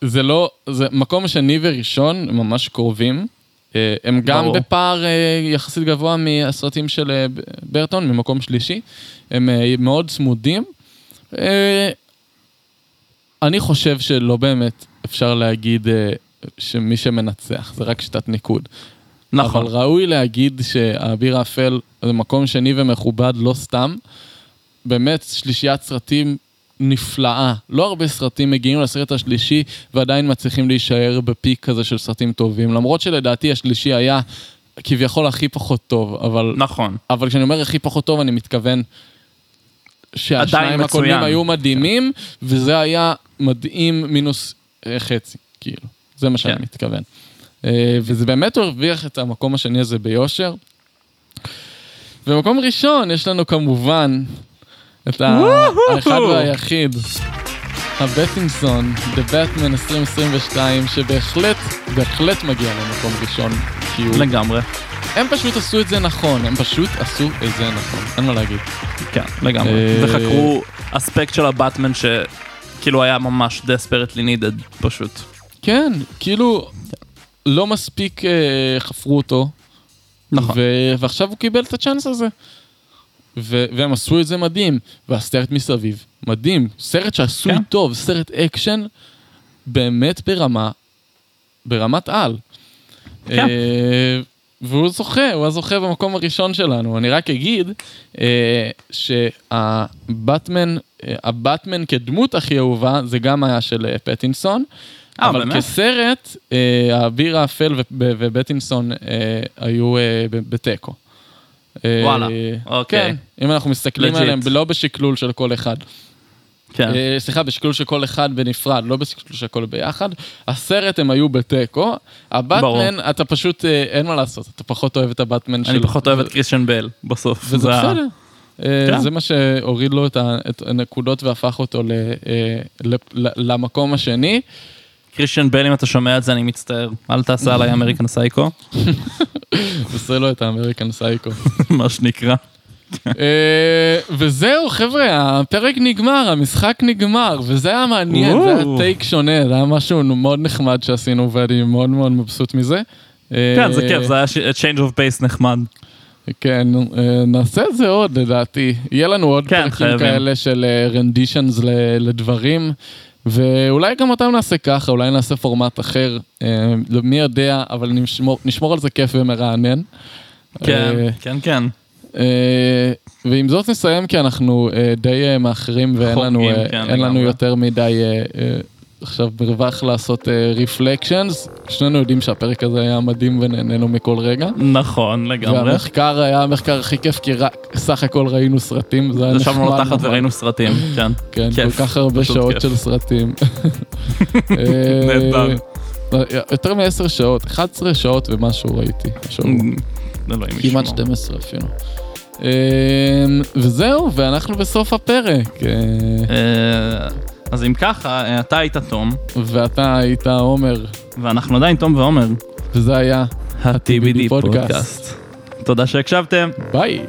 זה לא, זה מקום שני וראשון, הם ממש קרובים. אה, הם גם
ברור.
בפער אה, יחסית גבוה מהסרטים של אה, ברטון, ממקום שלישי. הם מאוד צמודים. אני חושב שלא באמת אפשר להגיד שמי שמנצח, זה רק שיטת ניקוד.
נכון.
אבל ראוי להגיד שהאביר האפל זה מקום שני ומכובד לא סתם. באמת שלישיית סרטים נפלאה. לא הרבה סרטים מגיעים לסרט השלישי ועדיין מצליחים להישאר בפיק כזה של סרטים טובים. למרות שלדעתי השלישי היה כביכול הכי פחות טוב, אבל,
נכון.
אבל כשאני אומר הכי פחות טוב אני מתכוון שהשניים הקודמים. היו מדהימים, וזה היה מדהים מינוס אה, חצי, כאילו. זה מה שאני
כן.
מתכוון. אה, וזה באמת הרוויח את המקום השני הזה ביושר. במקום ראשון יש לנו כמובן את האחד והיחיד, הבטינגסון, The Batman 2022, שבהחלט, בהחלט מגיע למקום ראשון.
לגמרי.
הם פשוט עשו את זה נכון, הם פשוט עשו את זה נכון, אין מה להגיד.
כן, לגמרי.
אה,
וחקרו אספקט של הבטמן ש... כאילו היה ממש desperately needed פשוט.
כן, כאילו, לא מספיק אה, חפרו אותו,
נכון.
ו- ועכשיו הוא קיבל את הצ'אנס הזה. ו- והם עשו את זה מדהים, והסרט מסביב, מדהים, סרט שעשוי
כן.
טוב, סרט אקשן, באמת ברמה, ברמת על.
כן.
אה, והוא זוכה, הוא הזוכה במקום הראשון שלנו. אני רק אגיד אה, שהבטמן, אה, הבטמן כדמות הכי אהובה, זה גם היה של אה, פטינסון.
אה,
אבל
באמת?
כסרט, אה, האביר האפל ובטינסון אה, היו אה, בתיקו. אה,
וואלה, אוקיי.
כן, אם אנחנו מסתכלים
Legit.
עליהם, לא בשקלול של כל אחד.
כן.
אה, סליחה, בשקלול של כל אחד בנפרד, לא בשקלול של הכל ביחד. הסרט הם היו בתיקו. הבטמן, אתה פשוט, אה, אין מה לעשות, אתה פחות אוהב את הבטמן של...
אני פחות אוהב את קריסטיאן בל בסוף.
וזה בסדר. אה,
כן.
זה מה שהוריד לו את הנקודות והפך אותו ל- אה, ל- ל- למקום השני.
קריסטיאן בייל אם אתה שומע את זה אני מצטער. אל תעשה עליי American סייקו. (laughs)
עושה לו את ה American Psycho. (laughs)
מה שנקרא.
אה, וזהו, חבר'ה, הפרק נגמר, המשחק נגמר, וזה היה מעניין, זה היה. take שונה, זה היה משהו מאוד נחמד שעשינו, ואני מאוד מאוד מבסוט מזה.
כן זה
אה,
כיף זה היה change of pace נחמד.
כן, אה, נעשה את זה עוד לדעתי. יהיה לנו עוד
כן,
פרקים
חייבים.
כאלה של רנדישנס לדברים, ואולי גם אותם נעשה ככה, אולי נעשה פורמט אחר, אה, מי יודע, אבל נשמור, נשמור על זה כיף ומרענן.
כן
אה,
כן כן.
אה, ועם זאת נסיים כי אנחנו אה, די אה, מאחרים ואין
חורגים,
לנו, אה,
כן,
אין לנו. יותר מדי אה, אה, עכשיו מרווח לעשות רפלקשנס. שנינו יודעים שהפרק הזה היה מדהים ונהנינו מכל רגע.
נכון לגמרי.
והמחקר היה המחקר הכי כיף כי רק סך הכל ראינו סרטים. זה היה
ישבנו
נחמד
לתחת
נורא.
וראינו סרטים. כן. (laughs)
כן,
כיף,
כל כך הרבה שעות
כיף.
של סרטים. (laughs) אה,
נהדר.
יותר מ-10 שעות, 11 שעות ומשהו ראיתי. כמעט
ישמור.
12 אפילו. אמ, וזהו, ואנחנו בסוף הפרק.
אז אם ככה, אה, אתה היית תום,
ואתה היית עומר,
ואנחנו עדיין תום ועומר.
וזה היה
ה-TBD. פודקאסט. תודה שהקשבתם.
ביי.